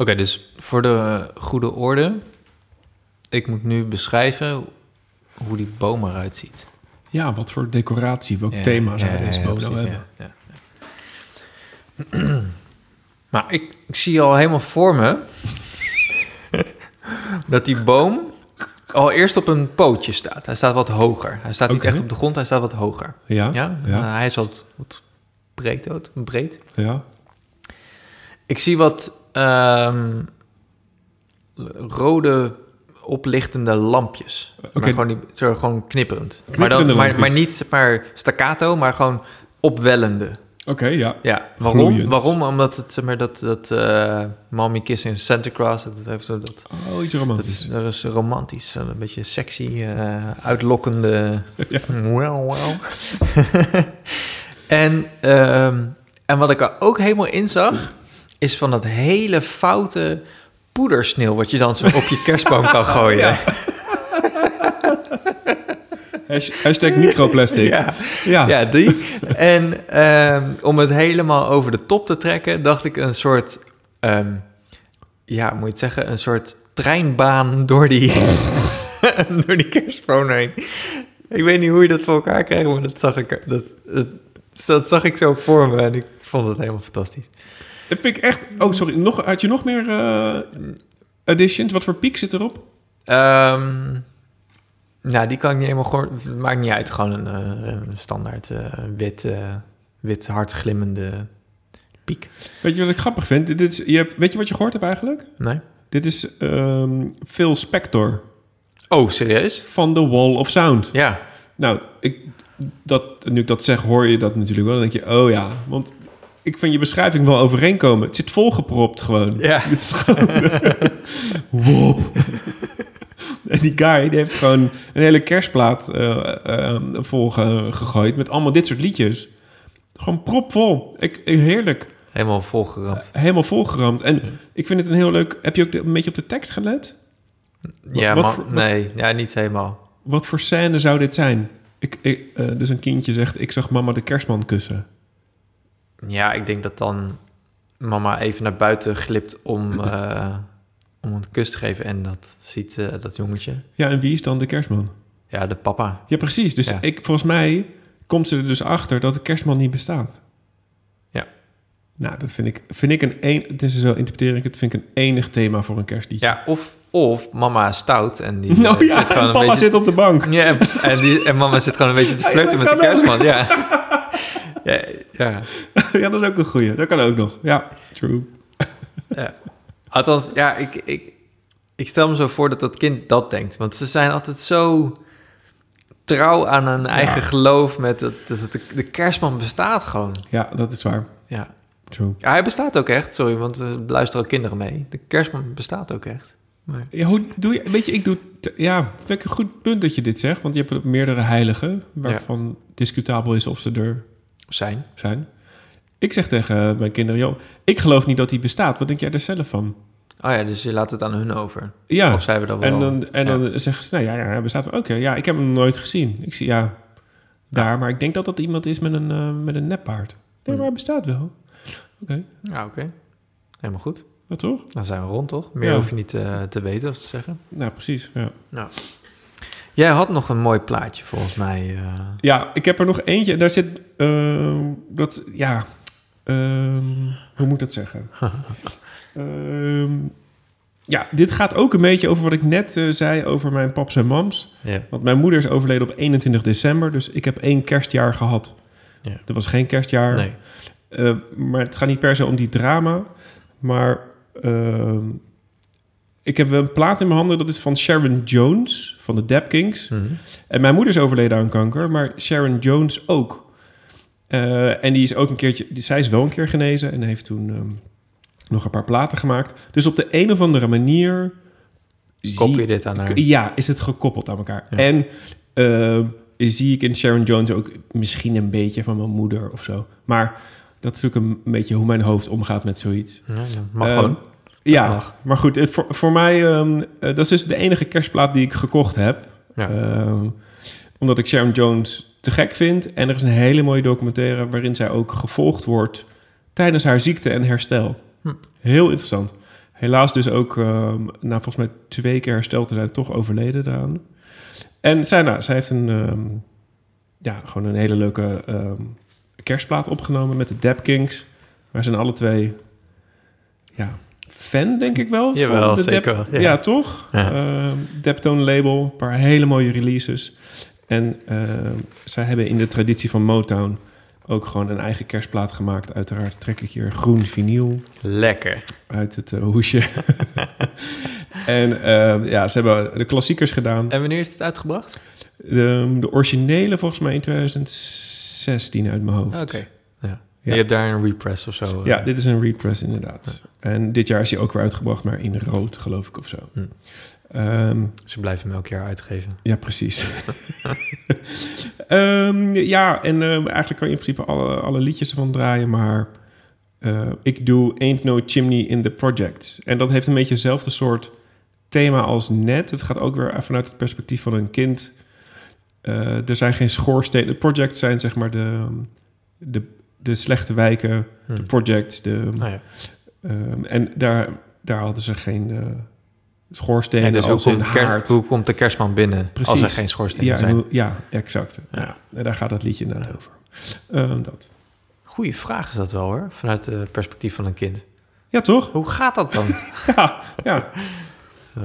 Oké, dus voor de goede orde. Ik moet nu beschrijven hoe die boom eruit ziet. Ja, wat voor decoratie, welk Ja, thema zou ja, deze boom nou hebben? ja, ja, ja. *clears throat* maar ik, ik zie al helemaal voor me... *laughs* dat die boom al eerst op een pootje staat. Hij staat wat hoger. Hij staat niet echt op de grond, hij staat wat hoger. Ja, Ja? ja. Hij is wat, wat breed, breed. Ja. Ik zie wat ehm, rode oplichtende lampjes. Oké. Maar gewoon, die, zo, gewoon knipperend. maar, dan, maar, maar niet zeg maar staccato, maar gewoon opwellende. Oké, ja. Ja, waarom? Gloeiend. Waarom? Omdat het, zeg maar, dat, dat eh Mommy Kissing Santa Claus, dat heeft zo dat... Oh, iets Dat romantisch. is, dat is romantisch, een beetje sexy, eh, uitlokkende. *laughs* Well, well. *laughs* en, ehm, en wat ik er ook helemaal in zag, is van dat hele foute poedersneeuw... wat je dan zo op je kerstboom kan gooien. *laughs* Hash- Hashtag microplastic. Ja. Ja. Ja, die. En ehm, om het helemaal over de top te trekken, dacht ik een soort, ehm, ja, moet je het zeggen, een soort treinbaan door die, *laughs* door die kerstboom heen. Ik weet niet hoe je dat voor elkaar krijgt, maar dat zag ik, dat, dat, dat zag ik zo voor me en ik vond het helemaal fantastisch. Vind ik echt... Oh, sorry. Nog, had je nog meer eh additions? Wat voor piek zit erop? Ehm, nou, die kan ik niet helemaal gewoon. Maakt niet uit. Gewoon een, eh, een standaard eh, wit, wit hard glimmende piek. Weet je wat ik grappig vind? Dit is, je hebt, weet je wat je gehoord hebt eigenlijk? Nee? Dit is ehm, Phil Spector Oh, serieus? van The Wall of Sound. Ja. Nou, ik, dat, nu ik dat zeg, hoor je dat natuurlijk wel. Dan denk je, oh ja, want ik vind je beschrijving wel overeenkomen. Het zit volgepropt gewoon. Ja. *laughs* Dit is gewoon... *laughs* Wop. en die guy, die heeft gewoon een hele kerstplaat eh, vol ge- gegooid... met allemaal dit soort liedjes. Gewoon propvol. Ik, heerlijk. Helemaal volgeramd. Helemaal volgeramd. En ik vind het een heel leuk... Heb je ook een beetje op de tekst gelet? Ja, wat maar voor- wat- nee, ja, niet helemaal. Wat voor scène zou dit zijn? Ik, ik, dus een kindje zegt, ik zag mama de kerstman kussen. Ja, ik denk dat dan mama even naar buiten glipt om, *laughs* eh, om een kus te geven. En dat ziet eh, dat jongetje. Ja, en wie is dan de kerstman? Ja, de papa. Ja, precies. Dus Ja. ik, volgens mij komt ze er dus achter dat de kerstman niet bestaat. Ja. Nou, dat vind ik, vind ik een, een tenminste zo interpreteer ik het, vind ik een enig thema voor een kerstliedje. Ja, of, of mama is stout en die *laughs* Nou eh, ja, zit gewoon en een papa beetje... zit op de bank. Ja, en, en die, en mama zit gewoon een beetje te *laughs* flirten met de ook. kerstman. Ja. Ja, ja, *laughs* ja, dat is ook een goeie. Dat kan ook nog. Ja, true. ja. Althans, ja, ik, ik, ik stel me zo voor dat dat kind dat denkt. Want ze zijn altijd zo trouw aan hun eigen geloof met dat, dat de, de kerstman bestaat gewoon. Ja, dat is waar. Ja. True. ja, hij bestaat ook echt. Sorry, want er luisteren ook kinderen mee. De kerstman bestaat ook echt. Maar, Ja, hoe doe je, weet je, ik doe, ja, vind ik een goed punt dat je dit zegt, want je hebt meerdere heiligen waarvan discutabel is of ze er zijn. zijn. Ik zeg tegen mijn kinderen, joh, ik geloof niet dat hij bestaat. Wat denk jij er zelf van? Oh ja, dus je laat het aan hun over. Ja. Of zij hebben dat wel. En dan, en ja. dan zeggen ze, nou ja, ja, hij bestaat. Oké, ja, ik heb hem nooit gezien. Ik zie, ja, daar, maar ik denk dat dat iemand is met een, eh, met een nepbaard. Nee, maar hij bestaat wel. Oké, Ja, oké. Helemaal goed. wat toch? Dan zijn we rond, toch? Meer Ja. hoef je niet eh, te weten of te zeggen. Nou, precies, ja. Nou. Jij had nog een mooi plaatje, volgens mij. eh. Ja, ik heb er nog eentje. Daar zit, eh, dat, ja, ehm, hoe moet ik dat zeggen? *laughs* Ehm, ja, dit gaat ook een beetje over wat ik net eh, zei over mijn paps en mams. Want mijn moeder is overleden op 21 december, dus ik heb één kerstjaar gehad. Ja. Dat was geen kerstjaar. Nee. Eh, maar het gaat niet per se om die drama. Maar ehm, ik heb een plaat in mijn handen. Dat is van Sharon Jones van de Dap Kings. Mhm. En mijn moeder is overleden aan kanker, maar Sharon Jones ook. Eh, en die is ook een keertje... Die, zij is wel een keer genezen en heeft toen ehm, nog een paar platen gemaakt. Dus op de een of andere manier... Koppel je dit aan haar? Ja, is het gekoppeld aan elkaar. Ja. En ehm, zie ik in Sharon Jones ook misschien een beetje van mijn moeder of zo. Maar dat is ook een beetje hoe mijn hoofd omgaat met zoiets. Ja, ja, mag Ehm, gewoon. Ja, maar goed, het, voor, voor mij... eh, dat is dus de enige kerstplaat die ik gekocht heb. Ja. Ehm, omdat ik Sharon Jones te gek vind. En er is een hele mooie documentaire... waarin zij ook gevolgd wordt... tijdens haar ziekte en herstel. Hm. Heel interessant. Helaas dus ook... ehm na volgens mij twee keer hersteld te zijn... toch overleden daaraan. En zij, nou, zij heeft een... ja, gewoon een hele leuke kerstplaat opgenomen... met de Dap Kings. Wij zijn alle twee... Ja, fan, denk ik wel. Jawel, van de zeker Ja, ja. toch? Ja. Ehm, Daptone label, een paar hele mooie releases. En ehm, zij hebben in de traditie van Motown ook gewoon een eigen kerstplaat gemaakt. Uiteraard trek ik hier groen vinyl Lekker. uit het eh, hoesje. *laughs* en ehm, ja, ze hebben de klassiekers gedaan. En wanneer is het uitgebracht? De, de originele volgens mij in 2016 uit mijn hoofd. Oké. Ja. Ja. Je hebt daar een repress of zo. eh. Ja, dit is een repress inderdaad. En dit jaar is hij ook weer uitgebracht, maar in rood geloof ik of zo. Hm. Ehm, Ze blijven hem elk jaar uitgeven. Ja, precies. *laughs* Ehm, ja, en ehm, eigenlijk kan je in principe alle, alle liedjes ervan draaien, maar eh, ik doe Ain't No Chimney in the Project. En dat heeft een beetje hetzelfde soort thema als net. Het gaat ook weer vanuit het perspectief van een kind. Eh, er zijn geen schoorstenen. De projects zijn zeg maar de, de, de slechte wijken, de Hm. projects. De, Nou ja. ehm, en daar, daar hadden ze geen eh schoorstenen En dus hoe komt, de haard. hoe komt de kerstman binnen Precies. als er geen schoorstenen ja, zijn? ja, exact. Ja. en daar gaat dat liedje inderdaad over. Ehm, dat. Goeie vraag is dat wel hoor, vanuit het perspectief van een kind. Ja, toch? Hoe gaat dat dan? *laughs* Ja, ja. *laughs* Eh,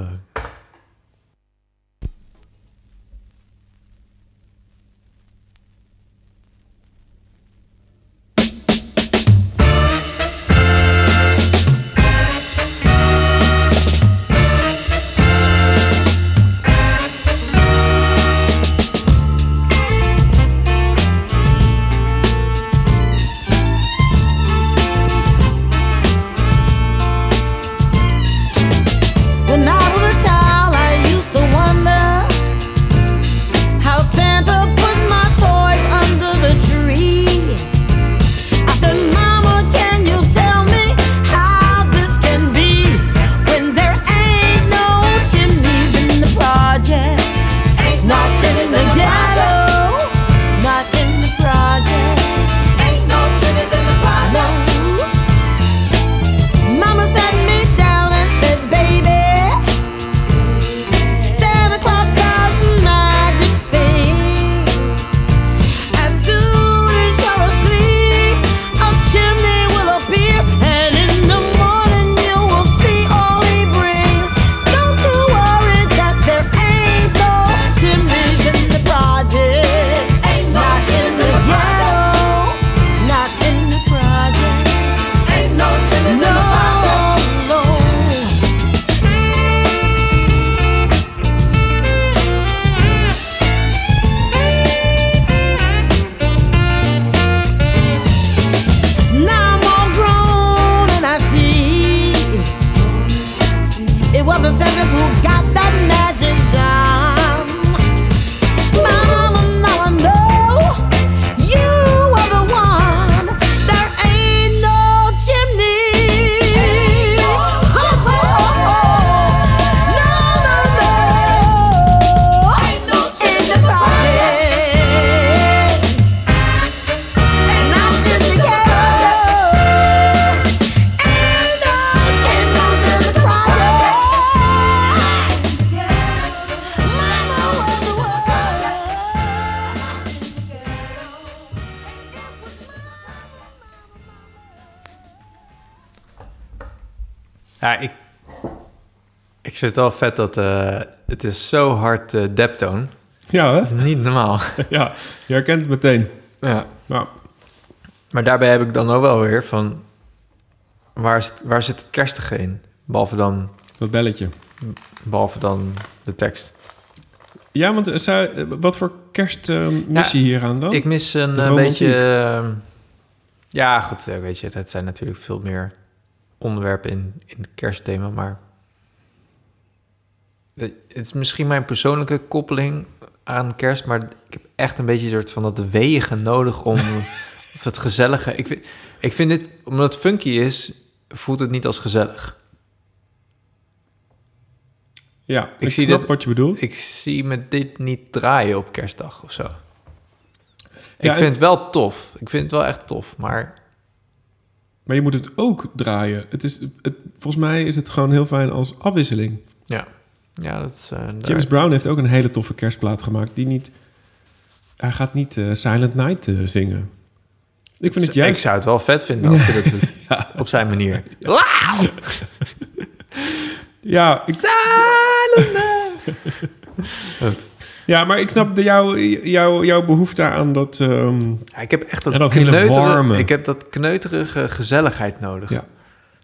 Ja, ik, ik vind het wel vet dat eh, het is zo hard deptone. Ja, hè? Dat is niet normaal. *laughs* Ja, je herkent het meteen. ja. Maar daarbij heb ik dan ook wel weer van... Waar, zit- waar zit het kerstige in? Behalve dan, dat belletje. behalve dan de tekst. Ja, want eh, zou, wat voor kerst eh, mis je Ja, hier aan dan? Ik mis een romantiek. beetje... ja, goed, weet je, dat zijn natuurlijk veel meer onderwerpen in, in het kerstthema, maar... eh, Het is misschien mijn persoonlijke koppeling aan kerst, maar ik heb echt een beetje soort van dat wegen nodig om... *laughs* of dat gezellige... Ik vind, ik vind dit, omdat het funky is, voelt het niet als gezellig. ja, ik, ik zie dit- wat je bedoelt. Ik zie me dit niet draaien op kerstdag of zo. Ik vind het wel tof. Ik vind het wel echt tof, maar... Maar je moet het ook draaien. Het is, het, volgens mij is het gewoon heel fijn als afwisseling. Ja, ja dat is... eh, James Brown heeft ook een hele toffe kerstplaat gemaakt. Die niet... Hij gaat niet eh, Silent Night eh, zingen. Ik vind het Ik juist... zou het wel vet vinden als hij dat doet. *laughs* Op zijn manier. *laughs* Ja, ik, Goed. *laughs* ja, maar ik snap de, jouw, jouw, jouw behoefte aan dat... ehm, Ja, ik heb echt dat, En dat hele kneuterige- warme. Ik heb dat kneuterige gezelligheid nodig. Ja.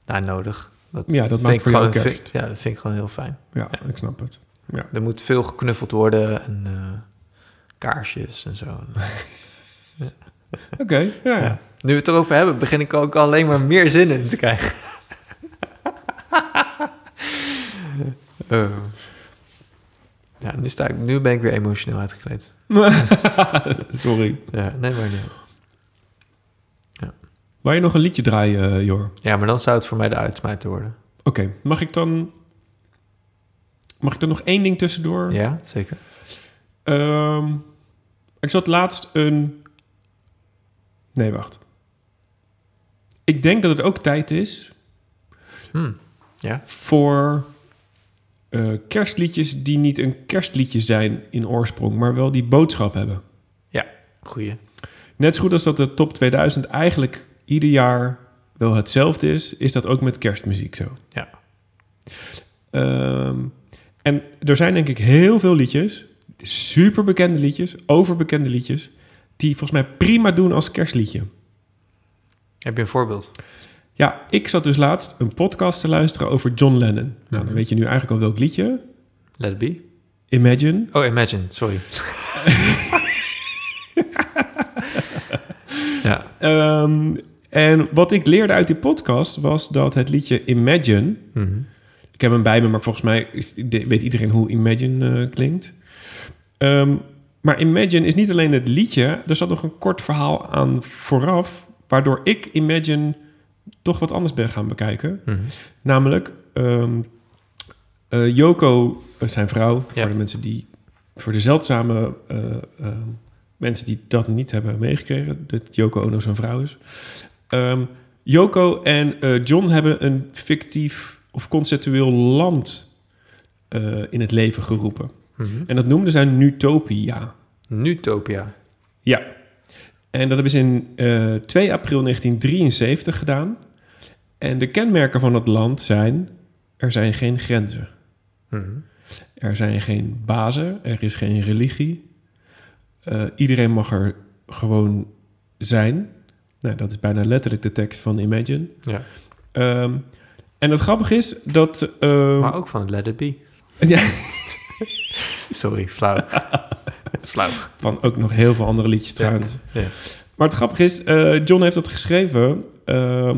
Nou, nodig. Dat Ja, dat maakt ik voor jou gewoon, kerst. vind- ja, dat vind ik gewoon heel fijn. ja, ik snap het. Ja. Er moet veel geknuffeld worden en eh, kaarsjes en zo. *laughs* Oké, ja. Ja. Nu we het erover hebben, begin ik ook alleen maar meer zin in te krijgen. *laughs* Oh. Ja, nu, sta ik, nu ben ik weer emotioneel uitgekleed. *laughs* Sorry. Ja, nee, maar niet. Wou je nog een liedje draaien, eh, Jor? Ja, maar dan zou het voor mij de uitsmijter worden. Oké, mag ik dan... Mag ik er nog één ding tussendoor? Ja, zeker. Ehm, ik zat laatst een... Nee, wacht. Ik denk dat het ook tijd is Ja, voor eh, kerstliedjes die niet een kerstliedje zijn in oorsprong, maar wel die boodschap hebben. ja, goeie. Net zo goed als dat de top 2000 eigenlijk ieder jaar wel hetzelfde is, is dat ook met kerstmuziek zo. Ja. Ehm, en er zijn denk ik heel veel liedjes, super bekende liedjes, overbekende liedjes, die volgens mij prima doen als kerstliedje. Heb je een voorbeeld? Ja, ik zat dus laatst een podcast te luisteren over John Lennon. Nou, dan weet je nu eigenlijk al welk liedje. Let it be. Imagine. Oh, Imagine, sorry. *laughs* ja, Ehm, en wat ik leerde uit die podcast was dat het liedje Imagine... Ik heb hem bij me, maar volgens mij weet iedereen hoe Imagine eh, klinkt. Ehm, maar Imagine is niet alleen het liedje. Er zat nog een kort verhaal aan vooraf... waardoor ik Imagine toch wat anders ben gaan bekijken. Namelijk, ehm eh, Yoko, eh, zijn vrouw... Ja. voor de mensen die... voor de zeldzame eh, ehm, mensen die dat niet hebben meegekregen... dat Yoko Ono zijn vrouw is... Ehm, Yoko en John hebben een fictief of conceptueel land in het leven geroepen. En dat noemden zij Nutopia. Nutopia. Ja. En dat hebben ze in eh 2 april 1973 gedaan. En de kenmerken van het land zijn... er zijn geen grenzen. Er zijn geen bazen, er is geen religie. Eh, iedereen mag er gewoon zijn. Nou, dat is bijna letterlijk de tekst van Imagine. Ja. Ehm, en het grappige is dat... ehm, Maar ook van Let it be. ja, *laughs* Sorry, flauw. *laughs* *laughs* flauw. van ook nog heel veel andere liedjes trouwens. Ja. Maar het grappige is, eh, John heeft dat geschreven... eh,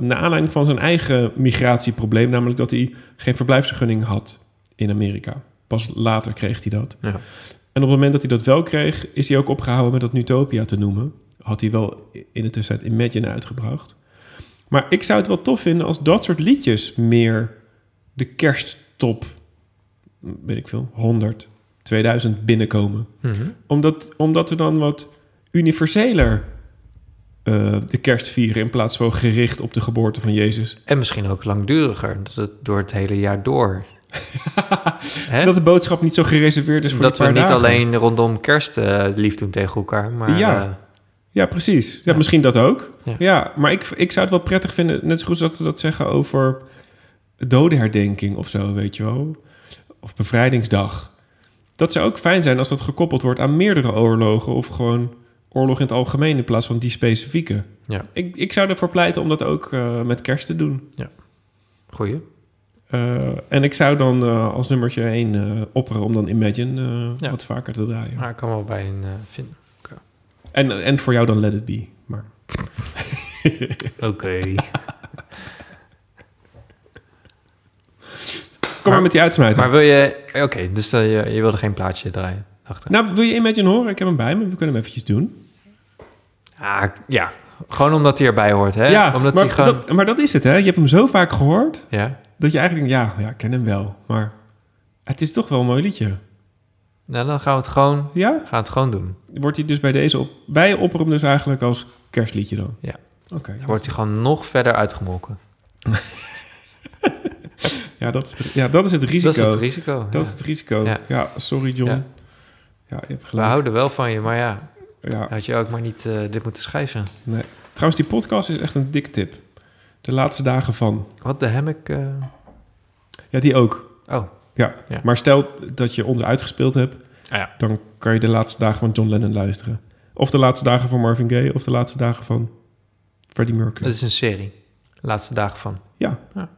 naar aanleiding van zijn eigen migratieprobleem... namelijk dat hij geen verblijfsvergunning had in Amerika. Pas later kreeg hij dat. Ja. En op het moment dat hij dat wel kreeg... is hij ook opgehouden met dat Nutopia te noemen. Had hij wel in de tussentijd Imagine uitgebracht. Maar ik zou het wel tof vinden als dat soort liedjes... meer de kersttop, weet ik veel, 100, 2000 binnenkomen. Omdat, omdat we dan wat universeler eh, de kerst vieren... in plaats van gericht op de geboorte van Jezus. En misschien ook langduriger. Dat het door het hele jaar door. *laughs* Dat de boodschap niet zo gereserveerd is voor dat die we paar niet dagen. alleen rondom kerst eh, lief doen tegen elkaar. Maar Ja. eh, Ja, precies. Ja, Misschien dat ook. Ja. Ja. maar ik, ik zou het wel prettig vinden, net zo goed dat we dat zeggen over dodenherdenking of zo, weet je wel. Of bevrijdingsdag. Dat zou ook fijn zijn als dat gekoppeld wordt aan meerdere oorlogen... of gewoon oorlog in het algemeen in plaats van die specifieke. Ja. Ik, ik zou ervoor pleiten om dat ook eh, met kerst te doen. Goeie. Eh, en ik zou dan eh, als nummertje 1 opperen om dan Imagine Ja. wat vaker te draaien. Maar ik kan wel bij een vinden. En, en voor jou dan Let It Be. Maar Oké. *laughs* kom maar met die uitsmijter. Maar wil je... Oké, dus eh, je, je wilde geen plaatje draaien. Achter. Nou, wil je Imagine horen? Ik heb hem bij me. We kunnen hem eventjes doen. Ah, ja. Gewoon omdat hij erbij hoort, hè? Ja, omdat maar, hij gewoon... dat, maar dat is het, hè? Je hebt hem zo vaak gehoord... Ja. dat je eigenlijk denkt, ja, ja, ik ken hem wel. Maar het is toch wel een mooi liedje. Nou, dan gaan we het gewoon, Ja? gaan we het gewoon doen. Wordt hij dus bij deze op... Wij opperen hem dus eigenlijk als kerstliedje dan? Ja. Oké. Dan wordt hij gewoon nog verder uitgemolken. *laughs* Ja, dat is, het, ja, dat is het risico. Dat is het risico. Dat ja. is het risico. Ja, Ja. sorry John. Ja. Ja, je hebt We gelijk. houden wel van je, maar ja, Ja, had je ook maar niet eh, dit moeten schrijven. nee. Trouwens, die podcast is echt een dikke tip. De laatste dagen van. Wat de hammock... eh, Ja, die ook. Oh, Ja. Maar stel dat je ons uitgespeeld hebt... Ah ja. dan kan je de laatste dagen van John Lennon luisteren. Of de laatste dagen van Marvin Gaye... of de laatste dagen van Freddie Mercury. dat is een serie. Laatste dagen van. Ja. Ja.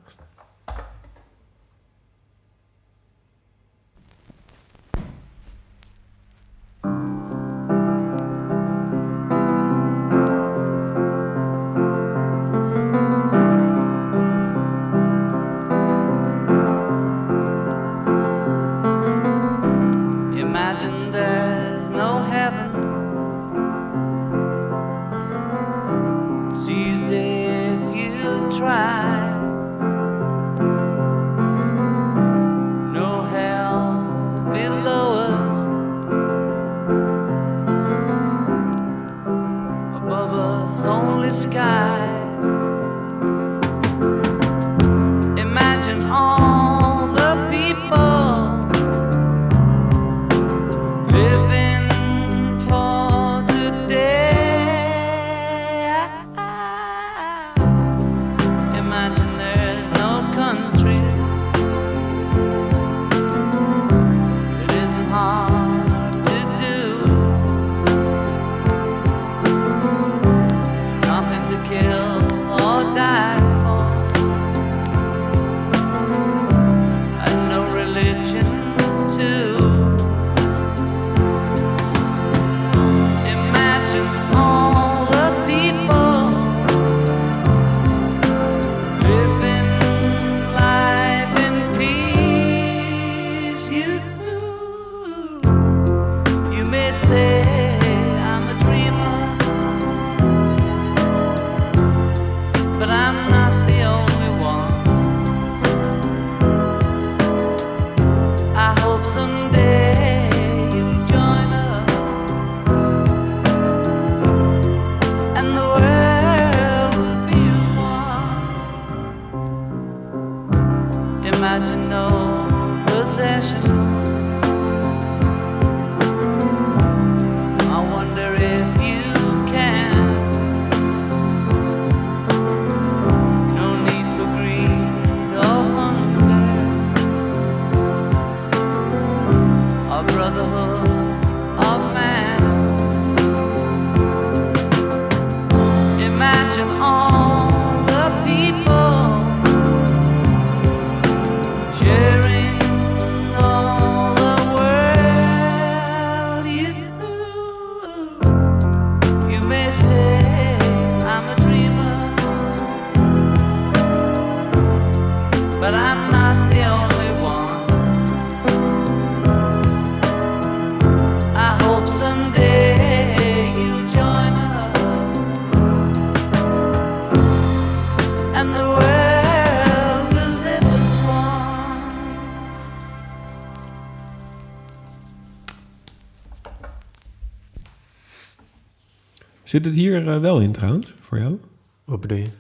Zit het hier eh, wel in trouwens, voor jou? Wat bedoel je?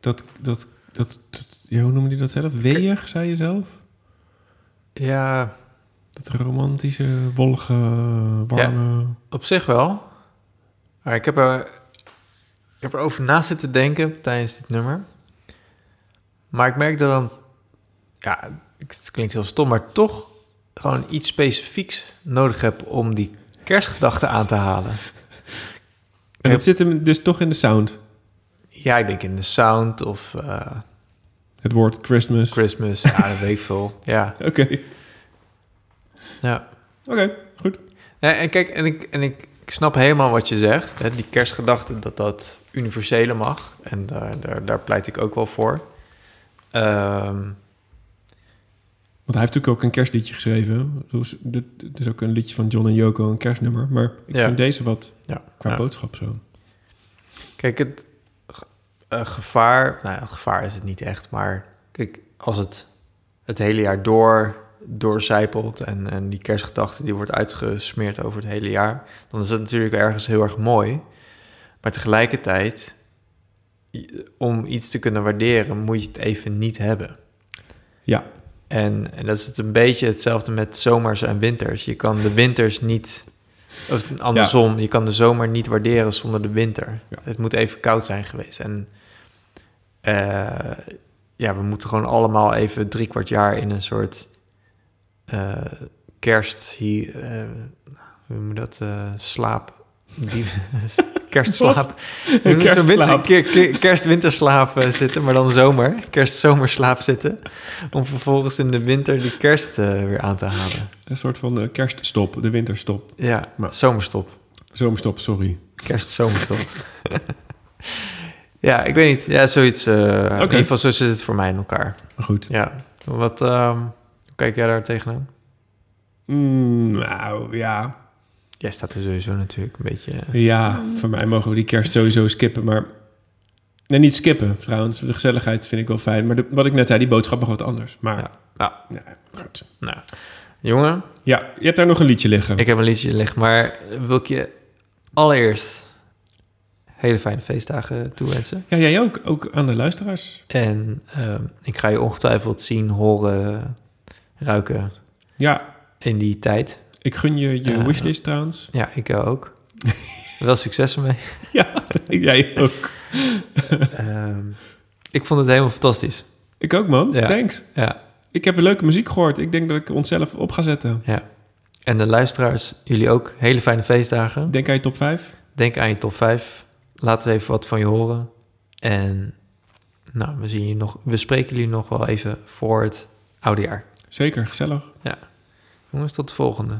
Dat, dat, dat, dat- ja, hoe noemde je dat zelf? Weeg, zei je zelf? Ja, Dat romantische, wollige, warme... op zich wel. Maar ik heb er, ik heb erover na zitten denken tijdens dit nummer. Maar ik merk dat dan ja, het klinkt heel stom, maar toch gewoon iets specifieks nodig heb om die kerstgedachte aan te halen. En het zit hem dus toch in de sound. Ja, ik denk in de sound of eh, Het woord Christmas. Christmas, ja, dat weet ik *laughs* veel. Ja, Oké. ja. Oké, goed. En kijk, en ik, en ik, ik snap helemaal wat je zegt. Hè, die kerstgedachte, dat dat universele mag. En daar, daar, daar pleit ik ook wel voor. Ehm, Want hij heeft natuurlijk ook een kerstliedje geschreven. Dus dit, dit is ook een liedje van John en Yoko, een kerstnummer. Maar ik Ja. vind deze wat ja, qua ja. boodschap zo. Kijk, het eh, gevaar... Nou ja, gevaar is het niet echt. Maar kijk, als het het hele jaar door doorcijpelt... En, en die kerstgedachte die wordt uitgesmeerd over het hele jaar... dan is het natuurlijk ergens heel erg mooi. Maar tegelijkertijd... om iets te kunnen waarderen... moet je het even niet hebben. Ja, En, en dat is het een beetje hetzelfde met zomers en winters. Je kan de winters niet... Of andersom, je kan de zomer niet waarderen zonder de winter. Ja. Het moet even koud zijn geweest. En eh, ja, we moeten gewoon allemaal even drie kwart jaar in een soort eh, kerst... Hier, eh, hoe noem je dat? slaap... Die, *laughs* kerstslaap. Kerstslaap. winter- ke- ke- Kerst-winterslaap eh, zitten, maar dan zomer. Kerst-zomerslaap zitten. Om vervolgens in de winter die kerst eh, weer aan te halen. een soort van eh, kerststop, de winterstop. Ja, Maar- zomerstop. Zomerstop, sorry. Kerst-zomerstop. *laughs* ja, ik weet niet. Ja, zoiets. eh, In ieder geval, zo zit het voor mij in elkaar. Goed. Ja. Wat, ehm, hoe kijk jij daar tegenaan? Mm, nou, ja. Jij staat er sowieso natuurlijk een beetje... Ja, voor mij mogen we die kerst sowieso skippen, maar... Nee, niet skippen trouwens. De gezelligheid vind ik wel fijn. Maar de- wat ik net zei, die boodschap mag wat anders. Maar Ja. Ja. ja, goed. Nou, jongen, Ja, je hebt daar nog een liedje liggen. ik heb een liedje liggen, maar wil ik je allereerst hele fijne feestdagen toewensen. Ja, jij ook. Ook aan de luisteraars. En ehm, ik ga je ongetwijfeld zien, horen, ruiken Ja, in die tijd. Ik gun je je wishlist trouwens. Ja, ik ook. Wel succes ermee. *laughs* Ja, jij ook. Ehm, ik vond het helemaal fantastisch. Ik ook, man. Ja. Thanks. Ja, Ik heb een leuke muziek gehoord. Ik denk dat ik onszelf op ga zetten. ja. En de luisteraars, jullie ook hele fijne feestdagen. Denk aan je top 5. Denk aan je top 5. Laat eens even wat van je horen. En nou, we, zien je nog, we spreken jullie nog wel even voor het oude jaar. Zeker, gezellig. Ja. Jongens, tot de volgende.